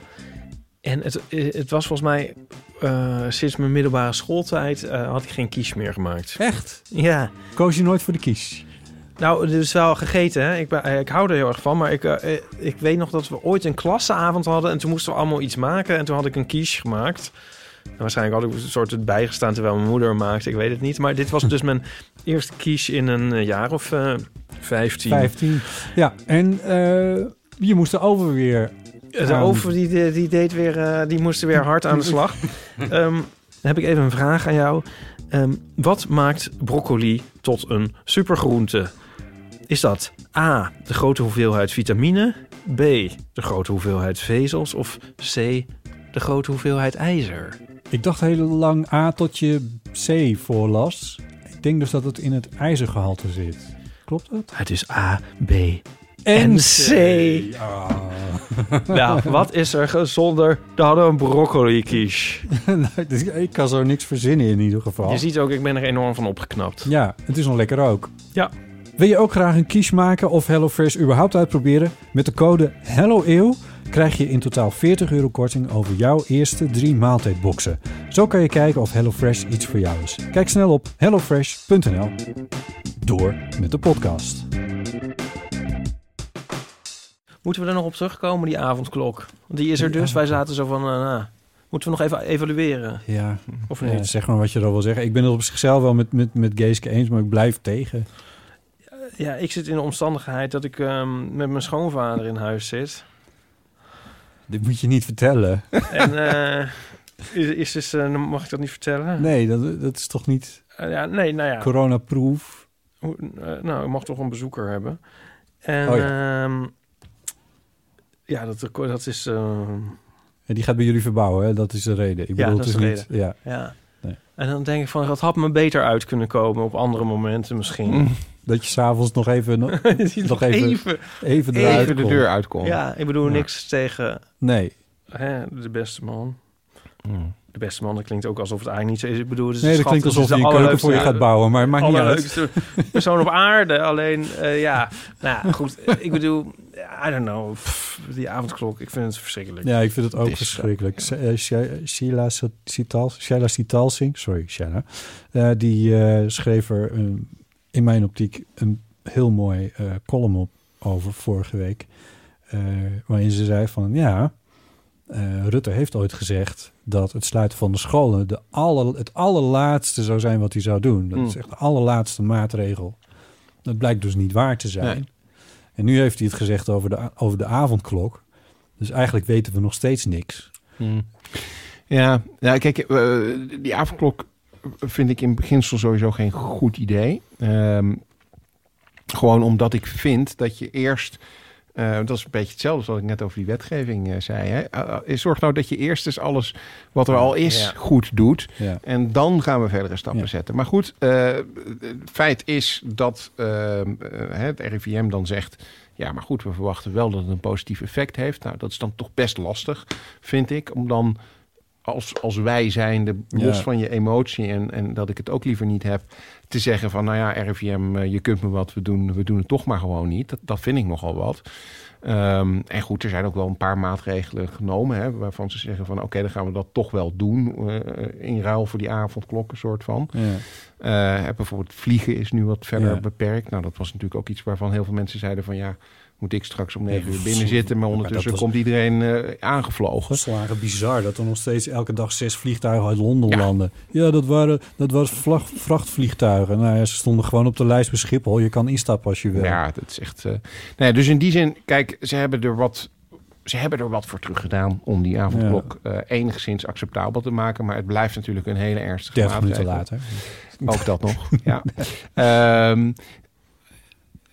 En het, eh, het was volgens mij eh, sinds mijn middelbare schooltijd eh, had ik geen quiche meer gemaakt. Echt? Ja. Koos je nooit voor de quiche? Nou, het is wel gegeten. Hè? Ik, ben, ik hou er heel erg van. Maar ik, ik weet nog dat we ooit een klasseavond hadden. En toen moesten we allemaal iets maken. En toen had ik een quiche gemaakt. En waarschijnlijk had ik een soort bijgestaan terwijl mijn moeder maakte. Ik weet het niet. Maar dit was dus mijn eerste quiche in een jaar of eh, 15. 15. Ja, en je moest de over weer... De aan- over die, die, deed weer, eh, die moesten weer hard aan de slag. Ehm, dan heb ik even een vraag aan jou. Ehm, wat maakt broccoli tot een supergroente? Is dat A, de grote hoeveelheid vitamine, B, de grote hoeveelheid vezels of C, de grote hoeveelheid ijzer? Ik dacht heel lang A tot je C voorlas. Ik denk dus dat het in het ijzergehalte zit. Klopt dat? Het is A, B En C. Nou, wat is er gezonder dan een broccoli quiche? Nou, dus ik kan zo niks verzinnen in ieder geval. Je ziet ook, ik ben er enorm van opgeknapt. Ja, het is nog lekker ook. Ja. Wil je ook graag een quiche maken of HelloFresh überhaupt uitproberen? Met de code HelloEeuw krijg je in totaal 40 euro korting over jouw eerste drie maaltijdboxen. Zo kan je kijken of HelloFresh iets voor jou is. Kijk snel op hellofresh.nl. Door met de podcast. Moeten we er nog op terugkomen, die avondklok? Die is er dus. Wij zaten zo van, nou, moeten we nog even evalueren? Ja, Of ja, niet? zeg maar wat je er wil zeggen. Ik ben het op zichzelf wel met, met, met Geeske eens, maar ik blijf tegen. Ja, ik zit in de omstandigheid dat ik ehm, met mijn schoonvader in huis zit. Dit moet je niet vertellen. En eh, is, is dus, eh, mag ik dat niet vertellen? Nee, dat, dat is toch niet ja, nee, nou ja. coronaproof? Nou, ik mag toch een bezoeker hebben. En Oh ja, ja dat, dat is... ehm, Ja, die gaat bij jullie verbouwen, hè? dat is de reden. Ik Ja, bedoel, dat het is de niet. Ja. ja. Nee. En dan denk ik van, dat had me beter uit kunnen komen op andere momenten misschien. Mm. Dat je s'avonds nog even, nog, even, even, even, eruit Even de deur uitkomt. Ja, ik bedoel Ja. niks tegen Nee. hè, de beste man. Mm. De beste man, dat klinkt ook alsof het eigenlijk niet zo is. Ik bedoel, het is Nee, dat schat- klinkt alsof je een keuken voor je gaat bouwen, maar het maakt niet uit. persoon op aarde. Alleen, eh, ja, nou goed. Ik bedoel, I don't know. Pff, die avondklok, ik vind het verschrikkelijk. Ja, ik vind het ook verschrikkelijk. Eh, Sheila Sital, Sheila Sitalsing, sorry Sheila, eh, die eh, schreef er eh, in mijn optiek een heel mooi eh, column op over vorige week. eh, waarin ze zei van ja, eh, Rutte heeft ooit gezegd dat het sluiten van de scholen de aller, het allerlaatste zou zijn wat hij zou doen. Dat is Mm. echt de allerlaatste maatregel. Dat blijkt dus niet waar te zijn. Nee. En nu heeft hij het gezegd over de, over de avondklok. Dus eigenlijk weten we nog steeds niks. Hmm. Ja, ja, kijk, eh, die avondklok vind ik in beginsel sowieso geen goed idee. Ehm, gewoon omdat ik vind dat je eerst... eh, dat is een beetje hetzelfde als wat ik net over die wetgeving eh, zei. Hè? Eh, zorg nou dat je eerst eens alles wat er al is Ja. goed doet. Ja. En dan gaan we verdere stappen Ja. zetten. Maar goed, feit is dat eh, eh, het RIVM dan zegt... ja, maar goed, we verwachten wel dat het een positief effect heeft. Nou, dat is dan toch best lastig, vind ik. Om dan als, als wij zijnde, los Ja. van je emotie... En, en dat ik het ook liever niet heb, te zeggen van... nou ja, RIVM, eh, je kunt me wat, we doen, we doen het toch maar gewoon niet. Dat, dat vind ik nogal wat. Ehm, en goed, er zijn ook wel een paar maatregelen genomen... Hè, waarvan ze zeggen van oké, dan gaan we dat toch wel doen... eh, in ruil voor die avondklok, een soort van. Ja. Hè, bijvoorbeeld vliegen is nu wat verder Ja. beperkt. Nou, dat was natuurlijk ook iets waarvan heel veel mensen zeiden van... ja, moet ik straks om negen uur binnen zitten... maar ondertussen was- komt iedereen eh, aangevlogen. Geslagen bizar dat er nog steeds elke dag zes vliegtuigen uit Londen Ja. landen. Ja, dat waren, dat waren vlag, vrachtvliegtuigen. Nou ja, ze stonden gewoon op de lijst bij Schiphol. Je kan instappen als je wil. Ja, dat is echt... eh, nee, dus in die zin, kijk, ze hebben er wat... Ze hebben er wat voor teruggedaan om die avondklok eh, enigszins acceptabel te maken. Maar het blijft natuurlijk een hele ernstige 30 minuten later. Ook dat nog, ja. Ehm,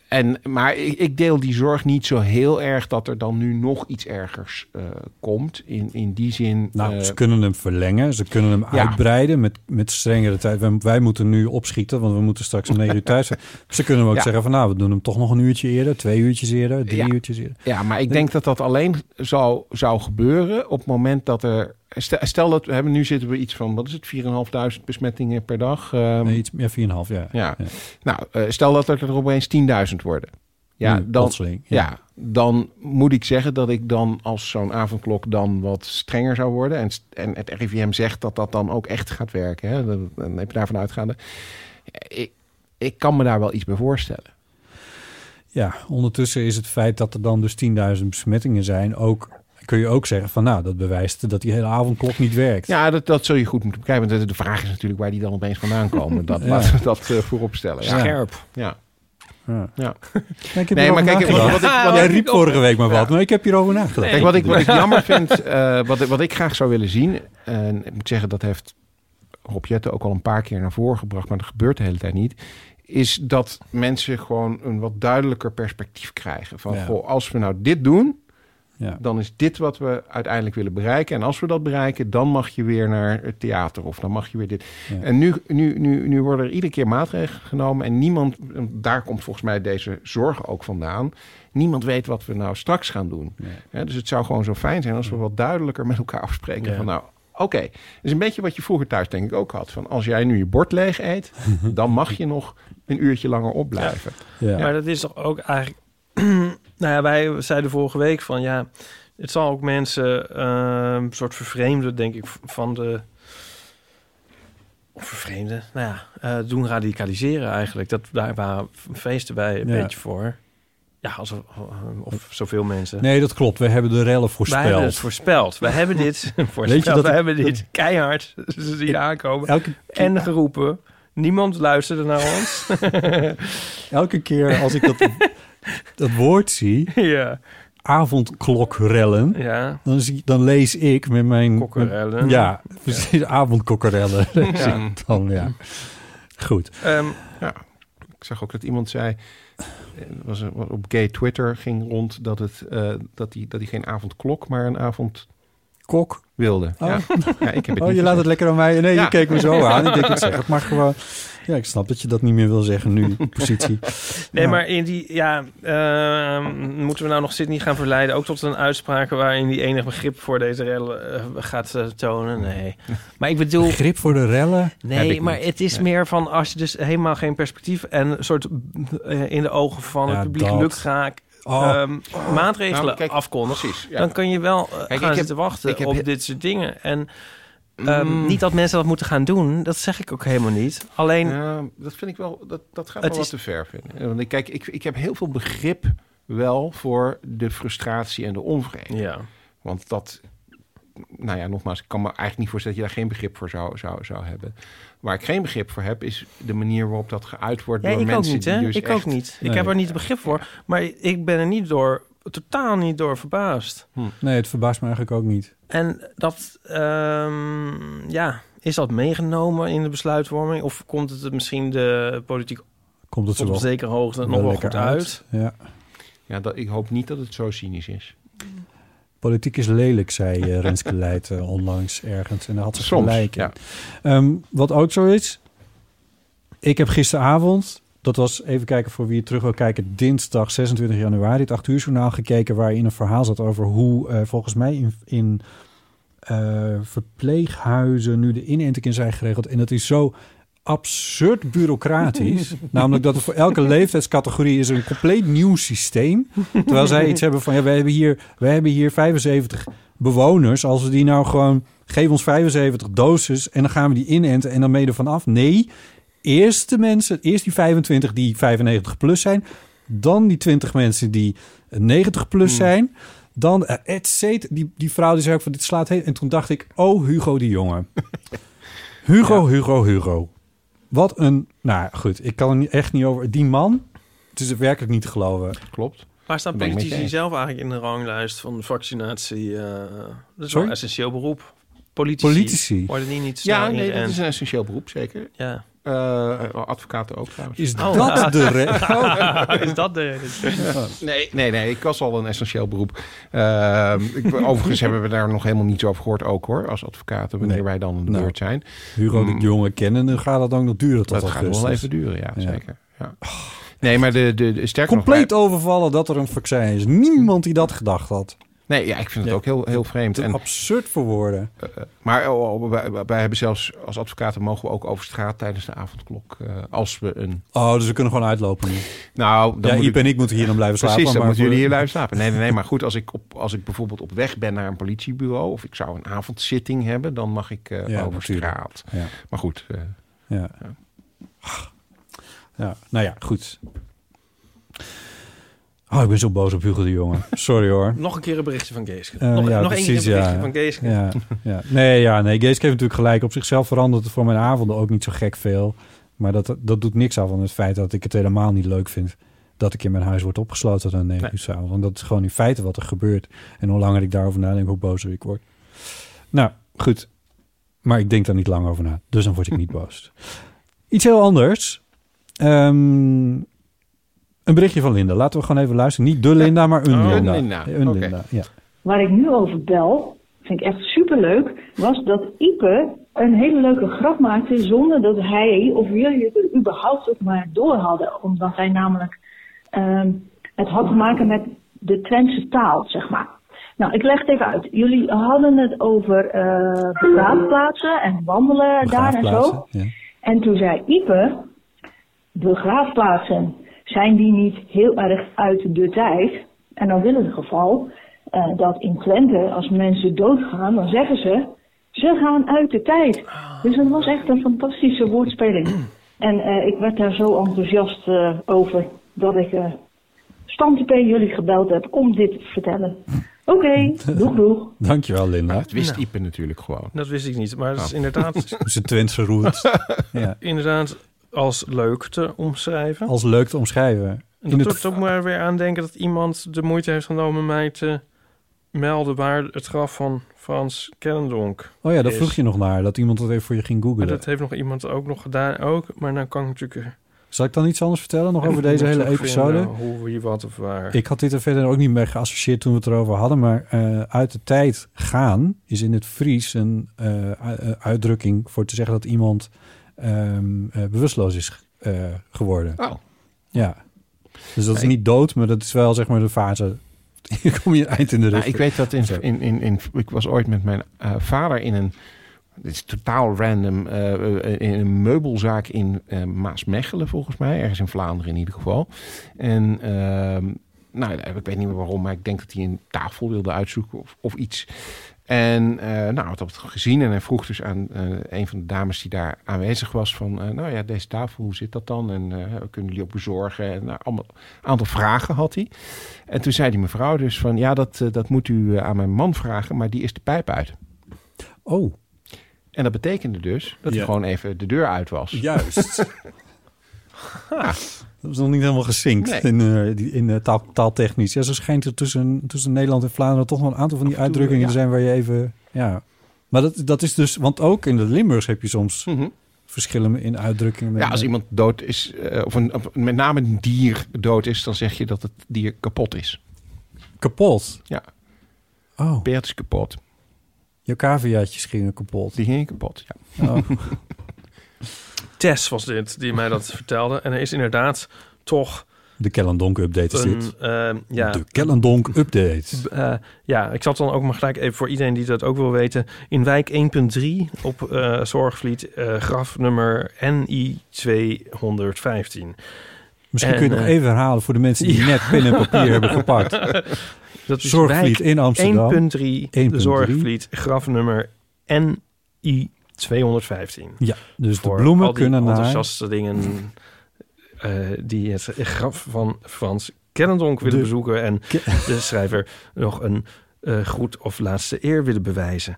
en, maar ik, ik deel die zorg niet zo heel erg dat er dan nu nog iets ergers eh, komt. In, in die zin... Nou, eh, ze kunnen hem verlengen. Ze kunnen hem Ja. uitbreiden met, met strengere tijd. Wij, wij moeten nu opschieten, want we moeten straks om 9 uur thuis zijn. Ze kunnen hem ook Ja. zeggen van nou, we doen hem toch nog een uurtje eerder. Twee uurtjes eerder, drie Ja. uurtjes eerder. Ja, maar ik denk dat dat alleen zou, zou gebeuren op het moment dat er... Stel, stel dat we hebben nu zitten we iets van, wat is het, 4.500 besmettingen per dag. Nee, iets, ja, 4,5, ja. ja. Nou, eh, stel dat er opeens 10.000 worden. Ja, dan, ja. ja. dan moet ik zeggen dat ik dan als zo'n avondklok dan wat strenger zou worden. En, en het RIVM zegt dat dat dan ook echt gaat werken. Hè? Dan, dan heb je daarvan uitgaande. Ik, ik kan me daar wel iets bij voorstellen. Ja, ondertussen is het feit dat er dan dus 10.000 besmettingen zijn ook... kun je ook zeggen van nou, dat bewijst dat die hele avondklok niet werkt. Ja, dat, dat zul je goed moeten bekijken. Want de vraag is natuurlijk waar die dan opeens vandaan komen. Dat Ja. laten we dat eh, voorop stellen. Ja. Scherp. Ja. Ja. Ja. Nee, ik heb Nee, maar kijk, nagedacht. wat ik- wat Jij ik- riep vorige week maar wat, maar ik heb hierover nagedacht. Kijk, wat ik, wat ik jammer vind, eh, wat, ik- wat ik graag zou willen zien... en ik moet zeggen, dat heeft Rob Jetten ook al een paar keer naar voren gebracht... maar dat gebeurt de hele tijd niet... is dat mensen gewoon een wat duidelijker perspectief krijgen. Van, Ja. goh, als we nou dit doen... Ja. dan is dit wat we uiteindelijk willen bereiken. En als we dat bereiken, dan mag je weer naar het theater... of dan mag je weer dit. Ja. En nu, nu, nu, nu worden er iedere keer maatregelen genomen... en niemand, en daar komt volgens mij deze zorg ook vandaan... niemand weet wat we nou straks gaan doen. Hè, dus het zou gewoon zo fijn zijn als we wat duidelijker met elkaar afspreken. Ja. Van nou, oké. Dat is een beetje wat je vroeger thuis denk ik ook had. Van als jij nu je bord leeg eet, dan mag je nog een uurtje langer opblijven. Ja. Maar dat is toch ook eigenlijk... nou ja, wij zeiden vorige week van ja... Het zal ook mensen eh, een soort vervreemden, denk ik, van de... Of vervreemden, nou ja, eh, doen radicaliseren eigenlijk. Dat, daar waren feesten bij een Ja. beetje voor. Ja, als, of zoveel mensen. Nee, dat klopt. We hebben de rellen voorspeld. Wij hebben het voorspeld. We hebben dit voorspeld. Weet je dat we hebben dit keihard zien aankomen. Elke En geroepen. Niemand luisterde naar ons. Elke keer als ik dat, dat woord zie, ja. avondklokrellen, Ja. dan, zie, dan lees ik met mijn... Kokkerellen. met- ja, precies, avondkokkerellen. Ja. Zie ik dan, ja. Goed. Ehm, Ja, ik zag ook dat iemand zei... eh, was er- op gay Twitter ging rond dat, het, eh, dat, hij, dat hij geen avondklok, maar een avond Kok. wilde. Oh. Ja. ja, ik heb het Oh, niet je laat het lekker aan mij. Nee, Ja. je keek me zo aan. Ik denk, ik zeg het maar gewoon. Ja, ik snap dat je dat niet meer wil zeggen nu, positie. Nee, Ja. maar in die, ja, ehm, moeten we nou nog Sydney gaan verleiden, ook tot een uitspraak waarin die enig begrip voor deze rellen eh, gaat eh, tonen? Nee. Maar ik bedoel, Begrip voor de rellen? Nee, maar niet. het is Nee. meer van als je dus helemaal geen perspectief en een soort eh, in de ogen van Ja, het publiek dat. lukraak Oh. ehm, maatregelen Nou, kijk, precies, ja. dan kun je wel Kijk, ik gaan heb- zitten wachten ik heb op dit soort dingen. En ehm, Mm. niet dat mensen dat moeten gaan doen, dat zeg ik ook helemaal niet. Alleen, Ja, dat vind ik wel, dat, dat gaat wel is- wat te ver vinden. Want ik, kijk, ik, ik heb heel veel begrip wel voor de frustratie en de onvrede. ja. Want dat, nou ja, nogmaals, ik kan me eigenlijk niet voorstellen dat je daar geen begrip voor zou, zou, zou hebben. Waar ik geen begrip voor heb, is de manier waarop dat geuit wordt Ja, door ik ook mensen niet, die hè? dus ik echt- ook niet. Ik Nee. heb er niet begrip voor. Maar ik ben er niet door, totaal niet door verbaasd. Nee, het verbaast me eigenlijk ook niet. En dat, ehm, ja, is dat meegenomen in de besluitvorming? Of komt het misschien de politiek Komt het op wel, zekere hoogte nog wel goed uit? Ja. Ja, dat, ik hoop niet dat het zo cynisch is. Politiek is lelijk, zei eh, Renske Leijt eh, onlangs ergens. En daar had ze Soms, gelijk in. ja. Ehm, wat ook zo is... Ik heb gisteravond, dat was even kijken voor wie het terug wil kijken... dinsdag 26 januari, het 8 uur journaal gekeken... waarin een verhaal zat over hoe eh, volgens mij in, in eh, verpleeghuizen... nu de inenting zijn geregeld. En dat is zo absurd bureaucratisch. Namelijk dat er voor elke leeftijdscategorie is een compleet nieuw systeem. Terwijl zij iets hebben van, ja, wij hebben hier, hebben hier 75 bewoners. Als we die nou gewoon, geef ons 75 doses en dan gaan we die inenten en dan er vanaf. Nee, eerst de mensen, eerst die 25 die 95 plus zijn. Dan die 20 mensen die 90 plus zijn. Dan, eh, et cetera. Die, die vrouw die zei ook van, dit slaat heen. En toen dacht ik, oh, Hugo de Jonge. Hugo, Hugo, Hugo. Wat een... Nou goed, ik kan er niet- echt niet over... Die man, het is werkelijk niet te geloven. Klopt. Waar staan politici zelf eigenlijk in de ranglijst van vaccinatie? eh, dat is wel Sorry? een essentieel beroep. Politici. Politici. Worden die niet snel Ja, nee, dat is een essentieel beroep, zeker. Ja. Eh, advocaten ook trouwens. Is Oh. dat de reden? is dat de Nee, nee, nee, ik was al een essentieel beroep. Ehm, ik, overigens hebben we daar nog helemaal niets over gehoord ook hoor, als advocaten, wanneer Nee. wij dan aan de Nou, beurt zijn. Hugo de Mm. Jonge kennen, dan gaat het ook nog duren tot Dat gaat nog wel even duren, ja, Ja. zeker. Ja. Nee, maar de, de, de sterker Compleet nog... overvallen dat er een vaccin is. Niemand die dat gedacht had. Nee, ja, ik vind het Ja. ook heel, heel vreemd. En, absurd voor woorden. eh, maar oh, oh, wij, wij hebben zelfs als advocaten mogen we ook over straat tijdens de avondklok. eh, als we een... Oh, dus we kunnen gewoon uitlopen nu. Nou, dan ja, moet ik- en ik moeten hier dan blijven slapen. Precies, dan maar moeten jullie hier blijven slapen. Nee, nee, nee, maar goed, als ik, op, als ik bijvoorbeeld op weg ben naar een politiebureau... of ik zou een avondzitting hebben, dan mag ik eh, Ja, over natuurlijk. straat. Maar goed, eh, Ja. ja, nou ja, goed. Oh, ik ben zo boos op Hugo de Jonge. Sorry hoor. Nog een keer een berichtje van Geeske. Eh, nog ja, nog één keer een berichtje ja. van Geeske. Ja, ja. Nee, ja, nee, Geeske heeft natuurlijk gelijk. Op zichzelf verandert het voor mijn avonden ook niet zo gek veel. Maar dat, dat doet niks af van het feit dat ik het helemaal niet leuk vind. dat ik in mijn huis word opgesloten aan 9 Nee. uur s'avonds. Want dat is gewoon in feite wat er gebeurt. En hoe langer ik daarover nadenk, hoe bozer ik word. Nou, goed. Maar ik denk daar niet lang over na. Dus dan word ik niet boos. Iets heel anders. Ehm, een berichtje van Linda. Laten we gewoon even luisteren. Niet de Linda, maar een Oh, Linda. een Linda. Een Oké. Linda, ja. Waar ik nu over bel, vind ik echt superleuk, was dat Ipe een hele leuke grap maakte zonder dat hij of jullie het er überhaupt ook maar door hadden. Omdat hij namelijk ehm, het had te maken met de Twentse taal, zeg maar. Nou, ik leg het even uit. Jullie hadden het over eh begraafplaatsen en wandelen daar en zo. Ja. En toen zei Ipe, begraafplaatsen, zijn die niet heel erg uit de tijd? En dan wil het geval eh, dat in Twente, als mensen doodgaan, dan zeggen ze, ze gaan uit de tijd. Dus dat was echt een fantastische woordspeling. En eh, ik werd daar zo enthousiast eh, over dat ik uh, P jullie gebeld heb om dit te vertellen. Oké, doeg doeg. Dankjewel, Linda. Dat wist Nou. Ipe natuurlijk gewoon. Dat wist ik niet. Maar het is Oh. inderdaad, Zijn Twentse roots. ja. inderdaad als leuk te omschrijven. Als leuk te omschrijven. En dat doet ook maar weer aan denken dat iemand de moeite heeft genomen mij te melden waar het graf van Frans Kellendonk Oh ja, daar is. vroeg je nog naar. Dat iemand dat even voor je ging Maar googlen. dat heeft nog iemand ook nog gedaan ook. Maar dan kan ik natuurlijk... Zal ik dan iets anders vertellen nog over deze hele episode? hoe, wie, wat of waar. Ik had dit er verder ook niet mee geassocieerd toen we het erover hadden. Maar eh, uit de tijd gaan is in het Fries een eh, eh, uitdrukking voor te zeggen dat iemand eh, bewusteloos is eh, geworden. Oh. Ja. Dus dat is niet dood, maar dat is wel zeg maar de fase. Hier kom je eind in de Nou, rug. ik weet dat in, in, in, in, ik was ooit met mijn eh, vader in een, dit is totaal random, in een meubelzaak in eh, Maasmechelen volgens mij, ergens in Vlaanderen in ieder geval. En ehm, nou, ik weet niet meer waarom, maar ik denk dat hij een tafel wilde uitzoeken of, of iets. En eh nou, had dat gezien en hij vroeg dus aan eh, een van de dames die daar aanwezig was van, eh, nou ja, deze tafel, hoe zit dat dan? En kunnen jullie ook bezorgen? En nou, allemaal een aantal vragen had hij. En toen zei die mevrouw dus van, ja, dat, dat moet u aan mijn man vragen, maar die is de pijp uit. Oh. En dat betekende dus dat Ja. hij gewoon even de deur uit was. Juist. Dat is nog niet helemaal gezinkt Nee. in, die- in eh, taal, taaltechnisch. Ja, zo schijnt er tussen, tussen Nederland en Vlaanderen toch wel een aantal van die toe, uitdrukkingen ja. te zijn waar je even... Ja. Maar dat, dat is dus... Want ook in de Limburgs heb je soms Mhm. verschillen in uitdrukkingen. Ja, als iemand dood is, eh, of, een, met name een dier dood is, dan zeg je dat het dier kapot is. Kapot? Ja. Oh. Beert is kapot. Je caviaatjes gingen kapot. Die gingen kapot, ja. Oh. Tess was dit, die mij dat vertelde. En er is inderdaad toch De Kellendonk update is een... dit. eh, ja, De Kellendonk update. Eh, ja, ik zat dan ook maar gelijk even voor iedereen die dat ook wil weten. In wijk 1.3 op eh, Zorgvliet, grafnummer NI 215. Misschien kun je het nog eh, even herhalen voor de mensen die ja. net pen en papier hebben gepakt. Dat is Zorgvliet in Amsterdam. 1.3, de 1.3. Zorgvliet, grafnummer NI 215. Ja, dus de bloemen al die kunnen naar... enthousiaste dingen eh, die het graf van Frans Kennendonk willen De- bezoeken... en de schrijver nog een eh goed of laatste eer willen bewijzen.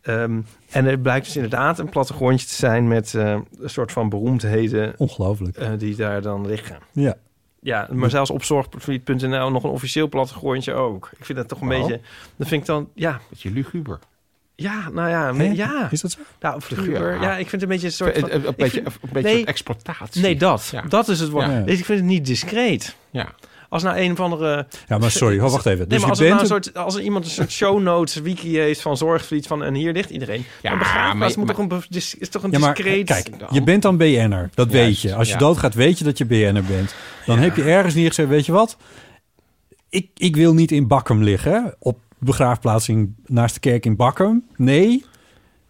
Ehm, en er blijkt dus inderdaad een plattegrondje te zijn... met eh, een soort van beroemdheden Ongelooflijk. eh, die daar dan liggen. Ja. Ja, maar zelfs op zorgvliet.nl nog een officieel plattegrondje ook. Ik vind dat toch een Oh. beetje... Dat vind ik dan, ja... Beetje luguber. Ja, nou ja, Hè? ja. Is dat zo? Nou, of. Ja. Ja, ik vind het een beetje een soort Een- van... een- een ik beetje- vind- een beetje exploitatie. Nee, dat. Ja. Dat is het woord. Ja. Ik vind het niet discreet. Ja. Als nou een of andere... Ja, maar sorry, ho, wacht even. Nee, Dus maar als, er nou bent een een- soort, als er iemand een soort show notes wiki heeft van Zorgvliet van en hier ligt iedereen. Ja, een begraafplaats maar- moet toch een, is toch een Ja, maar discreet... kijk, je bent dan BN'er. Dat weet je. Als je ja. doodgaat, weet je dat je BN'er bent. Dan heb je ergens neergezet, weet je wat? Ik, ik wil niet in Bakkum liggen. Op begraafplaats in, naast de kerk in Bakkum. Nee,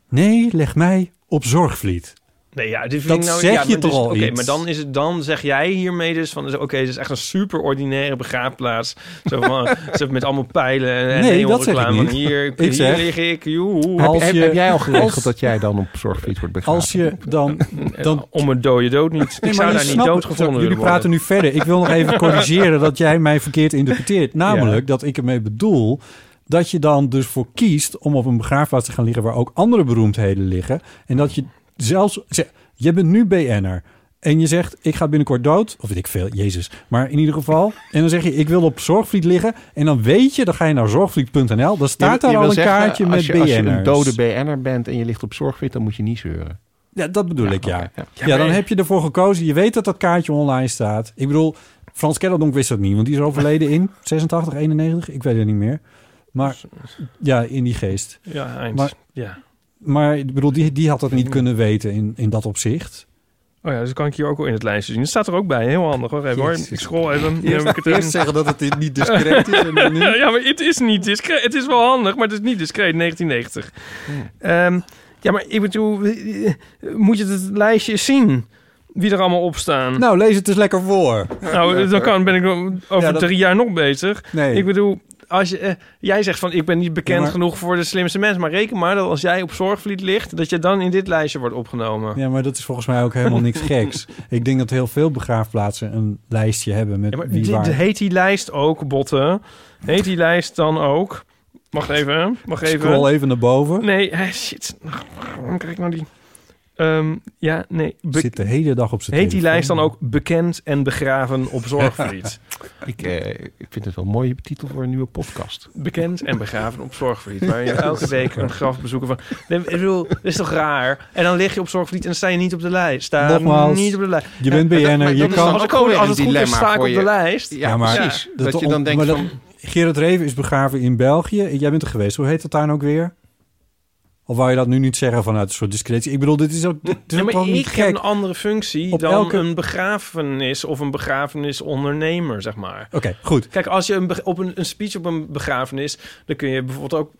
nee, leg mij op Zorgvliet. Nee, ja, dit vind Dat ik nou, zeg ja, je maar toch dus- al Oké, iets? maar dan, is het, dan zeg jij hiermee dus van... Oké, dit is echt een super ordinaire begraafplaats. Zo van, met allemaal pijlen en Nee, dat zeg ik niet. Hier, Ik hier zeg- lig ik, joehoe. Als heb, je- heb jij al geregeld als- dat jij dan op Zorgvliet wordt begraven? Als je dan... dan Om een dode dood niet. Nee, ik zou daar niet snapt- doodgevonden Jullie praten nu verder. Ik wil nog even corrigeren dat jij mij verkeerd interpreteert. Namelijk dat ik ermee bedoel dat je dan dus voor kiest om op een begraafplaats te gaan liggen waar ook andere beroemdheden liggen. En dat je zelfs... zeg, Je bent nu BN'er. en je zegt, ik ga binnenkort dood. Of weet ik veel, Jezus. Maar in ieder geval. En dan zeg je, ik wil op Zorgvliet liggen. En dan weet je, dan ga je naar zorgvliet.nl. Dan staat Je- daar je al een zeggen, kaartje met je, Als je een dode BN'er bent en je ligt op zorgvliet, dan moet je niet zeuren. Ja, dat bedoel ik, ja. Ja, dan heb je ervoor gekozen. Je weet dat dat kaartje online staat. Ik bedoel, Frans Kellendonk wist dat niet. Want die is overleden in 86, 91. Ik weet het niet meer. Maar ja, in die geest. Ja, eind. Maar, ja. maar ik bedoel, die, die had dat niet kunnen weten in, in dat opzicht. Oh ja, dus kan ik hier ook wel in het lijstje zien. Dat staat er ook bij. Heel handig hoor. Even hoor. Ik scroll even. Eerst- ik het eerst zeggen dat het niet discreet is en dan nu- ja, maar het is niet discreet. Het is wel handig, maar het is niet discreet. 1990. Ehm, ja, maar ik bedoel, eh, moet je het lijstje zien? Wie er allemaal op staan. Nou, lees het eens lekker voor. Nou, dan kan, ben ik over Ja, dat- drie jaar nog bezig. Nee. Ik bedoel, als je, eh, jij zegt van ik ben niet bekend Ja, maar- genoeg voor de slimste mensen. Maar reken maar dat als jij op zorgvliet ligt, dat je dan in dit lijstje wordt opgenomen. Ja, maar dat is volgens mij ook helemaal niks geks. Ik denk dat heel veel begraafplaatsen een lijstje hebben met Ja, maar wie waar. heet die lijst ook, Botten? Heet die lijst dan ook? Wacht even, wacht even. Scroll even naar boven. Nee, hè, shit. Waarom krijg ik nou die... Ehm, ja, nee. Be- Zit de hele dag op zijn Heet die lijst dan ook bekend en begraven op Zorgvliet? Ik, eh, ik vind het wel een mooie titel voor een nieuwe podcast. bekend en begraven op Zorgvliet. Waar je elke week een graf bezoeken van... Nee, ik bedoel, dat is toch raar? En dan lig je op Zorgvliet en dan sta je niet op de lijst. Sta Nogmaals, niet op de lijst. je bent BN'er, maar je kan- Als, ook het goed is, sta ik op de lijst. Ja, precies. Dat, je dan denkt maar van... Gerard Reven is begraven in België. Jij bent er geweest. Hoe heet dat daar nou ook weer? Of wou je dat nu niet zeggen vanuit een soort discretie? Ik bedoel, dit is ook, dit is maar ik heb een andere functie Op dan elke- een begrafenis of een begrafenisondernemer, zeg maar. Oké, goed. Kijk, als je een, op een, een speech op een begrafenis... dan kun je bijvoorbeeld ook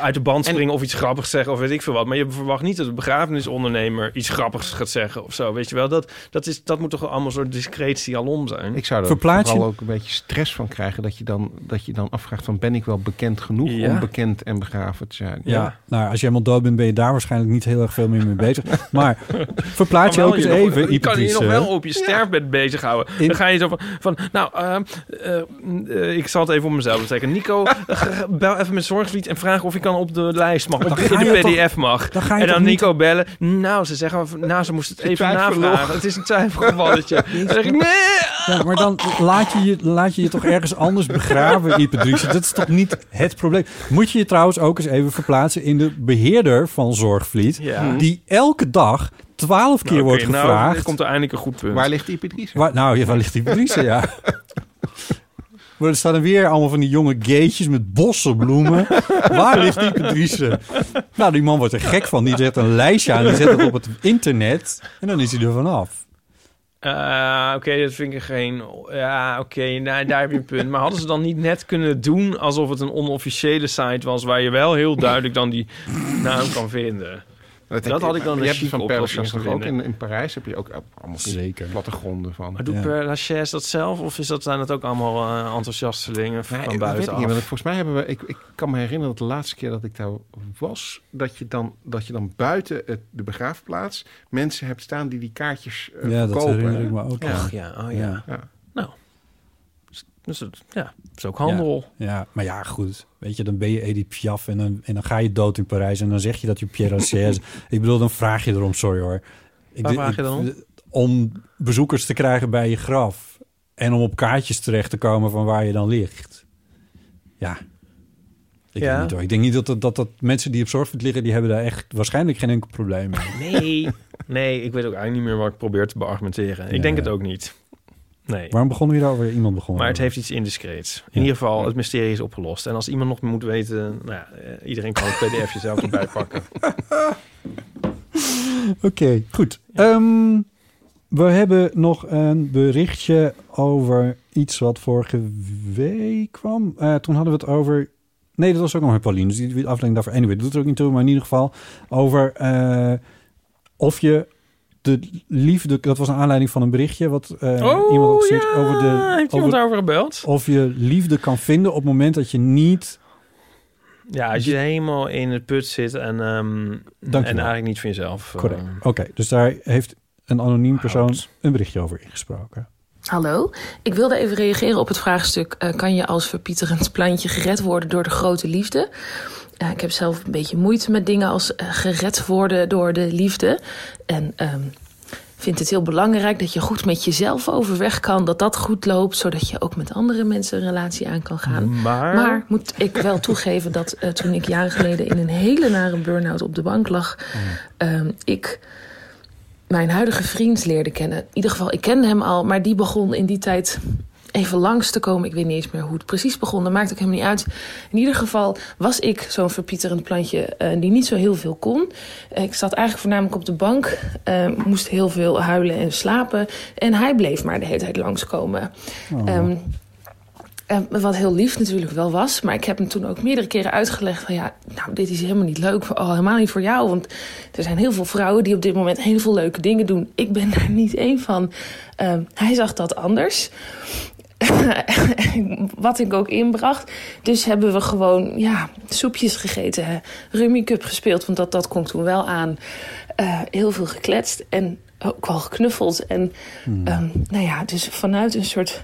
uit de band springen of iets grappigs zeggen of weet ik veel wat. Maar je verwacht niet dat een begrafenisondernemer iets grappigs gaat zeggen of zo. Weet je wel, dat, dat, is, dat moet toch allemaal een soort discreet sialom zijn. Ik zou er Verplaats je- vooral ook een beetje stress van krijgen... dat je dan, dat je dan afvraagt van... ben ik wel bekend genoeg Ja. om bekend en begraven te zijn? Ja, nou, als je helemaal dood bent, ben je daar waarschijnlijk niet heel erg veel meer mee bezig. Maar verplaats je ook eens even, Je kan je nog wel op je sterfbed bezighouden. In- Dan ga je zo van, van nou, eh, eh, eh, ik zal het even op mezelf betekenen. Nico, eh, bel even met En vraag of ik kan op de lijst mag, op Dan de, de pdf mag. dan ga je en dan niet- Nico bellen. Nou, ze zeggen, van, nou, ze moest het even navragen. Het is een twijfelgevalletje. dan zeg ik, nee. Ja, maar dan laat je je, laat je je toch ergens anders begraven, Ipatrice. Dat is toch niet het probleem. Moet je je trouwens ook eens even verplaatsen in de beheerder van Zorgvliet... Ja. die elke dag twaalf keer Nou, wordt oké, gevraagd... Nou, er komt er eindelijk een goed punt. Waar ligt? Waar, nou, ja, waar ligt die Patrice, ja. Maar er staan er weer allemaal van die jonge geetjes met bossen bloemen. Waar ligt die Patrice? Nou, die man wordt er gek van. Die zet een lijstje aan, die zet het op het internet... en dan is hij er vanaf. Eh, oké, dat vind ik geen... Ja, oké, nou, daar heb je een punt. Maar hadden ze dan niet net kunnen doen... alsof het een onofficiële site was... waar je wel heel duidelijk dan die naam kan vinden? Dat, had ik dan Je een hebt chique van Lachaise toch ook in, in Parijs heb je ook allemaal die Zeker. plattegronden van. Maar doet Ja. Per Lachaise dat zelf? Of is dat, zijn dat ook allemaal eh, enthousiastelingen Nee, van dat weet buiten ik niet, want volgens mij hebben we... Ik, ik kan me herinneren dat de laatste keer dat ik daar was... dat je dan, dat je dan buiten het, de begraafplaats mensen hebt staan die die kaartjes eh, ja, dat verkopen. herinner hè? ik me ook. Ja. Ach ja, oh ja. Ja. Dus ja, het is ook handel. Ja, maar ja, goed. Weet je, dan ben je Edith Piaf en dan, en dan ga je dood in Parijs... en dan zeg je dat je Pierre Lachaise... ik bedoel, dan vraag je erom, sorry hoor. Ik, Waar vraag je dan om? Om bezoekers te krijgen bij je graf. En om op kaartjes terecht te komen van waar je dan ligt. Ja. Ik, Ja. Weet niet, ik denk niet dat, dat, dat, dat mensen die op zorgvliet liggen... die hebben daar echt waarschijnlijk geen enkel probleem mee. Nee. nee, ik weet ook eigenlijk niet meer wat ik probeer te beargumenteren. Ik Ja, denk het ook niet. Nee. Waarom begonnen we hierover? Iemand begon Maar het heeft iets indiscreets. In Ja. ieder geval, het mysterie is opgelost. En als iemand nog moet weten... Nou ja, eh, iedereen kan het pdfje zelf erbij pakken. Oké, goed. Ehm, we hebben nog een berichtje over iets wat vorige week kwam. Eh, toen hadden we het over... Nee, dat was ook nog met Pauline. Dus die die aflevering daarvoor... Anyway, dat doet er ook niet toe. Maar in ieder geval over eh, of je de liefde... Dat was een aanleiding van een berichtje wat eh, iemand had gestuurd Oh, ja. over de... Heeft iemand over, daarover gebeld? of je liefde kan vinden op het moment dat je niet... Ja, als je helemaal in het put zit en, ehm, en eigenlijk niet van jezelf... eh, Correct. Oké, dus daar heeft een anoniem persoon een berichtje over ingesproken. Hallo, ik wilde even reageren op het vraagstuk: eh, kan je als verpieterend plantje gered worden door de grote liefde? Eh, ik heb zelf een beetje moeite met dingen als eh, gered worden door de liefde. En ehm, vind het heel belangrijk dat je goed met jezelf overweg kan. Dat dat goed loopt, zodat je ook met andere mensen een relatie aan kan gaan. Maar- maar moet ik wel toegeven dat eh, toen ik jaren geleden in een hele nare burn-out op de bank lag, ehm, ik mijn huidige vriend leerde kennen. In ieder geval, ik kende hem al, maar die begon in die tijd even langs te komen. Ik weet niet eens meer hoe het precies begon. Dat maakt ook helemaal niet uit. In ieder geval was ik zo'n verpieterend plantje eh, die niet zo heel veel kon. Eh, ik zat eigenlijk voornamelijk op de bank. eh, moest heel veel huilen en slapen. En hij bleef maar de hele tijd langskomen. Ehm, eh, wat heel lief natuurlijk wel was. Maar ik heb hem toen ook meerdere keren uitgelegd van ja, nou, dit is helemaal niet leuk. Oh, helemaal niet voor jou. Want er zijn heel veel vrouwen die op dit moment heel veel leuke dingen doen. Ik ben daar niet één van. Ehm, hij zag dat anders. Wat ik ook inbracht. Dus hebben we gewoon ja, soepjes gegeten. hè. Rummy Cup gespeeld, want dat, dat kon toen wel aan. Eh, heel veel gekletst en ook wel geknuffeld. En ehm, nou ja, dus vanuit een soort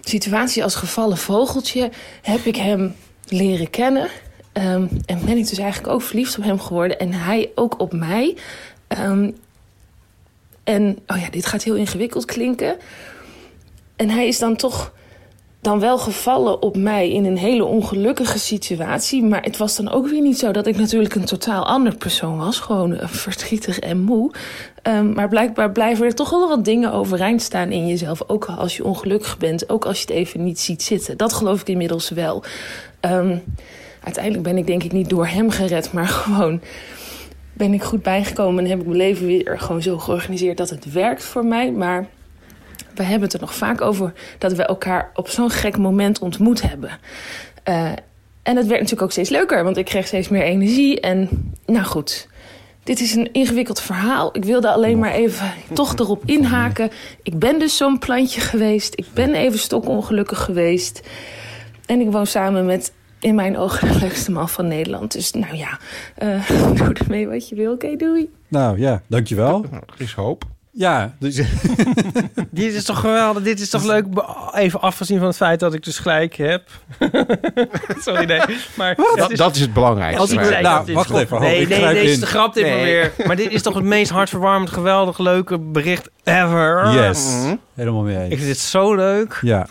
situatie als gevallen vogeltje heb ik hem leren kennen. Ehm, en ben ik dus eigenlijk ook verliefd op hem geworden. En hij ook op mij. Ehm, en, oh ja, dit gaat heel ingewikkeld klinken. En hij is dan toch dan wel gevallen op mij in een hele ongelukkige situatie. Maar het was dan ook weer niet zo dat ik natuurlijk een totaal ander persoon was. Gewoon eh, verdrietig en moe. Ehm, maar blijkbaar blijven er toch wel wat dingen overeind staan in jezelf. Ook als je ongelukkig bent. Ook als je het even niet ziet zitten. Dat geloof ik inmiddels wel. Ehm, uiteindelijk ben ik denk ik niet door hem gered. Maar gewoon ben ik goed bijgekomen. En heb ik mijn leven weer gewoon zo georganiseerd dat het werkt voor mij. Maar we hebben het er nog vaak over dat we elkaar op zo'n gek moment ontmoet hebben. Eh, en het werd natuurlijk ook steeds leuker, want ik kreeg steeds meer energie. En nou goed, dit is een ingewikkeld verhaal. Ik wilde alleen maar even toch erop inhaken. Ik ben dus zo'n plantje geweest. Ik ben even stokongelukkig geweest. En ik woon samen met, in mijn ogen, de leukste man van Nederland. Dus nou ja, eh, doe ermee wat je wil. Oké, doei. Nou ja, dankjewel. Er is hoop. Ja, dus, Dit is toch geweldig, dit is toch leuk. Even afgezien van het feit dat ik dus gelijk heb. Sorry, nee. Maar Dat, dat is het belangrijkste. Als ik zei Nou, wacht even, Nee, ik nee, is de grap dit maar Nee. weer. Maar dit is toch het meest hartverwarmend, geweldig, leuke bericht ever. yes, Mhm. helemaal mee Ik eens. vind dit zo leuk. Ja,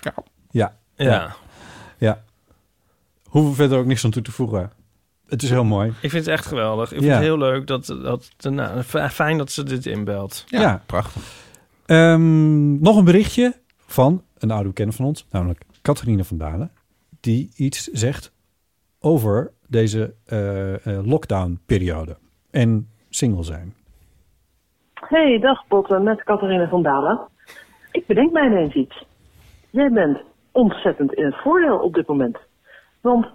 ja, Ja. ja. Hoeven we verder ook niks aan toe te voegen. Het is heel mooi. Ik vind het echt geweldig. Ik vind Ja. het heel leuk dat, dat nou, fijn dat ze dit inbelt. Ja, Ja. prachtig. Ehm, nog een berichtje van een oude bekende van ons, namelijk Catharine van Dalen, die iets zegt over deze eh, eh, lockdown-periode en single zijn. Hey, dag Botte, met Catharine van Dalen. Ik bedenk mij ineens iets. Jij bent ontzettend in het voordeel op dit moment. Want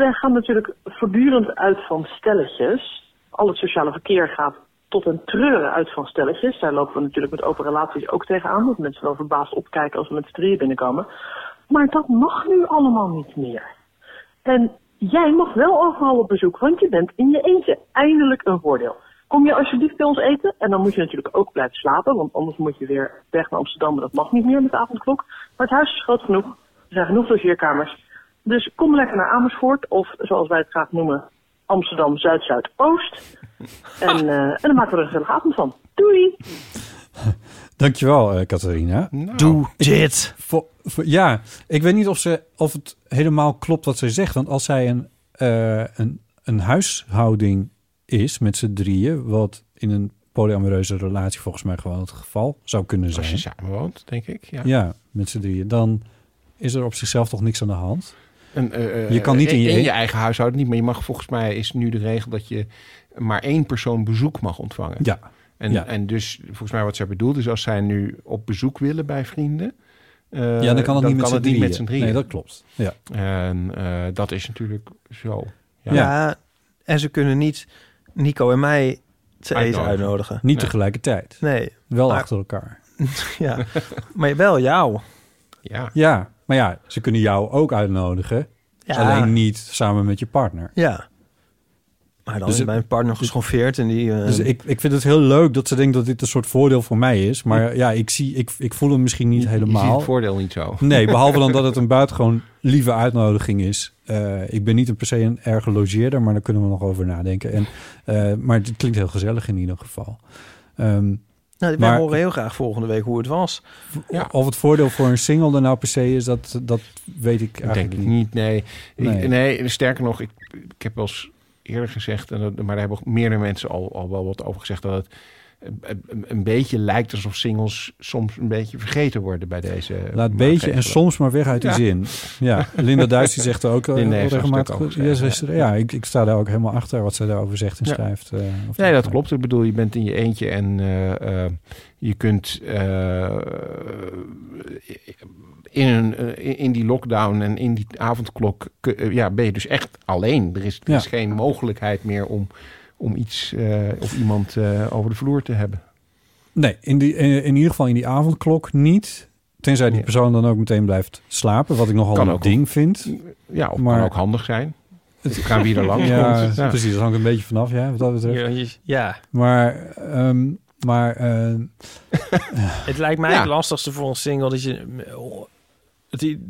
wij gaan natuurlijk voortdurend uit van stelletjes. Al het sociale verkeer gaat tot een treuren uit van stelletjes. Daar lopen we natuurlijk met open relaties ook tegenaan. Dat mensen wel verbaasd opkijken als we met z'n drieën binnenkomen. Maar dat mag nu allemaal niet meer. En jij mag wel overal op bezoek, want je bent in je eentje. Eindelijk een voordeel. Kom je alsjeblieft bij ons eten? En dan moet je natuurlijk ook blijven slapen, want anders moet je weer weg naar Amsterdam. Dat mag niet meer met de avondklok. Maar het huis is groot genoeg. Er zijn genoeg logeerkamers. Dus kom lekker naar Amersfoort, of zoals wij het graag noemen, Amsterdam Zuid-Zuidoost. En, eh, en dan maken we er een gezellige avond van. Doei! Dankjewel, eh Catharina. Doe dit. Voor, voor- ja, ik weet niet of, ze, of het helemaal klopt wat zij zegt. Want als zij een, eh, een, een huishouding is met z'n drieën... wat in een polyamoreuze relatie volgens mij gewoon het geval zou kunnen zijn. Als je samen woont, denk ik. Ja. Ja, met z'n drieën. Dan is er op zichzelf toch niks aan de hand. En, eh, eh, Je kan niet in je- je eigen huishouden niet, maar je mag volgens mij is nu de regel dat je maar één persoon bezoek mag ontvangen. Ja. En, Ja. en dus volgens mij wat zij bedoelt is als zij nu op bezoek willen bij vrienden. eh, ja, dan kan het niet met z'n drieën. met z'n drieën. Nee, dat klopt. Ja. En eh, dat is natuurlijk zo. Ja. Ja. en ze kunnen niet Nico en mij te eten Uitnodigen. uitnodigen. Niet Nee. tegelijkertijd. Nee. Wel Maar- achter elkaar. ja. Maar wel jou. Ja. Ja, maar ja, ze kunnen jou ook uitnodigen. Ja. Alleen niet samen met je partner. Ja. Maar dan Dus is mijn partner geschoffeerd en die... eh, Dus ik, ik vind het heel leuk dat ze denkt dat dit een soort voordeel voor mij is. Maar ja, ik, zie, ik, ik voel hem misschien niet Je ziet helemaal. het voordeel niet zo. Nee, behalve dan dat het een buitengewoon lieve uitnodiging is. Eh, ik ben niet een per se een erge logeerder, maar daar kunnen we nog over nadenken. En, eh, maar het klinkt heel gezellig in ieder geval. Ehm, Nou, wij horen heel graag volgende week hoe het was. Of het voordeel voor een single er nou per se is, dat, dat weet ik Ik eigenlijk denk niet, nee. Ik- Nee. sterker nog, ik, ik heb wel eens eerder gezegd, en dat, maar daar hebben ook meerdere mensen al, al wel wat over gezegd, dat het een, beetje lijkt alsof singles soms een beetje vergeten worden bij deze Laat beetje en soms maar weg uit die Ja. zin. Ja, Linda Duits die zegt er ook eh, daar een regelmatig... Ja, ze er- ja, ik, ik sta daar ook helemaal achter wat zij daarover zegt en Ja. schrijft. eh, of Nee, dat klopt. Ik bedoel, je bent in je eentje en eh, eh, je kunt eh, in, een, eh, in die lockdown en in die avondklok, eh, ja, ben je dus echt alleen. Er is, er Ja. is geen mogelijkheid meer om, om iets eh, of iemand eh, over de vloer te hebben. Nee, in, die, in, in ieder geval in die avondklok niet. Tenzij die persoon dan ook meteen blijft slapen, wat ik nogal Kan een ook. ding vind. Ja, of Maar- kan ook handig zijn. Het gaan wie er langs ja, komt. Ja. precies. Dat hangt een beetje vanaf, ja, wat dat betreft. Ja. Maar, ehm, maar eh, Het lijkt mij Ja. het lastigste voor een single dat je... Die,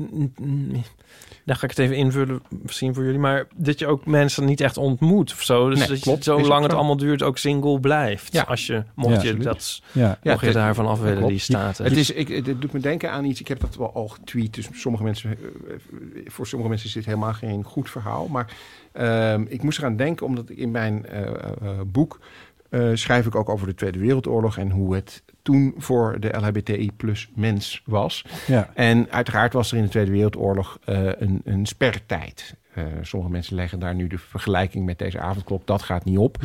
daar ga ik het even invullen, misschien voor jullie. Maar dat je ook mensen niet echt ontmoet of zo. Dus Nee, dat je zo lang het zo. allemaal duurt ook single blijft. Ja. Als je, mocht Ja, je dat... Ja. Mocht je daarvan af willen, die staten. Het, is, ik, het doet me denken aan iets. Ik heb dat wel al getweet. Dus sommige mensen, eh, voor sommige mensen is dit helemaal geen goed verhaal. Maar ehm, ik moest eraan denken, omdat ik in mijn eh, eh, boek eh, schrijf ik ook over de Tweede Wereldoorlog en hoe het toen voor de LHBTI plus mens was. Ja. En uiteraard was er in de Tweede Wereldoorlog eh, een, een spertijd. Eh, sommige mensen leggen daar nu de vergelijking met deze avondklok. Dat gaat niet op.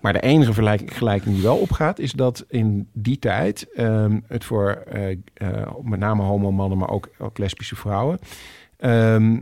Maar de enige vergelijking die wel opgaat, is dat in die tijd ehm, het voor met name homo-mannen, maar ook, ook lesbische vrouwen, ehm,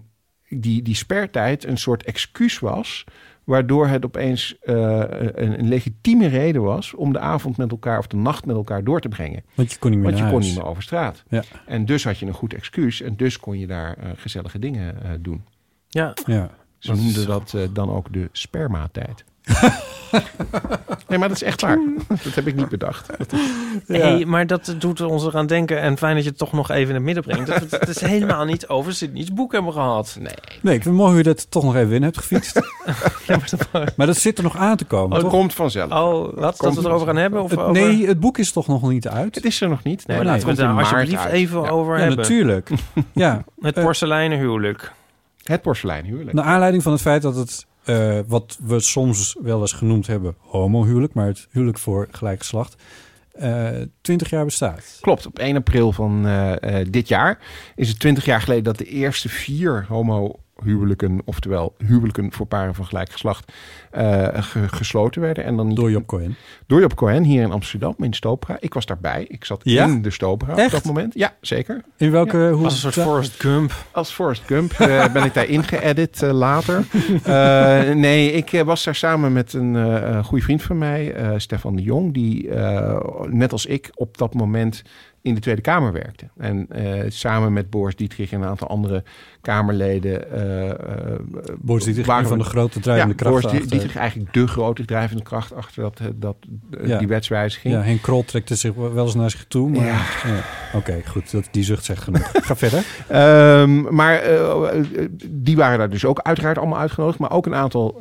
die, die spertijd een soort excuus was. Waardoor het opeens eh, een, een legitieme reden was om de avond met elkaar of de nacht met elkaar door te brengen. Want je kon niet meer Want je naar kon huis. niet meer over straat. Ja. En dus had je een goed excuus en dus kon je daar eh, gezellige dingen eh, doen. Ja. Ja. Ze noemden dat eh, dan ook de spermatijd. nee, maar dat is echt waar. Dat heb ik niet bedacht. Dat is- Hey, maar dat doet ons eraan denken. En fijn dat je het toch nog even in het midden brengt. Dat we het is helemaal niet over Sydney's boek hebben gehad. Nee. Nee, ik vind het mooi hoe je dat toch nog even in hebt gefietst. maar, maar dat zit er nog aan te komen, Oh, het toch? komt vanzelf. Oh, wat? Dat we het erover gaan hebben? Of Het- over... Nee, het boek is toch nog niet uit? Het is er nog niet. Nee, maar laten we het daar alsjeblieft even over ja, hebben. natuurlijk. ja. Het Eh, porseleinen huwelijk. Het porselein Naar aanleiding van het feit dat het, eh, wat we soms wel eens genoemd hebben, homohuwelijk, maar het huwelijk voor gelijk geslacht, eh 20 jaar bestaat. Klopt, op 1 april van eh, eh, dit jaar is het 20 jaar geleden dat de eerste vier homo-huwelijken, oftewel huwelijken voor paren van gelijk geslacht, eh, ge- gesloten werden. En dan Door Job Cohen. Door Job Cohen hier in Amsterdam, in Stopra. Ik was daarbij. Ik zat Ja? in de Stopra op dat moment. Ja, zeker. In welke... Hoe, Als een soort Forrest Gump. Als Forrest Gump eh, ben ik daar ingeëdit eh, later. Eh, nee, ik was daar samen met een eh goede vriend van mij, eh, Stefan de Jong, die eh, net als ik op dat moment in de Tweede Kamer werkte. En eh, samen met Boris Dietrich en een aantal andere Kamerleden. eh, Boris Dietrich, waren van de grote drijvende ja, krachten Boris achter- Dietrich eigenlijk de grote drijvende kracht achter dat, dat, Ja. die wetswijziging. Ja, Henk Krol trekt het zich wel eens naar zich toe, maar... Ja. ja. Oké, goed, dat, die zucht zegt genoeg. Ga verder. Ehm, maar die waren daar dus ook uiteraard allemaal uitgenodigd. Maar ook een aantal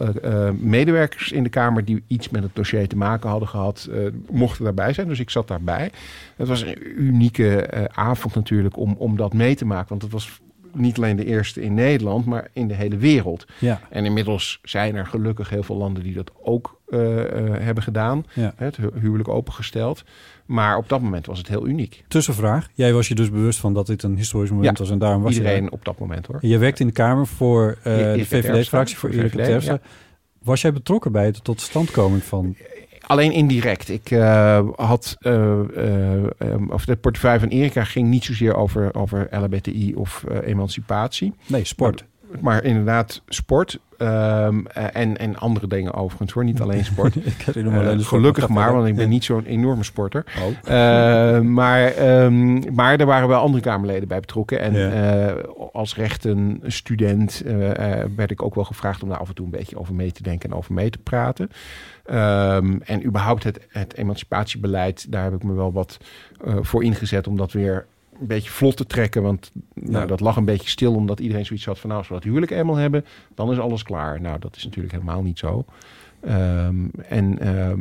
medewerkers in de Kamer die iets met het dossier te maken hadden gehad, eh, mochten daarbij zijn. Dus ik zat daarbij. Het was een unieke eh, avond natuurlijk om, om dat mee te maken. Want het was niet alleen de eerste in Nederland, maar in de hele wereld. Ja. En inmiddels zijn er gelukkig heel veel landen die dat ook eh, eh, hebben gedaan. Ja. Het hu- huwelijk opengesteld. Maar op dat moment was het heel uniek. Tussenvraag. Jij was je dus bewust van dat dit een historisch moment Ja, was en daarom was je iedereen op dat moment hoor. Je werkt in de Kamer voor de VVD-fractie, voor Erik Terpstra. ja. Was jij betrokken bij het tot standkoming van... Alleen indirect. Ik eh, had, eh, of de portefeuille van Erika ging niet zozeer over, over LHBTI of emancipatie. Nee, sport. Maar, maar inderdaad sport ehm, eh, en, en andere dingen overigens hoor, niet alleen sport. Ik herinner me Eh, alleen gelukkig maar want ik ben niet zo'n enorme sporter. Oh. Eh, maar, ehm, maar er waren wel andere Kamerleden bij betrokken. En Ja. eh, als rechten student eh, werd ik ook wel gevraagd om daar af en toe een beetje over mee te denken en over mee te praten. Ehm, en überhaupt het, het emancipatiebeleid, daar heb ik me wel wat voor ingezet om dat weer een beetje vlot te trekken. Want nou, Ja. dat lag een beetje stil, omdat iedereen zoiets had van... nou, als we dat huwelijk eenmaal hebben, dan is alles klaar. Nou, dat is natuurlijk helemaal niet zo. Ehm, en ehm,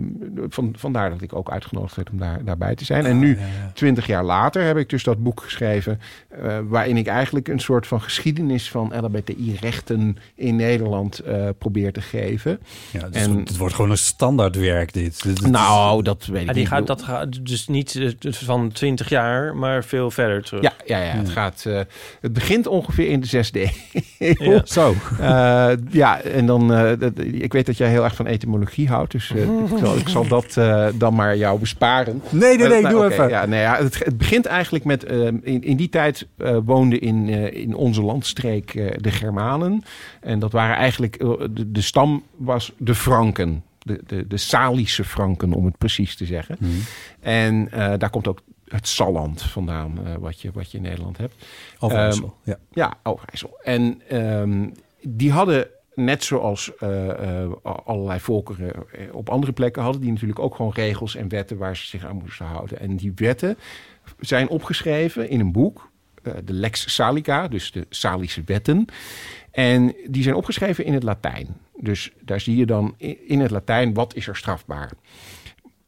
van, vandaar dat ik ook uitgenodigd werd om daar, daarbij te zijn. En nu, twintig jaar later, heb ik dus dat boek geschreven... eh, waarin ik eigenlijk een soort van geschiedenis van LHBTI-rechten in Nederland eh, probeer te geven. Ja, dus het wordt gewoon een standaardwerk dit. Dit- dit- Nou, dat weet ik Ja, die niet. gaat, dat gaat dus niet eh, van 20 jaar, maar veel verder terug. Ja, ja, ja, het gaat. eh, het begint ongeveer in de zesde eeuw. Ja. Zo. Eh, ja, en dan. eh, dat- ik weet dat jij heel erg van etymologie houdt, dus eh, ik, zal, ik zal dat eh, dan maar jou besparen. Nee, nee, nee, Maar, doe even. Ja, nee, ja, het, het begint eigenlijk met. eh, in, in die tijd eh, woonden in, eh, in onze landstreek eh, de Germanen. En dat waren eigenlijk. eh, de, de stam was de Franken. De, de, de Salische Franken, om het precies te zeggen. Mhm. En eh, daar komt ook het Salland vandaan, eh, wat, je, wat je in Nederland hebt. Overijssel, Ehm, ja. Ja, Overijssel. En ehm, die hadden, net zoals eh, eh, allerlei volkeren eh, op andere plekken, hadden die natuurlijk ook gewoon regels en wetten waar ze zich aan moesten houden. En die wetten zijn opgeschreven in een boek, de Lex Salica, dus de Salische wetten. En die zijn opgeschreven in het Latijn. Dus daar zie je dan in het Latijn wat is er strafbaar.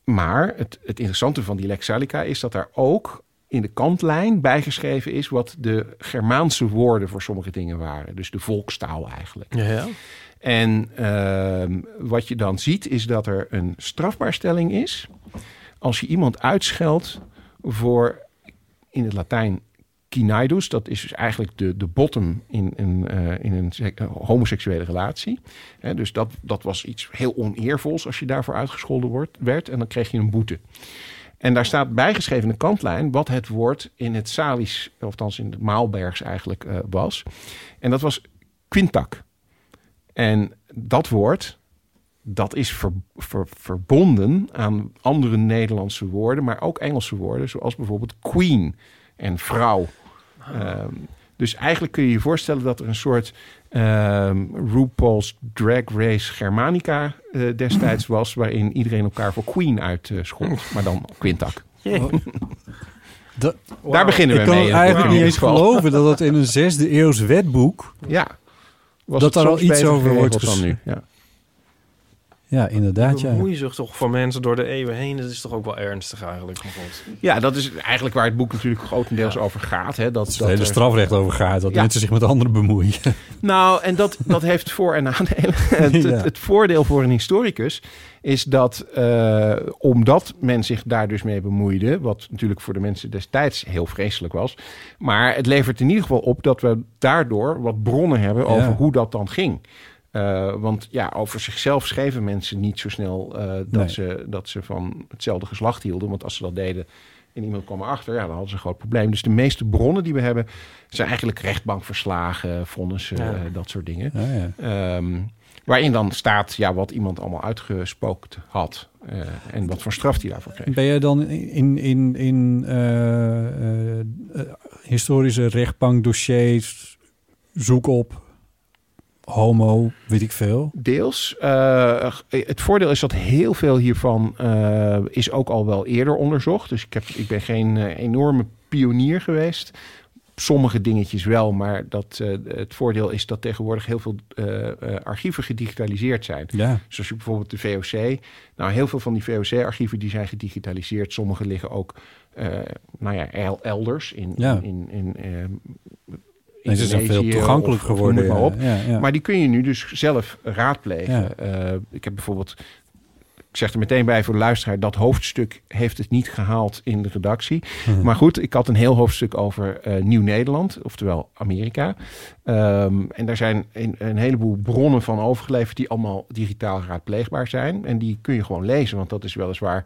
Maar het, het interessante van die Lex Salica is dat daar ook in de kantlijn bijgeschreven is wat de Germaanse woorden voor sommige dingen waren. Dus de volkstaal eigenlijk. Ja, ja. En ehm, wat je dan ziet is dat er een strafbaarstelling is als je iemand uitscheldt voor in het Latijn kinaidus. Dat is dus eigenlijk de, de bottom in een, eh, in een eh, homoseksuele relatie. Hè, dus dat, dat was iets heel oneervols als je daarvoor uitgescholden wordt, werd. En dan kreeg je een boete. En daar staat bijgeschreven in de kantlijn wat het woord in het Salisch, of althans in het Maalbergs eigenlijk eh, was. En dat was quintak. En dat woord, dat is ver- ver- verbonden aan andere Nederlandse woorden, maar ook Engelse woorden, zoals bijvoorbeeld queen en vrouw. Ehm, dus eigenlijk kun je je voorstellen dat er een soort ehm, RuPaul's Drag Race Germanica eh, destijds was, waarin iedereen elkaar voor queen uitschold, maar dan quintak. Da- Daar beginnen we ik kan mee. het eigenlijk niet eens geloven dat het in een zesde eeuws wetboek... Ja. Was dat daar al iets over wordt geschreven. ja. Ja, inderdaad, ja. Bemoeien zich toch voor mensen door de eeuwen heen. Dat is toch ook wel ernstig eigenlijk. Ja, dat is eigenlijk waar het boek natuurlijk grotendeels over gaat. Hè? Dat, Het hele er- strafrecht over gaat. Dat Ja. mensen zich met anderen bemoeien. Nou, en dat, dat heeft voor- en nadelen. Het, Ja. het, het voordeel voor een historicus is dat, eh, omdat men zich daar dus mee bemoeide, wat natuurlijk voor de mensen destijds heel vreselijk was, maar het levert in ieder geval op dat we daardoor wat bronnen hebben Ja. over hoe dat dan ging. Eh, want ja, over zichzelf schreven mensen niet zo snel eh, dat, Nee. ze, dat ze van hetzelfde geslacht hielden. Want als ze dat deden en iemand kwam erachter, ja, dan hadden ze een groot probleem. Dus de meeste bronnen die we hebben zijn eigenlijk rechtbankverslagen, vonnissen, Ja. eh, dat soort dingen. Ja, ja. Ehm, waarin dan staat ja, wat iemand allemaal uitgespookt had eh, en wat voor straf hij daarvoor kreeg. Ben jij dan in, in, in eh, eh, eh, historische rechtbankdossiers zoek op homo, weet ik veel? Deels. Eh, het voordeel is dat heel veel hiervan eh, is ook al wel eerder onderzocht. Dus ik, heb, ik ben geen eh, enorme pionier geweest. Sommige dingetjes wel, maar dat, het voordeel is dat tegenwoordig heel veel archieven gedigitaliseerd zijn. Ja. Dus als je bijvoorbeeld de VOC... Nou, heel veel van die VOC-archieven die zijn gedigitaliseerd. Sommige liggen ook nou ja, el- elders in, Ja. in, in, ehm, Nee, ze zijn veel toegankelijk of- geworden, maar op. Maar die kun je nu dus zelf raadplegen. Eh, ik heb bijvoorbeeld, ik zeg er meteen bij voor de luisteraar, dat hoofdstuk heeft het niet gehaald in de redactie. Mhm. Maar goed, ik had een heel hoofdstuk over eh, Nieuw-Nederland, oftewel Amerika. Ehm, en daar zijn een, een heleboel bronnen van overgeleverd die allemaal digitaal raadpleegbaar zijn. En die kun je gewoon lezen, want dat is weliswaar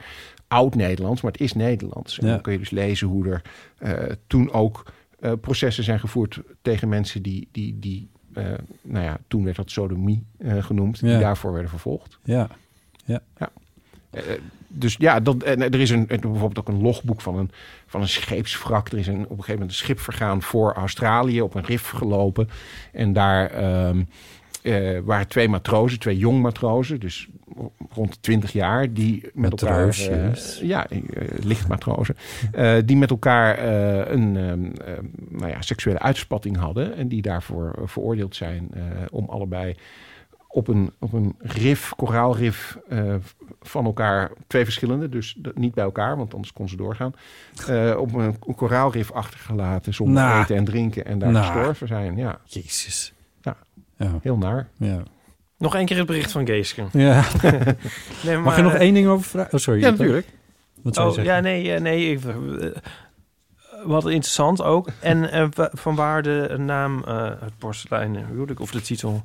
oud-Nederlands, maar het is Nederlands. En Ja. dan kun je dus lezen hoe er eh, toen ook eh, processen zijn gevoerd tegen mensen die, die, die eh, nou ja, toen werd dat sodomie eh, genoemd, die daarvoor werden vervolgd. Ja. Ja. Ja. Dus ja, dat, en er is een, bijvoorbeeld ook een logboek van een, van een scheepswrak. Er is een, op een gegeven moment een schip vergaan voor Australië, op een rif gelopen. En daar ehm, eh, waren twee matrozen, twee jong matrozen, dus rond de 20 jaar, die met elkaar... juist. ja, eh, lichtmatrozen. die met elkaar een ehm, ehm, nou ja, seksuele uitspatting hadden. En die daarvoor veroordeeld zijn om allebei op een, op een rif, koraalrif van elkaar, twee verschillende, dus niet bij elkaar, want anders kon ze doorgaan. op een, een koraalrif achtergelaten zonder Nou. eten en drinken en daar Nou. gestorven zijn. Ja. Jezus. Ja, heel naar. Ja. Nog één keer het bericht van Geeske. Ja. Nee, Mag je nog één ding over vragen? Oh, sorry. Ja, natuurlijk. Wat zou je Oh, zeggen? ja, nee, eh, nee. Even, eh, wat interessant ook. En eh, wa- van waar de naam eh, het porselein huwelijk of de titel?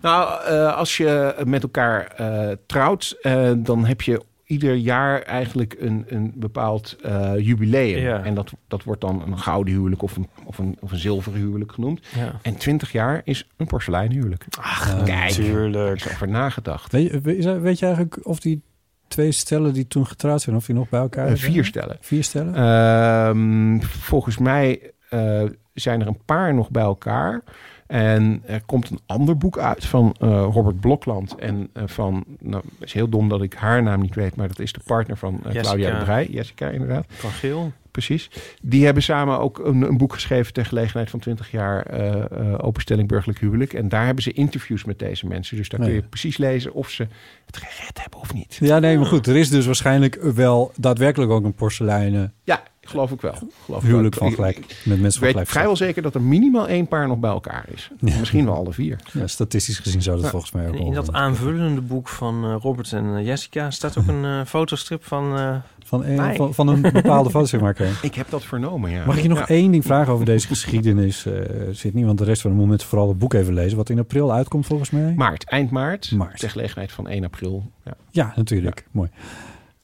Nou, eh, als je met elkaar eh, trouwt, eh, dan heb je ieder jaar eigenlijk een, een bepaald eh, jubileum. Ja. En dat, dat wordt dan een gouden huwelijk of een, of een, of een zilveren huwelijk genoemd. Ja. En 20 jaar is een porseleinhuwelijk. Ach, kijk, natuurlijk. er is over nagedacht. Weet, je- weet, weet je eigenlijk of die twee stellen die toen getrouwd zijn, of die nog bij elkaar Eh, zijn? vier stellen. Vier stellen? Ehm, volgens mij eh, zijn er een paar nog bij elkaar. En er komt een ander boek uit van eh, Robert Blokland. En eh, van, nou, het is heel dom dat ik haar naam niet weet, maar dat is de partner van eh. Claudia de Brij. Jessica, inderdaad. Van Geel. Precies. Die hebben samen ook een, een boek geschreven ter gelegenheid van 20 jaar eh, eh, openstelling burgerlijk huwelijk. En daar hebben ze interviews met deze mensen. Dus daar Nee. kun je precies lezen of ze het gered hebben of niet. Ja, nee, maar goed. Er is dus waarschijnlijk wel daadwerkelijk ook een porseleinen Ja, geloof ik wel. Geloof ik huwelijk wel. van gelijk. Met mensen Ik van weet gelijk. vrijwel zeker dat er minimaal één paar nog bij elkaar is. Misschien wel alle vier. Ja, statistisch gezien zou dat Ja. volgens mij ook in dat aanvullende boek van eh, Robert en eh, Jessica staat ook een eh, fotostrip van... eh, Van een, van, van een bepaalde fotomaker. Ik heb dat vernomen, ja. Mag ik je nog Ja. één ding vragen over deze geschiedenis, eh Sydney? Want de rest van de moment vooral het boek even lezen. Wat in april uitkomt volgens mij. Maart, eind maart. Maart. Ter gelegenheid van 1 april. Ja. Ja, natuurlijk. Mooi.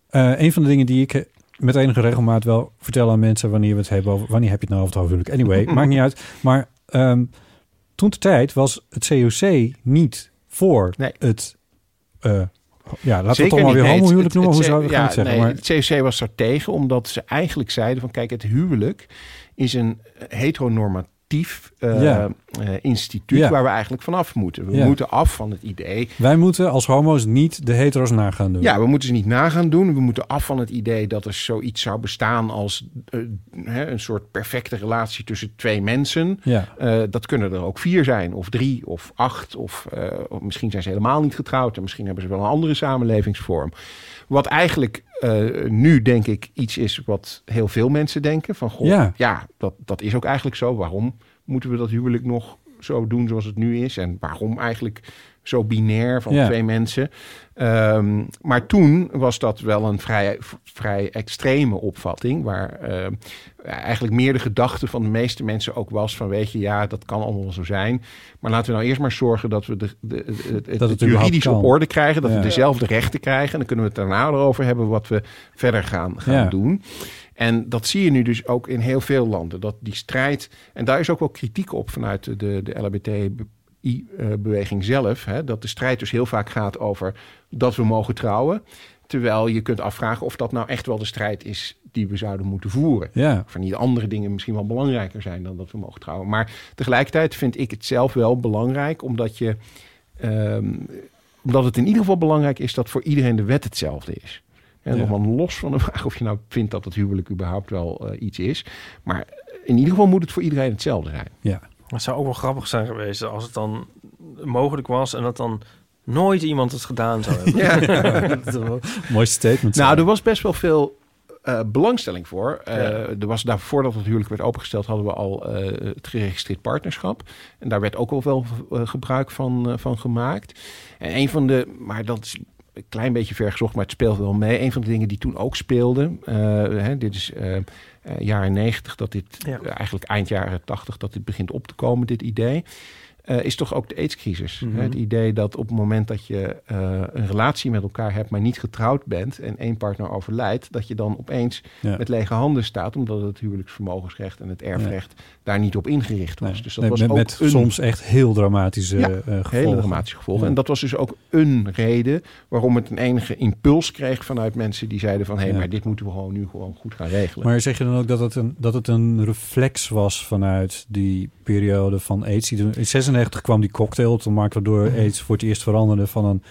Eh, een van de dingen die ik met enige regelmaat wel vertel aan mensen wanneer we het hebben over... Wanneer heb je het nou over het hoofdhuwelijk? Anyway, maakt niet uit. Maar ehm, toen de tijd was het COC niet voor het... eh, ja, laten we het toch maar weer homohuwelijk noemen. Hoe zou we gaan het zeggen? nee, maar, Het COC was daar tegen, omdat ze eigenlijk zeiden van... kijk, het huwelijk is een heteronormatief eh, Ja. eh, instituut... Ja. waar we eigenlijk vanaf moeten. We Ja. moeten af van het idee... wij moeten als homo's niet de hetero's nagaan doen. Ja, we moeten ze niet nagaan doen. We moeten af van het idee dat er zoiets zou bestaan als eh, hè, een soort perfecte relatie tussen twee mensen. Ja. Dat kunnen er ook vier zijn, of drie, of acht. Of, of misschien zijn ze helemaal niet getrouwd en misschien hebben ze wel een andere samenlevingsvorm. Wat eigenlijk eh, nu denk ik iets is wat heel veel mensen denken. Van goh, Ja. dat, dat is ook eigenlijk zo. Waarom moeten we dat huwelijk nog zo doen zoals het nu is? En waarom eigenlijk zo binair van Ja. twee mensen? Ehm, maar toen was dat wel een vrij, vrij extreme opvatting. Waar eh, eigenlijk meer de gedachte van de meeste mensen ook was van... weet je, ja, dat kan allemaal zo zijn. Maar laten we nou eerst maar zorgen dat we de, de, de- het, juridisch op orde krijgen. Dat Ja. we dezelfde rechten krijgen. En dan kunnen we het daarna erover hebben wat we verder gaan, gaan Ja. doen. En dat zie je nu dus ook in heel veel landen. Dat die strijd, en daar is ook wel kritiek op vanuit de, de, LHBTI-beweging zelf. Hè, dat de strijd dus heel vaak gaat over dat we mogen trouwen. Terwijl je kunt afvragen of dat nou echt wel de strijd is die we zouden moeten voeren. Ja. Of niet andere dingen misschien wel belangrijker zijn dan dat we mogen trouwen. Maar tegelijkertijd vind ik het zelf wel belangrijk, omdat je. ehm, omdat het in ieder geval belangrijk is dat voor iedereen de wet hetzelfde is. En Ja. nog wel los van de vraag of je nou vindt dat het huwelijk überhaupt wel eh, iets is. Maar in ieder geval moet het voor iedereen hetzelfde zijn. Ja. Het zou ook wel grappig zijn geweest als het dan mogelijk was en dat dan nooit iemand het gedaan zou hebben. Ja. Mooi statement. Nou, er was best wel veel eh, belangstelling voor. Eh, Ja. Er was daar, voordat het huwelijk werd opengesteld, hadden we al eh, het geregistreerd partnerschap. En daar werd ook al wel gebruik van, eh, van gemaakt. En een van de, maar dat is een klein beetje vergezocht, maar het speelt wel mee. Een van de dingen die toen ook speelden, eh, hè, dit is eh, jaren negentig, dat dit Ja. eigenlijk eind jaren tachtig, dat dit begint op te komen, dit idee. Eh, is toch ook de aidscrisis. Mhm. Het idee dat op het moment dat je eh, een relatie met elkaar hebt, maar niet getrouwd bent en één partner overlijdt, dat je dan opeens Ja. met lege handen staat, omdat het huwelijksvermogensrecht en het erfrecht daar niet op ingericht was. Nee, dus dat nee, was met, ook met een, soms echt heel dramatische ja, eh, gevolgen. hele dramatische gevolgen. En dat was dus ook een reden waarom het een enige impuls kreeg vanuit mensen die zeiden van hé, Ja. maar dit moeten we gewoon nu gewoon goed gaan regelen. Maar zeg je dan ook dat het, een, dat het een reflex was vanuit die periode van AIDS? In 96 kwam die cocktail de markt... waardoor Mhm. AIDS voor het eerst veranderde van een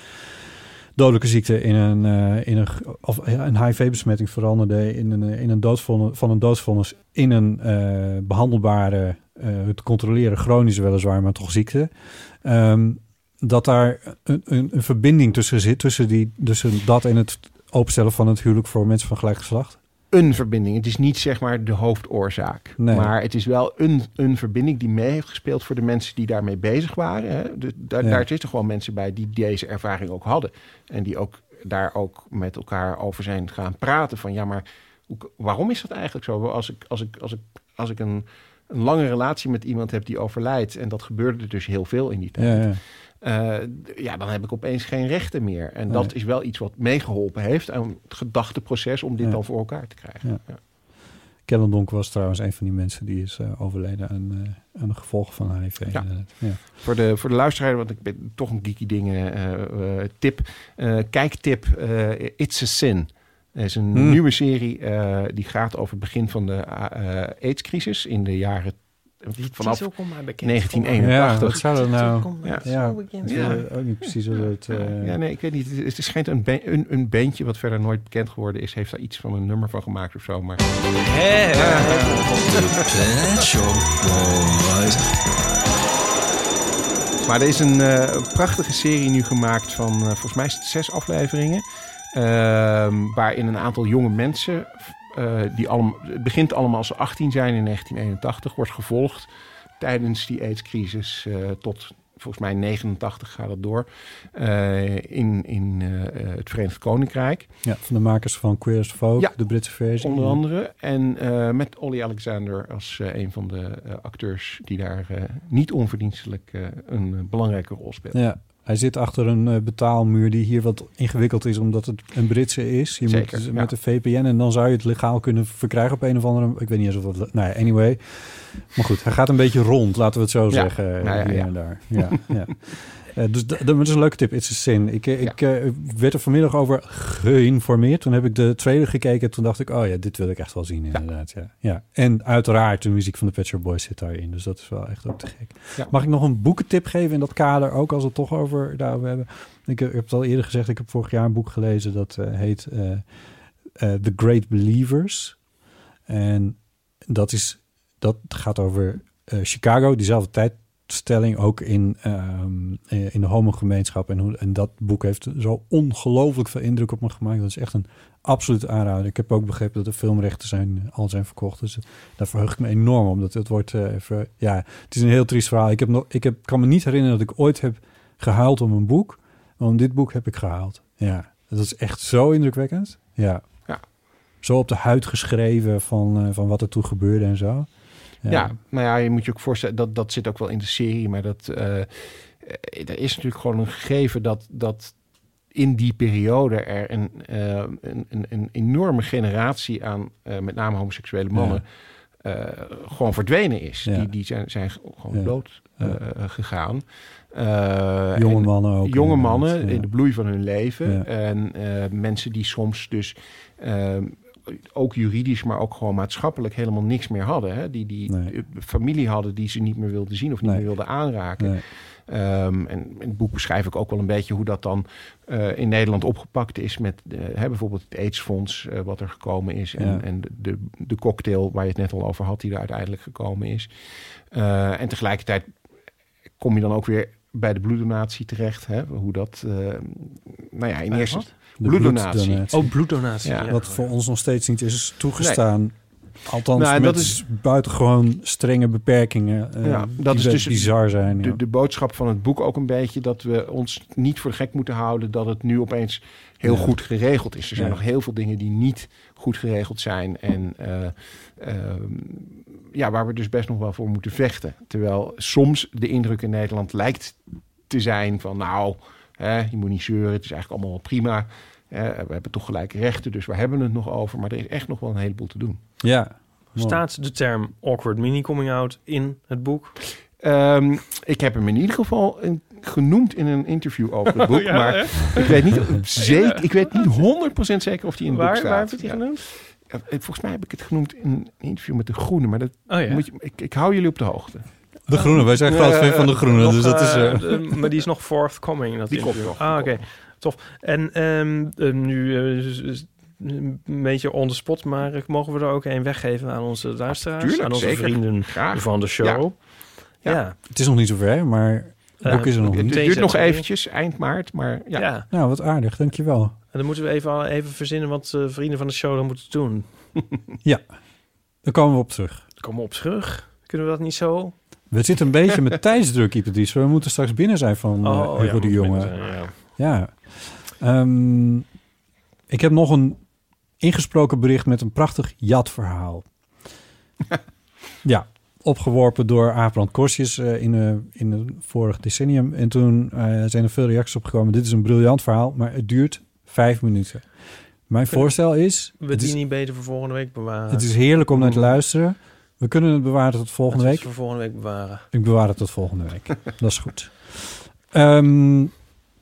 dodelijke ziekte... in een, eh, in een, of, ja, een HIV-besmetting veranderde in een, eh, in een doodvonnis, van een doodsvonnis... in een eh, behandelbare, eh te controleren chronische weliswaar, maar toch ziekte. Ehm, dat daar een, een, een verbinding tussen zit, tussen, die, tussen dat en het openstellen van het huwelijk voor mensen van gelijk geslacht? Een verbinding. Het is niet zeg maar de hoofdoorzaak. Nee. Maar het is wel een, een verbinding die mee heeft gespeeld voor de mensen die daarmee bezig waren. Hè. Dus daar, Ja. daar zitten gewoon mensen bij die deze ervaring ook hadden. En die ook daar ook met elkaar over zijn gaan praten. Van ja, maar hoe, waarom is dat eigenlijk zo? Als ik, als ik, als ik, als ik een, een lange relatie met iemand heb die overlijdt. En dat gebeurde dus heel veel in die tijd. Ja, ja. Eh, ja, dan heb ik opeens geen rechten meer. En Nee. dat is wel iets wat meegeholpen heeft aan het gedachteproces om dit Ja. dan voor elkaar te krijgen. Ja. Ja. Kellen Donk was trouwens een van die mensen die is eh, overleden aan, eh, aan de gevolgen van HIV. Ja. Voor, de, voor de luisteraar, want ik ben toch een geeky dingen tip. Kijktip, It's a Sin. Het is een Hmm. nieuwe serie die gaat over het begin van de AIDS-crisis in de jaren vanaf titel komt mij bekend 1981. Ja, wat zou dat nou? Ja. Ook niet precies wat het... eh, Ja, nee, ik weet niet. Het, schijnt een, een, een bandje wat verder nooit bekend geworden is. Heeft daar iets van een nummer van gemaakt of zo. Maar Maar er is een eh, prachtige serie nu gemaakt van eh, volgens mij zes afleveringen. Ehm, waarin een aantal jonge mensen, eh, die allemaal, het begint allemaal als ze 18 zijn in 1981, wordt gevolgd tijdens die AIDS-crisis eh, tot volgens mij 89 gaat het door eh, in, in het Verenigd Koninkrijk. Ja, van de makers van Queer as Folk, Ja, de Britse versie. Onder andere. En met Olly Alexander als een van de acteurs die daar niet onverdienstelijk een belangrijke rol speelt. Ja, hij zit achter een eh, betaalmuur die hier wat ingewikkeld is, omdat het een Britse is. Je Zeker, moet ja. met de VPN en dan zou je het legaal kunnen verkrijgen op een of andere... Ik weet niet eens of dat... Nou ja, anyway. Maar goed, hij gaat een beetje rond, laten we het zo Ja, zeggen. nou ja, hier en daar. Ja, Eh, dus da- dat is een leuke tip. It's a Sin. Ik, eh, ik eh, werd er vanmiddag over geïnformeerd. Toen heb ik de trailer gekeken. Toen dacht ik, oh ja, dit wil ik echt wel zien inderdaad. Ja. Ja. En uiteraard de muziek van de Pet Shop Boys zit daarin. Dus dat is wel echt ook te gek. Mag ik nog een boekentip geven in dat kader? Ook als we het toch over daarover hebben. Ik heb, ik heb het al eerder gezegd. Ik heb vorig jaar een boek gelezen. Dat heet The Great Believers. En dat, is, dat gaat over Chicago. Diezelfde tijdstelling ook in, ehm, eh, in de homogemeenschap. En, hoe, en dat boek heeft zo ongelooflijk veel indruk op me gemaakt. Dat is echt een absolute aanrader. Ik heb ook begrepen dat de filmrechten zijn, al zijn verkocht. Dus daar verheug ik me enorm om. Dat het wordt eh, even... Ja, het is een heel triest verhaal. Ik, heb nog, ik heb, kan me niet herinneren dat ik ooit heb gehuild om een boek. Maar om dit boek heb ik gehaald. Ja, dat is echt zo indrukwekkend. Ja. Ja. Zo op de huid geschreven van, eh, van wat er toen gebeurde en zo. Ja. nou ja, je moet je ook voorstellen, dat, dat zit ook wel in de serie, maar dat, eh, er is natuurlijk gewoon een gegeven dat, dat in die periode er een, eh, een, een, een enorme generatie aan met name homoseksuele mannen gewoon verdwenen is. Ja. Die, die zijn, zijn gewoon dood gegaan. Jonge en mannen ook, Jonge mannen in de bloei van hun leven. En mensen die soms dus ehm, ook juridisch, maar ook gewoon maatschappelijk helemaal niks meer hadden. Hè? Die, die Nee. familie hadden die ze niet meer wilden zien of niet Nee. meer wilden aanraken. Nee. Ehm, en in het boek beschrijf ik ook wel een beetje hoe dat dan eh, in Nederland opgepakt is met eh, hè, bijvoorbeeld het AIDS-fonds eh, wat er gekomen is. En, Ja. en de, de, de cocktail waar je het net al over had, die er uiteindelijk gekomen is. En tegelijkertijd kom je dan ook weer bij de bloeddonatie terecht. Hè? Hoe dat, nou ja, in eerste bloeddonatie. bloeddonatie. Oh, bloeddonatie. Ja. Ja. Wat voor ons nog steeds niet is toegestaan. Althans, Nou, met dat is- buitengewoon strenge beperkingen. eh, Ja, dat die is dus bizar zijn. De, ja. de boodschap van het boek ook een beetje dat we ons niet voor de gek moeten houden dat het nu opeens heel Ja. goed geregeld is. Er zijn Ja. nog heel veel dingen die niet goed geregeld zijn en eh, ehm, ja, waar we dus best nog wel voor moeten vechten. Terwijl soms de indruk in Nederland lijkt te zijn van nou, hè, je moet niet zeuren, het is eigenlijk allemaal wel prima. Hè, we hebben toch gelijke rechten, dus waar hebben we het nog over? Maar er is echt nog wel een heleboel te doen. ja. mooi. Staat de term awkward mini coming out in het boek? Ehm, ik heb hem in ieder geval genoemd in een interview over het boek. Ja, maar hè? ik weet, niet, zeker, ik weet niet 100% zeker of die in het boek staat. waar heb je die Ja. genoemd? Ja, Volgens mij heb ik het genoemd in een interview met De Groene. Maar dat Oh ja. moet je, ik, ik hou jullie op de hoogte. De Groene, wij zijn groot fan van de Groene. Nog, dus dat is... eh, eh, de- maar die is nog forthcoming. Dat Die komt nog, Ah, oké. Tof. En ehm, eh, nu eh, een beetje on the spot, maar eh, mogen we er ook een weggeven aan onze luisteraars? Tuurlijk, aan onze zeker. vrienden Graag. van de show? Ja. Ja. Ja. het is nog niet zover, maar Het boek is er nog het, niet. het duurt nog eventjes, eind maart, maar ja. Ja. Nou, wat aardig. Dankjewel. En dan moeten we even, even verzinnen wat eh, vrienden van de show dan moeten doen. Ja, daar komen we op terug. Kom op terug. Kunnen we dat niet zo? We zitten een beetje met tijdsdruk, Ipatrice. We moeten straks binnen zijn van Oh, ja, Hugo de moet Jonge. zijn, ja. Ehm, ik heb nog een ingesproken bericht met een prachtig jatverhaal. ja, opgeworpen door Abrand Korsjes eh, in, uh, in het vorig decennium. En toen eh, zijn er veel reacties op gekomen. Dit is een briljant verhaal, maar het duurt vijf minuten. Mijn voorstel is... We die is, niet beter voor volgende week bewaren. het is heerlijk om naar te luisteren. We kunnen het bewaren tot volgende week. voor volgende week bewaren. Ik bewaar het tot volgende week. Dat is goed. Ehm,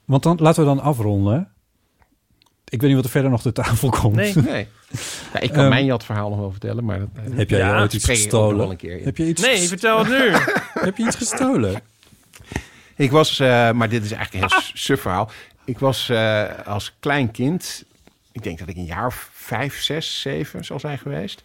want dan laten we dan afronden. Ik weet niet wat er verder nog ter tafel komt. Nee. nee. Ja, ik kan Ehm, mijn jatverhaal nog wel vertellen, maar dat... Heb jij ja, ooit iets gestolen? een keer. Heb je iets Nee, vertel het nu. Heb je iets gestolen? Ik was, eh, maar dit is eigenlijk een heel suf verhaal. Ik was eh, als klein kind, ik denk dat ik een jaar of vijf, zes, zeven zal zijn geweest,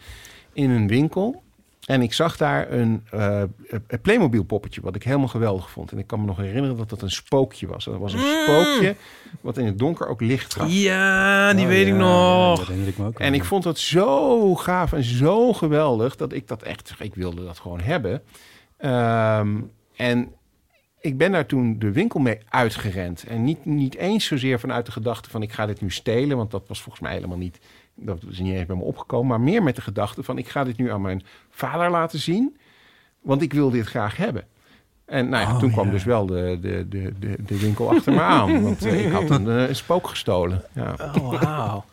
in een winkel. En ik zag daar een, eh, een Playmobil poppetje, wat ik helemaal geweldig vond. En ik kan me nog herinneren dat dat een spookje was. Dat was een Mm. spookje wat in het donker ook licht gaf. Ja, die Oh, weet ja, ik ja, nog. dat herinner ik me ook En ik vond dat zo gaaf en zo geweldig dat ik dat echt, ik wilde dat gewoon hebben. Ehm, en ik ben daar toen de winkel mee uitgerend. En niet, niet eens zozeer vanuit de gedachte van ik ga dit nu stelen, want dat was volgens mij helemaal niet, dat is niet eens bij me opgekomen. Maar meer met de gedachte van ik ga dit nu aan mijn vader laten zien, want ik wil dit graag hebben. En nou ja, Oh, toen kwam ja. dus wel de, de, de, de, de winkel achter me aan. Want ik had een, eh, een spook gestolen. Ja. Oh, wauw.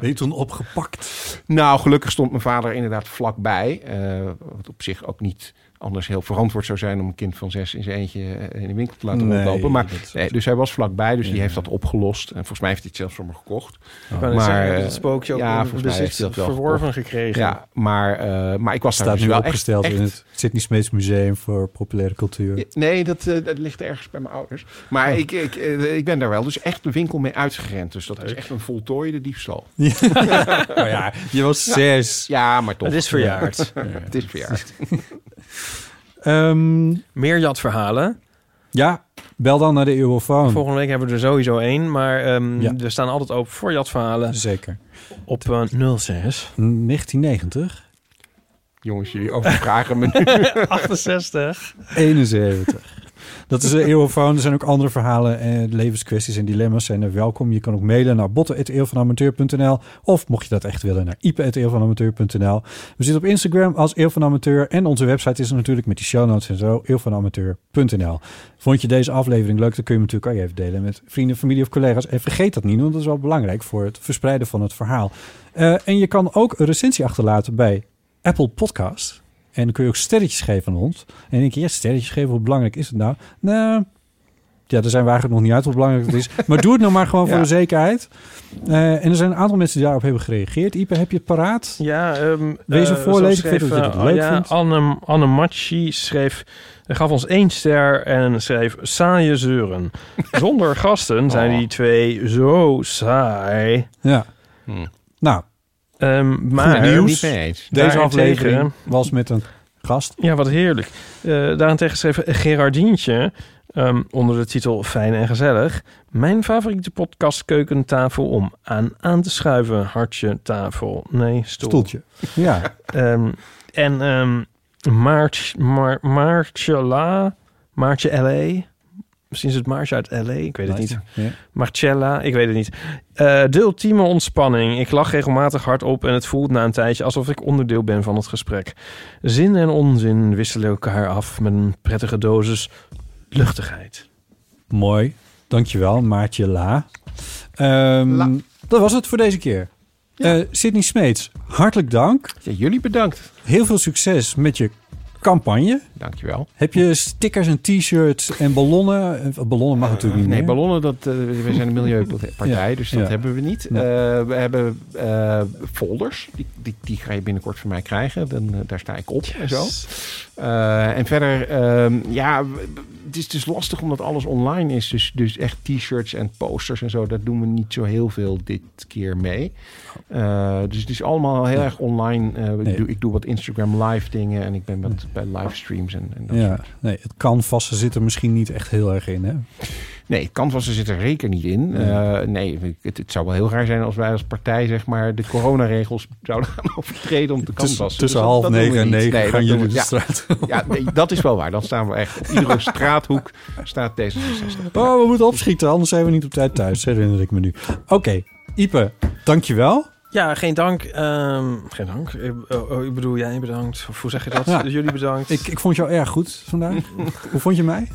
Ben je toen opgepakt? Nou, gelukkig stond mijn vader inderdaad vlakbij. eh, wat op zich ook niet anders heel verantwoord zou zijn om een kind van zes in zijn eentje eh, in de winkel te laten Nee, rondlopen. Maar dat is- nee, dus hij was vlakbij, dus die heeft dat opgelost. En volgens mij heeft hij het zelfs voor me gekocht. Heb je eh, het spookje ook ja, in volgens mij bezit heeft hij dat wel verworven gekocht. gekregen? Ja, maar, eh, maar ik was daar staat dus nu wel opgesteld echt, in het Sydney Smeets Museum voor Populaire Cultuur. Nee, dat, dat ligt ergens bij mijn ouders. Maar Oh. ik, ik, ik ben daar wel dus echt de winkel mee uitgerend. Dus dat is echt een voltooide diefstal. Ja. Nou ja, je was zes. Ja, maar toch. Het is verjaard. Ja, het is verjaard. Ehm, Meer jatverhalen. ja, bel dan naar de Eurofoon. Volgende week hebben we er sowieso één. Maar ehm, Ja. we staan altijd open voor jatverhalen. Zeker. Op eh, 06 1990, Jongens, jullie overvragen me nu. 68. 71. Dat is de Eurofoon. Er zijn ook andere verhalen, en levenskwesties en dilemma's zijn er welkom. Je kan ook mailen naar botten.eeuwvanamateur.nl of mocht je dat echt willen, naar ipe.eeuwvanamateur.nl. We zitten op Instagram als Eeuw van Amateur en onze website is er natuurlijk met die show notes en zo, eeuwvanamateur.nl. Vond je deze aflevering leuk, dan kun je hem natuurlijk ook even delen met vrienden, familie of collega's. En vergeet dat niet, want dat is wel belangrijk voor het verspreiden van het verhaal. Eh, en je kan ook een recensie achterlaten bij Apple Podcast. En dan kun je ook sterretjes geven aan ons. En dan denk je, ja, sterretjes geven, hoe belangrijk is het nou? Nou, ja, daar zijn we eigenlijk nog niet uit hoe belangrijk het is. Maar doe het nou maar gewoon voor Ja. de zekerheid. Eh, en er zijn een aantal mensen die daarop hebben gereageerd. Ipe, heb je het paraat? Ja, ehm, Wees een voorlezer. zo Ik weet dat je eh, leuk ja, vindt. Anne, Anne Machi schreef... gaf ons één ster en schreef saaie zeuren. Zonder gasten zijn Oh. die twee zo saai. Ja. Hm. Nou, Ehm, maar nieuws. Deze aflevering was met een gast. Ja, wat heerlijk. Eh, daarentegen schreef Gerardientje ehm, onder de titel Fijn en Gezellig... Mijn favoriete podcast Keukentafel om aan aan te schuiven. Hartje, tafel, nee, stoel. Stoeltje. Ja. Ehm, en Maartje, La, Maartje L.A., misschien is het Maartje uit L.A., ik weet het niet. Ja. Marcella, ik weet het niet. Eh, de ultieme ontspanning. Ik lach regelmatig hardop en het voelt na een tijdje alsof ik onderdeel ben van het gesprek. Zin en onzin wisselen elkaar af met een prettige dosis luchtigheid. Mooi. Dankjewel, Maartje La. Ehm, Dat was het voor deze keer. Eh Sydney Smeets, hartelijk dank. Ja, jullie bedankt. Heel veel succes met je campagne. Dankjewel. Heb je stickers en t-shirts en ballonnen? Eh, Ballonnen mag natuurlijk niet Nee, meer. ballonnen, dat, eh, we zijn een milieupartij, Ja. dus dat Ja. hebben we niet. Eh, we hebben eh, folders, die, die, die ga je binnenkort van mij krijgen. Dan, eh, daar sta ik op en zo. Eh, en verder, ehm, ja, het is dus lastig omdat alles online is. Dus, dus echt t-shirts en posters en zo, daar doen we niet zo heel veel dit keer mee. Eh, dus het is allemaal heel erg online. Eh, ik, doe, ik doe wat Instagram live dingen en ik ben wat bij livestreams en, en dat Ja, soort. nee, het canvassen zit er misschien niet echt heel erg in, hè? Nee, canvassen zit er zeker niet in. Nee. Eh, nee, het, het zou wel heel raar zijn als wij als partij zeg maar de coronaregels zouden gaan overtreden om te Tussen- canvassen. tussen dat- half dat doen negen en negen Nee, gaan jullie de ja. straat Ja, nee, dat is wel waar. Dan staan we echt op iedere straathoek staat D66. Oh, we moeten opschieten, anders zijn we niet op tijd thuis, herinner ik me nu. Oké, Ipe, dankjewel. Ja, geen dank. Ehm, geen dank. Ik, oh, oh, ik bedoel, jij bedankt. Of hoe zeg je dat? Ja. Jullie bedankt. Ik, ik vond jou erg goed vandaag. Hoe vond je mij?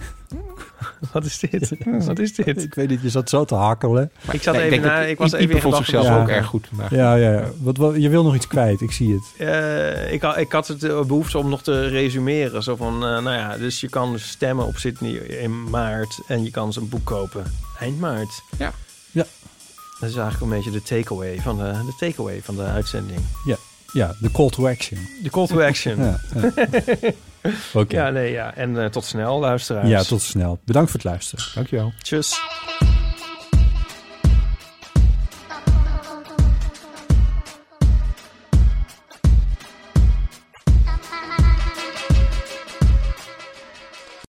Wat is dit? Wat is dit? Ik weet niet, je zat zo te hakkelen. Ik zat Nee, even na, ik was even in vond zichzelf ook erg goed vandaag. Ja, ja, ja. Wat, wat, je wil nog iets kwijt, ik zie het. Eh, ik, had- ik had het eh, behoefte om nog te resumeren. Zo van, eh, nou ja, dus je kan stemmen op Sydney in maart. En je kan zijn boek kopen eind maart. Ja. Dat is eigenlijk een beetje de takeaway van de, de, takeaway van de uitzending. Ja, ja de call to action. De call to action. Ja, ja. Oké. Ja, nee, ja. En eh, tot snel, luisteraars. Ja, tot snel. Bedankt voor het luisteren. Dankjewel. Tjus.